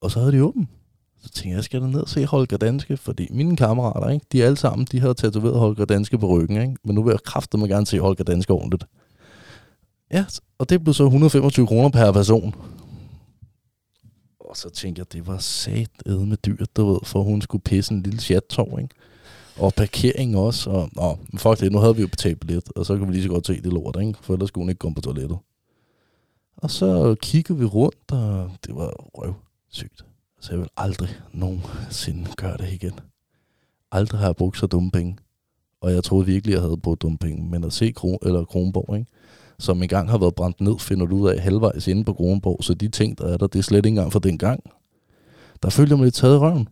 Og så havde de åben. Så tænkte jeg, jeg skal ned og se Holger Danske, fordi mine kammerater, ikke, de alle sammen, de havde tatoveret Holger Danske på ryggen, ikke? men nu vil jeg mig gerne se Holger Danske ordentligt. Ja, og det blev så 125 kroner per person. Og så tænkte jeg, det var sat med dyrt, du ved, for hun skulle pisse en lille chattov, ikke? Og parkering også. Og, nå, fuck det, nu havde vi jo betalt billet, og så kunne vi lige så godt se det lort, ikke? For ellers skulle hun ikke komme på toilettet. Og så kiggede vi rundt, og det var røvsygt. Så jeg vil aldrig nogensinde gøre det igen. Aldrig har jeg brugt så dumme penge. Og jeg troede virkelig, jeg havde brugt dumme penge. Men at se Kron, eller Kronborg, ikke? som engang har været brændt ned, finder du ud af halvvejs inde på Kronborg. Så de ting, der er der, det er slet ikke engang for den gang. Der følte mig lidt taget i røven.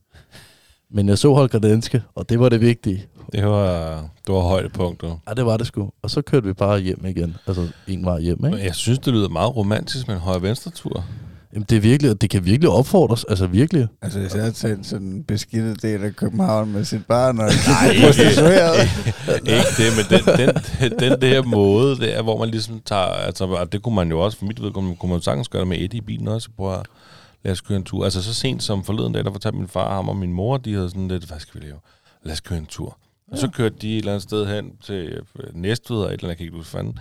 Men jeg så Holger Danske, og det var det vigtige. Det var, det var højdepunktet. Ja, det var det sgu. Og så kørte vi bare hjem igen. Altså en vej hjem, Men ikke? jeg synes, det lyder meget romantisk med en højre-venstre tur. Jamen, det er virkelig, det kan virkelig opfordres. Altså virkelig. Altså, hvis jeg taget sådan en beskidtet del af København med sit barn og Nej, prostitueret. ikke det, men den, den, den, der måde, der, hvor man ligesom tager, altså, og det kunne man jo også, for mit vedkommende, kunne man sagtens gøre det med Eddie i bilen også, prøve at lad os køre en tur. Altså så sent som forleden dag, der fortalte min far, ham og min mor, de havde sådan lidt, hvad skal vi lave? Lad os køre en tur. Og så kørte de et eller andet sted hen til øh, Næstved og et eller andet, jeg kan ikke huske fanden.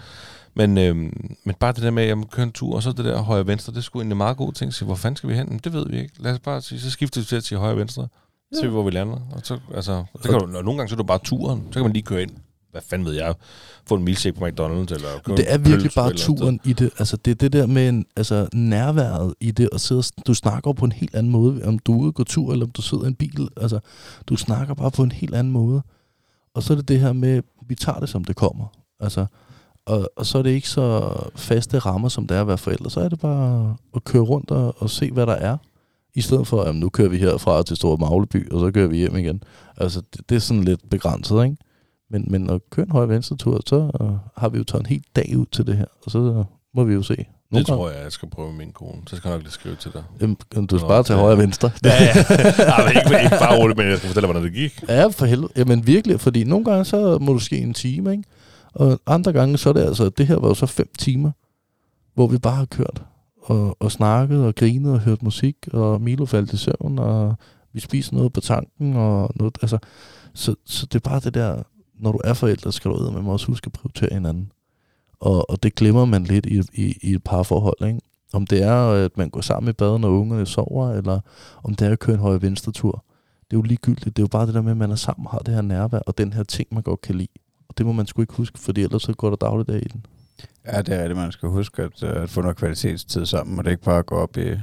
Men, øhm, men bare det der med, at jeg køre en tur, og så det der højre venstre, det sgu egentlig en meget god ting. Så hvor fanden skal vi hen? Men det ved vi ikke. Lad os bare sige, så skifter vi til at sige højre venstre. Så ser vi, hvor vi lander. Og så, altså, det kan du, og nogle gange så er det bare turen. Så kan man lige køre ind. Hvad fanden ved jeg? Få en milkshake på McDonald's, eller købe Det er virkelig pølse bare turen i det. Altså, det er det der med en, altså, nærværet i det, og sidde, og sn- du snakker på en helt anden måde, om du er ude og gå tur, eller om du sidder i en bil. Altså, du snakker bare på en helt anden måde. Og så er det det her med, vi tager det, som det kommer. Altså, og, og så er det ikke så faste rammer, som det er at være forældre. Så er det bare at køre rundt og, og se, hvad der er. I stedet for, at nu kører vi herfra til Store Magleby, og så kører vi hjem igen. Altså, det, det er sådan lidt begrænset, ikke? Men, men at køre en højre venstre tur, så uh, har vi jo taget en hel dag ud til det her, og så uh, må vi jo se. Det tror jeg, jeg skal prøve med min kone. Så skal jeg nok lige skrive til dig. Jamen, du skal bare til højre og venstre. Ja, ja. Nej, men ikke, ikke bare roligt, men jeg skal fortælle hvordan det gik. Ja, for helvede. Jamen virkelig, fordi nogle gange så må du ske en time, ikke? Og andre gange så er det altså, det her var jo så fem timer, hvor vi bare har kørt og, og snakket og grinet og hørt musik, og Milo faldt i søvn, og vi spiste noget på tanken, og noget, altså, så, så det er bare det der, når du er forældre, skal du ud, man må også huske at prioritere hinanden. Og, og det glemmer man lidt i, i, i et parforhold, ikke? Om det er, øh, at man går sammen i bad, når ungerne sover, eller om det er at køre en højre venstre tur. Det er jo ligegyldigt. Det er jo bare det der med, at man er sammen har det her nærvær, og den her ting, man godt kan lide. Og det må man sgu ikke huske, fordi ellers så går der dagligdag i den. Ja, det er det, Man skal huske at, øh, at få noget kvalitetstid sammen, og det ikke bare gå op i,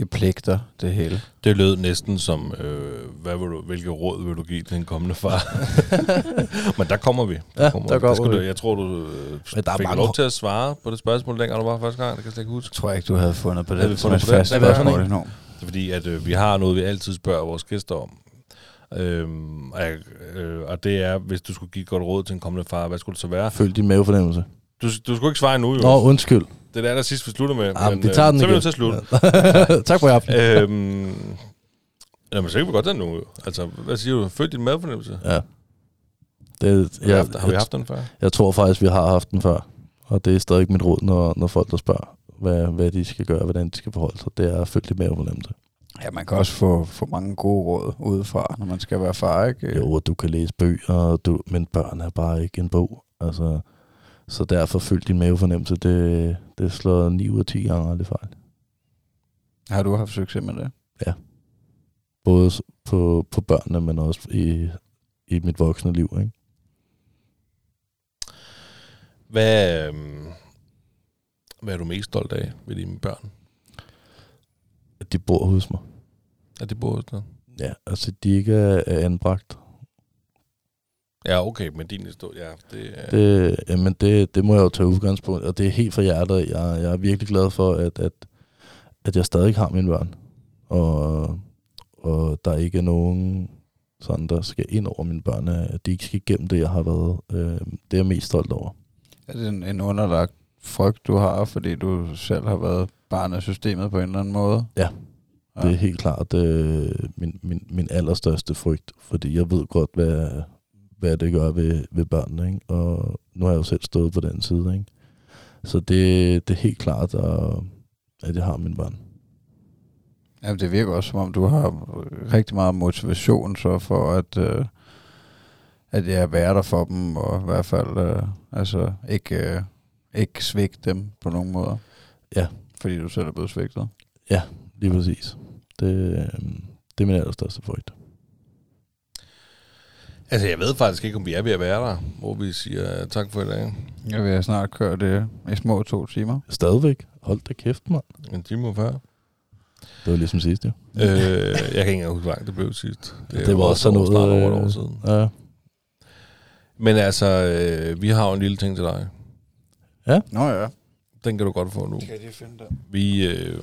i pligter, det hele. Det lød næsten som, øh, hvad vil du, hvilke råd vil du give til en kommende far? Men der kommer vi. Ja, kommer der kommer skulle vi. Du, jeg tror, du øh, der er fik mange lov til at svare på det spørgsmål, dengang du var første gang. Det kan jeg slet ikke huske. Jeg tror ikke, du havde fundet på det, Havde vi fundet et på det? fast det spørgsmål endnu. Det er fordi, at øh, vi har noget, vi altid spørger vores gæster om. Øhm, og, øh, og det er, hvis du skulle give godt råd til en kommende far, hvad skulle det så være? Følg din mavefornemmelse. Du, du skulle ikke svare nu, jo. Nå, undskyld. Det er det aller sidste, vi slutter med. Ja, men vi tager øh, den så er vi nødt til at slutte. tak for i aften. øhm, jamen, så kan vi godt den nu. Altså, hvad siger du? Følg din madfornemmelse. Ja. Det, Har, vi jeg, haft, har vi jeg, haft den før? jeg tror faktisk, vi har haft den før. Og det er stadig mit råd, når, når folk der spørger, hvad, hvad de skal gøre, hvordan de skal forholde sig. Det er at følge dit mavefornemmelse. Ja, man kan også få, få mange gode råd udefra, når man skal være far, ikke? Jo, og du kan læse bøger, du, men børn er bare ikke en bog. Altså, så derfor følg din mavefornemmelse. Det, det slår 9 ud af 10 gange aldrig fejl. Har du haft succes med det? Både s- på, på børnene, men også i, i mit voksne liv. Ikke? Hvad, øhm, hvad er du mest stolt af ved dine børn? At de bor hos mig. Er det både sådan? Ja, altså de ikke er anbragt. Ja, okay, men din historie, ja. Det, er, Det, jamen det, det må jeg jo tage udgangspunkt, og det er helt fra hjertet. Jeg, jeg er virkelig glad for, at, at, at jeg stadig har mine børn, og, og der ikke er nogen, sådan, der skal ind over mine børn, at de ikke skal igennem det, jeg har været. Øh, det er jeg mest stolt over. Er det en, en underlagt frygt, du har, fordi du selv har været barn af systemet på en eller anden måde? Ja. ja. Det er helt klart øh, min, min, min allerstørste frygt, fordi jeg ved godt, hvad, hvad det gør ved, ved børnene, ikke? og nu har jeg jo selv stået på den side. Ikke? Så det, det er helt klart, at, at jeg har mine børn. Jamen, det virker også, som om du har rigtig meget motivation så for at, øh, at jeg være der for dem, og i hvert fald øh, altså, ikke, øh, ikke svigte dem på nogen måder. Ja. Fordi du selv er blevet svigtet. Lige præcis. Det, øh, det er min allerstørste frygt. Altså, jeg ved faktisk ikke, om vi er ved at være der, hvor vi siger tak for i dag. Jeg vil snart køre det i små to timer. Stadigvæk. Hold da kæft, mand. En time og 40. Det var ligesom sidst, jo. øh, jeg kan ikke engang huske, hvor langt det blev sidst. Det, det var også sådan noget... Snart over et øh, år siden. Ja. Men altså, øh, vi har jo en lille ting til dig. Nå ja. Den kan du godt få nu. Kan de finde det? Vi, øh,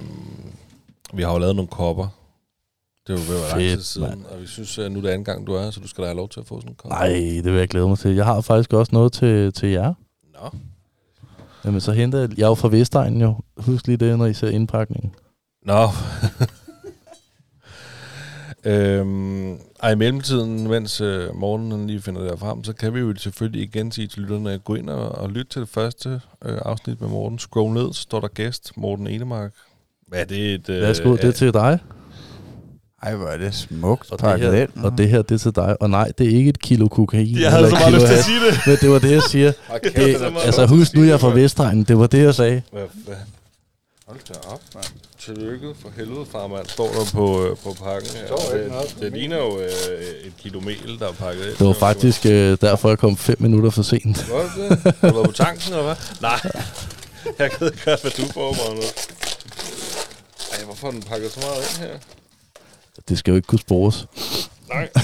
vi har jo lavet nogle kopper. Det er jo ved at være lang tid siden. mand. Og vi synes, at nu er det anden gang, du er, så du skal da have lov til at få sådan en kop. Nej, det vil jeg glæde mig til. Jeg har faktisk også noget til, til jer. Nå. Jamen, så henter jeg... Jeg er jo fra Vestegnen jo. Husk lige det, når I ser indpakningen. Nå. øhm, ej, i mellemtiden, mens øh, morgenen lige finder det frem, så kan vi jo selvfølgelig igen sige til lytterne, at gå ind og, og lytte til det første øh, afsnit med Morten. Scroll ned, så står der gæst, Morten Enemark. Hvad er det et... Øh, Værsgo, det er til dig. Ej, hvor er det smukt Og det, pakket her, ind. og det her, det er til dig. Og nej, det er ikke et kilo kokain. Jeg havde eller så et meget kilo lyst til at hash. sige det. Men det var det, jeg siger. Det, altså, husk nu, jeg er fra Vestegnen. Det var det, jeg sagde. Hvad, hvad? Hold da op, mand. Tillykke for helvede, farmand, står der på, øh, på pakken her. står ikke det, det min. ligner jo øh, et kilo mel, der er pakket ind. Det var faktisk øh, derfor, jeg kom fem minutter for sent. Var det det? Har du været på tanken, eller hvad? Nej. Jeg kan ikke gøre, hvad du får mig nu. Ej, hvorfor har den pakket så meget ind her? Det skal jo ikke kunne spores. Nej.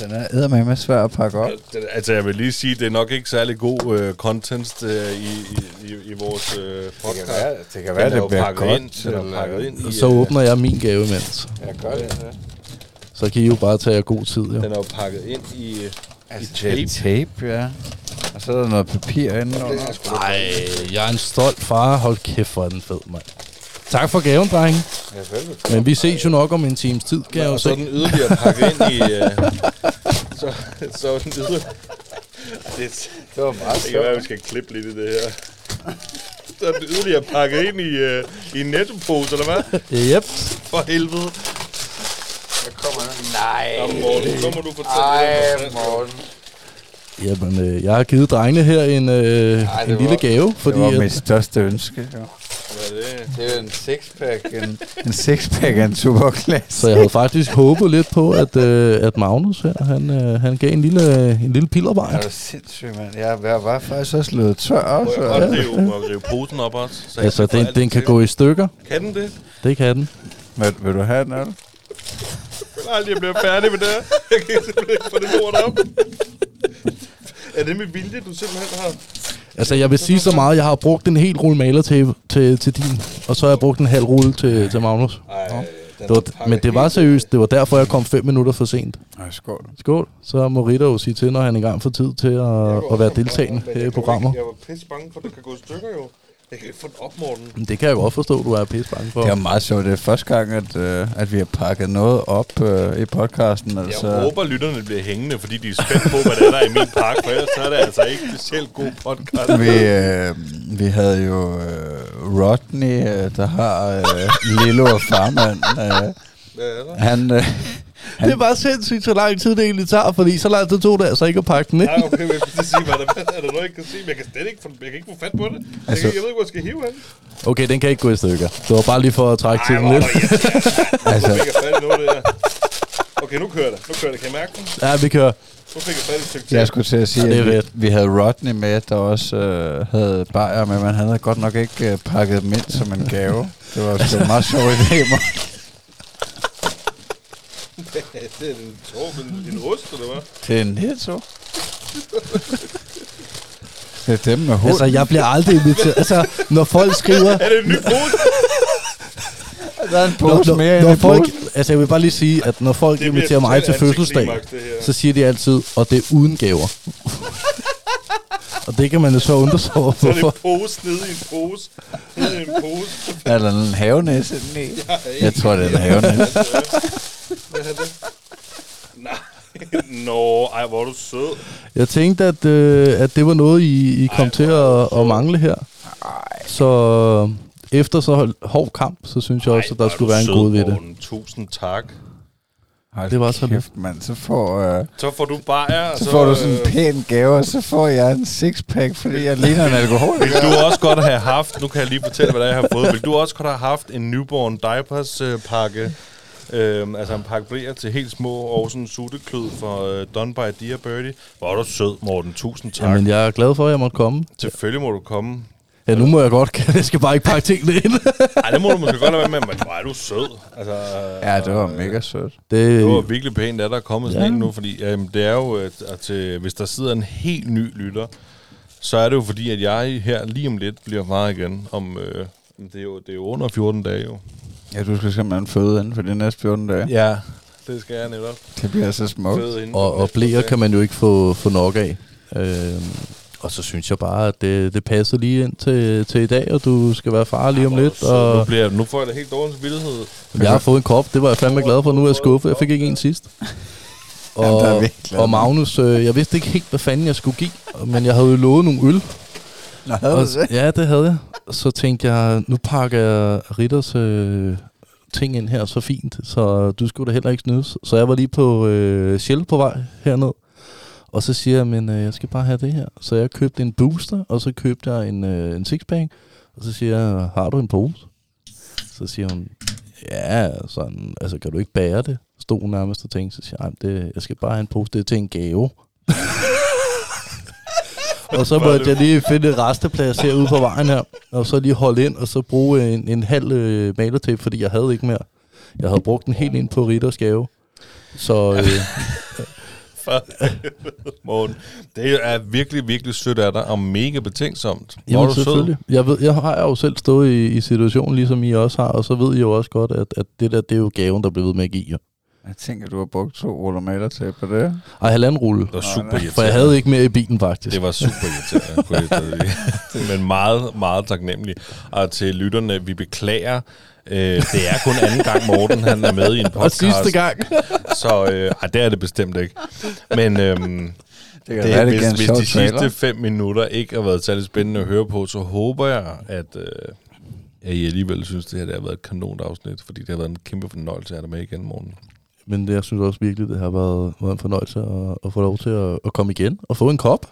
Den er eddermame svær at pakke op. Det- Altså, jeg vil lige sige, det er nok ikke særlig god øh, content øh, i, i, i, i vores øh, podcast. det kan Den er jo pakket ind, den er pakket ind i, Så øh, åbner jeg min gave imens. Jeg gør det. Så kan I jo bare tage jer god tid. Jo. Den er jo pakket ind i, øh, Altså, i tape. tape, ja. Og så er der noget papir inde. Nej, jeg er en stolt far. Hold kæft, hvor er den fed, mand. Tak for gaven, drenge. Men vi ses jo nok om en times tid, kan jeg jo så den yderligere pakket ind i... Øh, så, så den yderligere... Det, Det var meget det kan være, vi skal klippe lidt i det her. Så er den yderligere pakket ind i, øh, i en nettopose, eller hvad? Yep. For helvede. Nej. Jamen, Morten, så må du fortælle selv. Morten. Jamen, øh, jeg har givet drengene her en, øh, Ej, det en lille var- gave, fordi det var mit største ønske. Hvad er det? Det er en sixpack. En, en sixpack af en superklasse. så jeg havde faktisk håbet lidt på, at, øh, at Magnus her, han, øh, han gav en lille, en lille pillervej. Er du sindssyg, mand? Jeg, jeg var faktisk også løbet tør også. Må jeg rive, jeg rive posen op også? Så Altså, den, den kan gå i stykker. Kan den det? Det kan den. Vil, vil du have den, eller? Jeg føler aldrig, jeg bliver færdig med det. Jeg kan simpelthen ikke få det lort op. Er det med vilje, du simpelthen har? Altså, jeg vil sige så meget, jeg har brugt en hel rulle malertape til, til din, og så har jeg brugt en halv rulle til, til Magnus. Ej, Det var, men det var seriøst. Det var derfor, jeg kom fem minutter for sent. Nej, skål. Skål. Så må Ritter jo sige til, når han engang får tid til at, at være deltagende her i programmet. Jeg var pisse bange for, at det kan gå i stykker jo. Jeg kan ikke få den op, Morten. Men Det kan jeg godt forstå, du er pisse bange for. Det er meget sjovt. Det er første gang, at, øh, at vi har pakket noget op øh, i podcasten. Altså, Jeg håber, lytterne bliver hængende, fordi de er spændt på, hvad det er, der er i min pakke, for ellers så er det altså ikke specielt god podcast. vi, øh, vi havde jo øh, Rodney, øh, der har øh, Lilo og Farmand. Øh, Hvad er der? Han, Det er bare sindssygt, så lang tid det egentlig tager, fordi så lang tid tog det altså ikke at pakke den, ikke? Nej, okay, men jeg skal sige, hvad der er der noget, jeg ikke kan sige, men jeg kan slet ikke jeg kan ikke få fat på det. Jeg, Altså- kan, jeg ved ikke, hvor jeg skal hive hen. Okay, den kan ikke gå i stykker. Det var bare lige for at trække Ej, tiden lidt. du irriterende. altså, Nu fik jeg fat i noget det der. Okay, nu kører det. Nu kører det. Kan I mærke den? Ja, vi kører. Nu fik jeg fat i jeg skulle til at sige, Det er at vi, vi havde Rodney med, der også øh, havde bajer med, men han havde godt nok ikke øh, pakket dem ind som en gave. Det var sgu en meget sjov idé, Morten. det er en tår, en, en ost, eller hvad? Det er en netto. Det er dem med hul. Altså, jeg bliver aldrig inviteret. Altså, når folk skriver... Er det en ny pose? der er en Når, pose når, mere når en folk, pose. altså, jeg vil bare lige sige, at når folk Det inviterer mig til fødselsdag, så siger de altid, og det er uden gaver. Og det kan man jo så undre sig over, Så er det en pose nede i en pose. Nede i en pose. Er der en havenæse i? Ja, Jeg tror, det er en havenæse. Hvad er det? Nej. Nå, ej, hvor er du sød. Jeg tænkte, at, øh, at det var noget, I, I kom Ej, til at, at mangle her. Så øh, efter så hård kamp, så synes jeg også, at der skulle være en god ved det. Tusind tak. Hold Det var så kæft, mand. Så får, øh, Så får du bajer. så får du sådan en øh, pæn gave, og så får jeg en sixpack, fordi jeg ligner en alkoholiker. Vil du også godt have haft, nu kan jeg lige fortælle, hvad jeg har fået. Vil du også godt have haft en newborn diapers øh, pakke, øhm, altså en pakke blæer til helt små, og sådan en sutteklød for øh, Done by Dear Birdie. Hvor er du sød, Morten. Tusind tak. Jamen, jeg er glad for, at jeg måtte komme. Selvfølgelig må du komme. Ja, nu må jeg godt. Jeg skal bare ikke pakke tingene ind. Ej, det må du måske godt være med, men hvor er du sød. Altså, Ja, det var øh, mega sødt. Det, Det var virkelig pænt, at der er kommet sådan Ja. en nu, fordi øhm, det er jo, at, at øh, hvis der sidder en helt ny lytter, så er det jo fordi, at jeg her lige om lidt bliver far igen. Om, øh, det, er jo, det er jo under 14 dage jo. Ja, du skal simpelthen føde inden for de næste 14 dage. Ja, det skal jeg netop. Det bliver så smukt. Og, og blæer kan man jo ikke få, få nok af. Øhm, og så synes jeg bare, at det, det passer lige ind til, til i dag, og du skal være far lige om lidt. sød. Nu, Og bliver, nu får jeg da helt dårlig vildhed. jeg har fået en kop, det var jeg fandme glad for. Nu er jeg skuffet, jeg fik ikke en sidst. Jamen, der er Og, virkelig og nu. Magnus, øh, jeg vidste ikke helt, hvad fanden jeg skulle give, men jeg havde jo lovet nogle øl. Nå, havde Og, du det? ja, det havde jeg. Så tænkte jeg, nu pakker jeg Ritters øh, ting ind her så fint, så du skulle da heller ikke snydes. Så jeg var lige på øh, Shell på vej herned, og så siger jeg, men øh, jeg skal bare have det her. Så jeg købte en booster, og så købte jeg en, øh, en sixpack, og så siger jeg, har du en pose? Så siger hun, ja, sådan, altså kan du ikke bære det? Stod nærmest og tænkte, så siger jeg, "Ej, det, jeg skal bare have en pose, det er til en gave. og så måtte jeg lige finde resteplads herude på vejen her, og så lige holde ind, og så bruge en, en halv øh, malertape, fordi jeg havde ikke mere. Jeg havde brugt den helt ind på Ritters gave. Så øh, For Morten, det er virkelig, virkelig sødt af dig, og mega betænksomt. Hvor jamen, du sød. selvfølgelig. Jeg, ved, jeg har jo selv stået i, i situationen, ligesom I også har, og så ved I jo også godt, at, at det der, det er jo gaven, der bliver ved med at give jer. Jeg tænker, du har brugt to ruller malertape på det. Ej, halvanden rulle. Det var super irriterende. For jeg havde ikke mere i bilen, faktisk. Det var super irriterende. Men meget, meget taknemmelig. Og til lytterne, vi beklager. Øh, det er kun anden gang, Morten han er med i en Og podcast. sidste gang. Så øh, ej, det er det bestemt ikke. Men øhm, Det kan det, være, det hvis, hvis de trailer. sidste fem minutter ikke har været særlig spændende at høre på, så håber jeg, at, øh, at I alligevel synes, det her det har været et kanonafsnit, fordi det har været en kæmpe fornøjelse at have dig med igen, Morten. Men det, jeg synes også virkelig, det har været, været en fornøjelse at, at få lov til at, at komme igen og få en kop.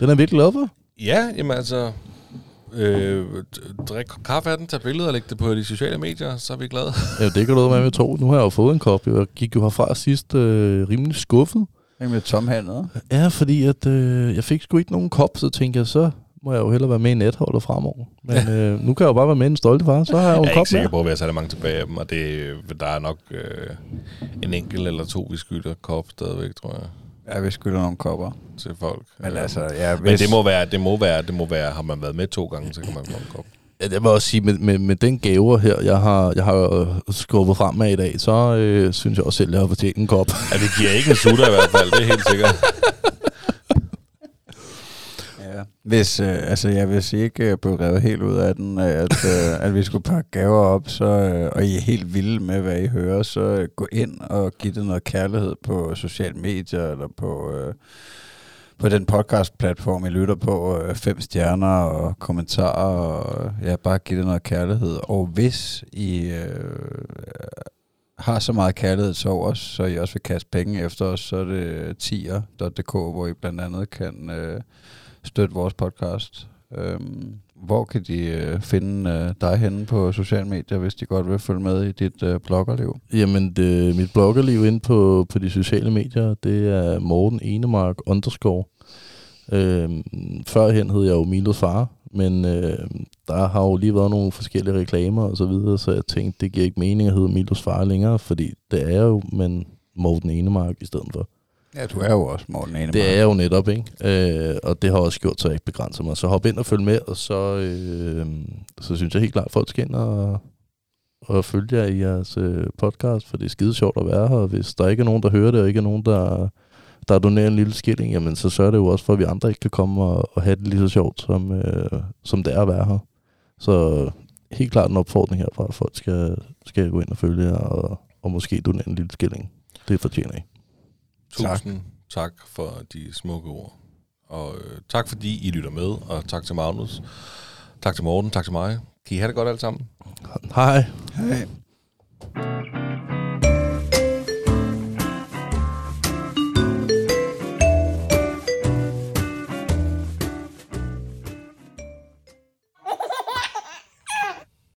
Den er jeg virkelig glad for. Ja, jamen altså... Øh, drik kaffe af den, tag billeder og læg det på de sociale medier, så er vi glade. Ja, det kan du være med to. Nu har jeg jo fået en kop. Jeg gik jo herfra sidst øh, rimelig skuffet. Med tomhændet. Ja, fordi at, øh, jeg fik sgu ikke nogen kop, så tænkte jeg, så må jeg jo hellere være med i netholdet fremover. Men ja. øh, nu kan jeg jo bare være med i en stolte far, så har jeg jo en Jeg er kop ikke sikker på, at vi har særlig mange tilbage af dem, og det, der er nok øh, en enkelt eller to, vi skylder kop stadigvæk, tror jeg, Ja, vi skylder nogle kopper. til folk. Men altså, ja, Men det må være, det må være, det må være, har man været med to gange, så kan man få en kop. Ja, jeg vil også sige, med, med, med den gaver her, jeg har, jeg har skubbet frem med i dag, så øh, synes jeg også selv, at jeg har fortjent en kop. Ja, det giver ikke en sutter i hvert fald, det er helt sikkert. Ja. Hvis, øh, altså, jeg hvis I ikke øh, blev revet helt ud af den, øh, at, øh, at vi skulle pakke gaver op, så, øh, og I er helt vilde med, hvad I hører, så øh, gå ind og giv det noget kærlighed på sociale medier, eller på, øh, på den podcast-platform, I lytter på, øh, fem stjerner og kommentarer, og ja, bare giv det noget kærlighed. Og hvis I øh, har så meget kærlighed til os, så I også vil kaste penge efter os, så er det tier.dk, hvor I blandt andet kan øh, støtte vores podcast. Øhm, hvor kan de øh, finde øh, dig henne på sociale medier, hvis de godt vil følge med i dit øh, bloggerliv? Jamen, det, mit bloggerliv ind på, på de sociale medier, det er Morten Enemark underscore. Øhm, førhen hed jeg jo Milos far, men øh, der har jo lige været nogle forskellige reklamer og så videre, så jeg tænkte, det giver ikke mening at hedde Milos far længere, fordi det er jo, men Morten Enemark i stedet for. Ja, du er jo også Morten Enemark. Det er jeg jo netop, ikke? Øh, og det har også gjort, så jeg ikke begrænser mig. Så hop ind og følg med, og så, øh, så synes jeg helt klart, at folk skal ind og, og følge jer i jeres øh, podcast, for det er skide sjovt at være her. Og hvis der ikke er nogen, der hører det, og ikke er nogen, der, der donerer en lille skilling, jamen så sørger det jo også for, at vi andre ikke kan komme og, og have det lige så sjovt, som, øh, som det er at være her. Så helt klart en opfordring herfra, at folk skal, skal gå ind og følge jer, og, og måske donere en lille skilling. Det fortjener I. Tusind tak. tak for de smukke ord. Og øh, tak fordi I lytter med, og tak til Magnus. Tak til Morten, tak til mig. Kan I have det godt alle sammen? Hej. Hej.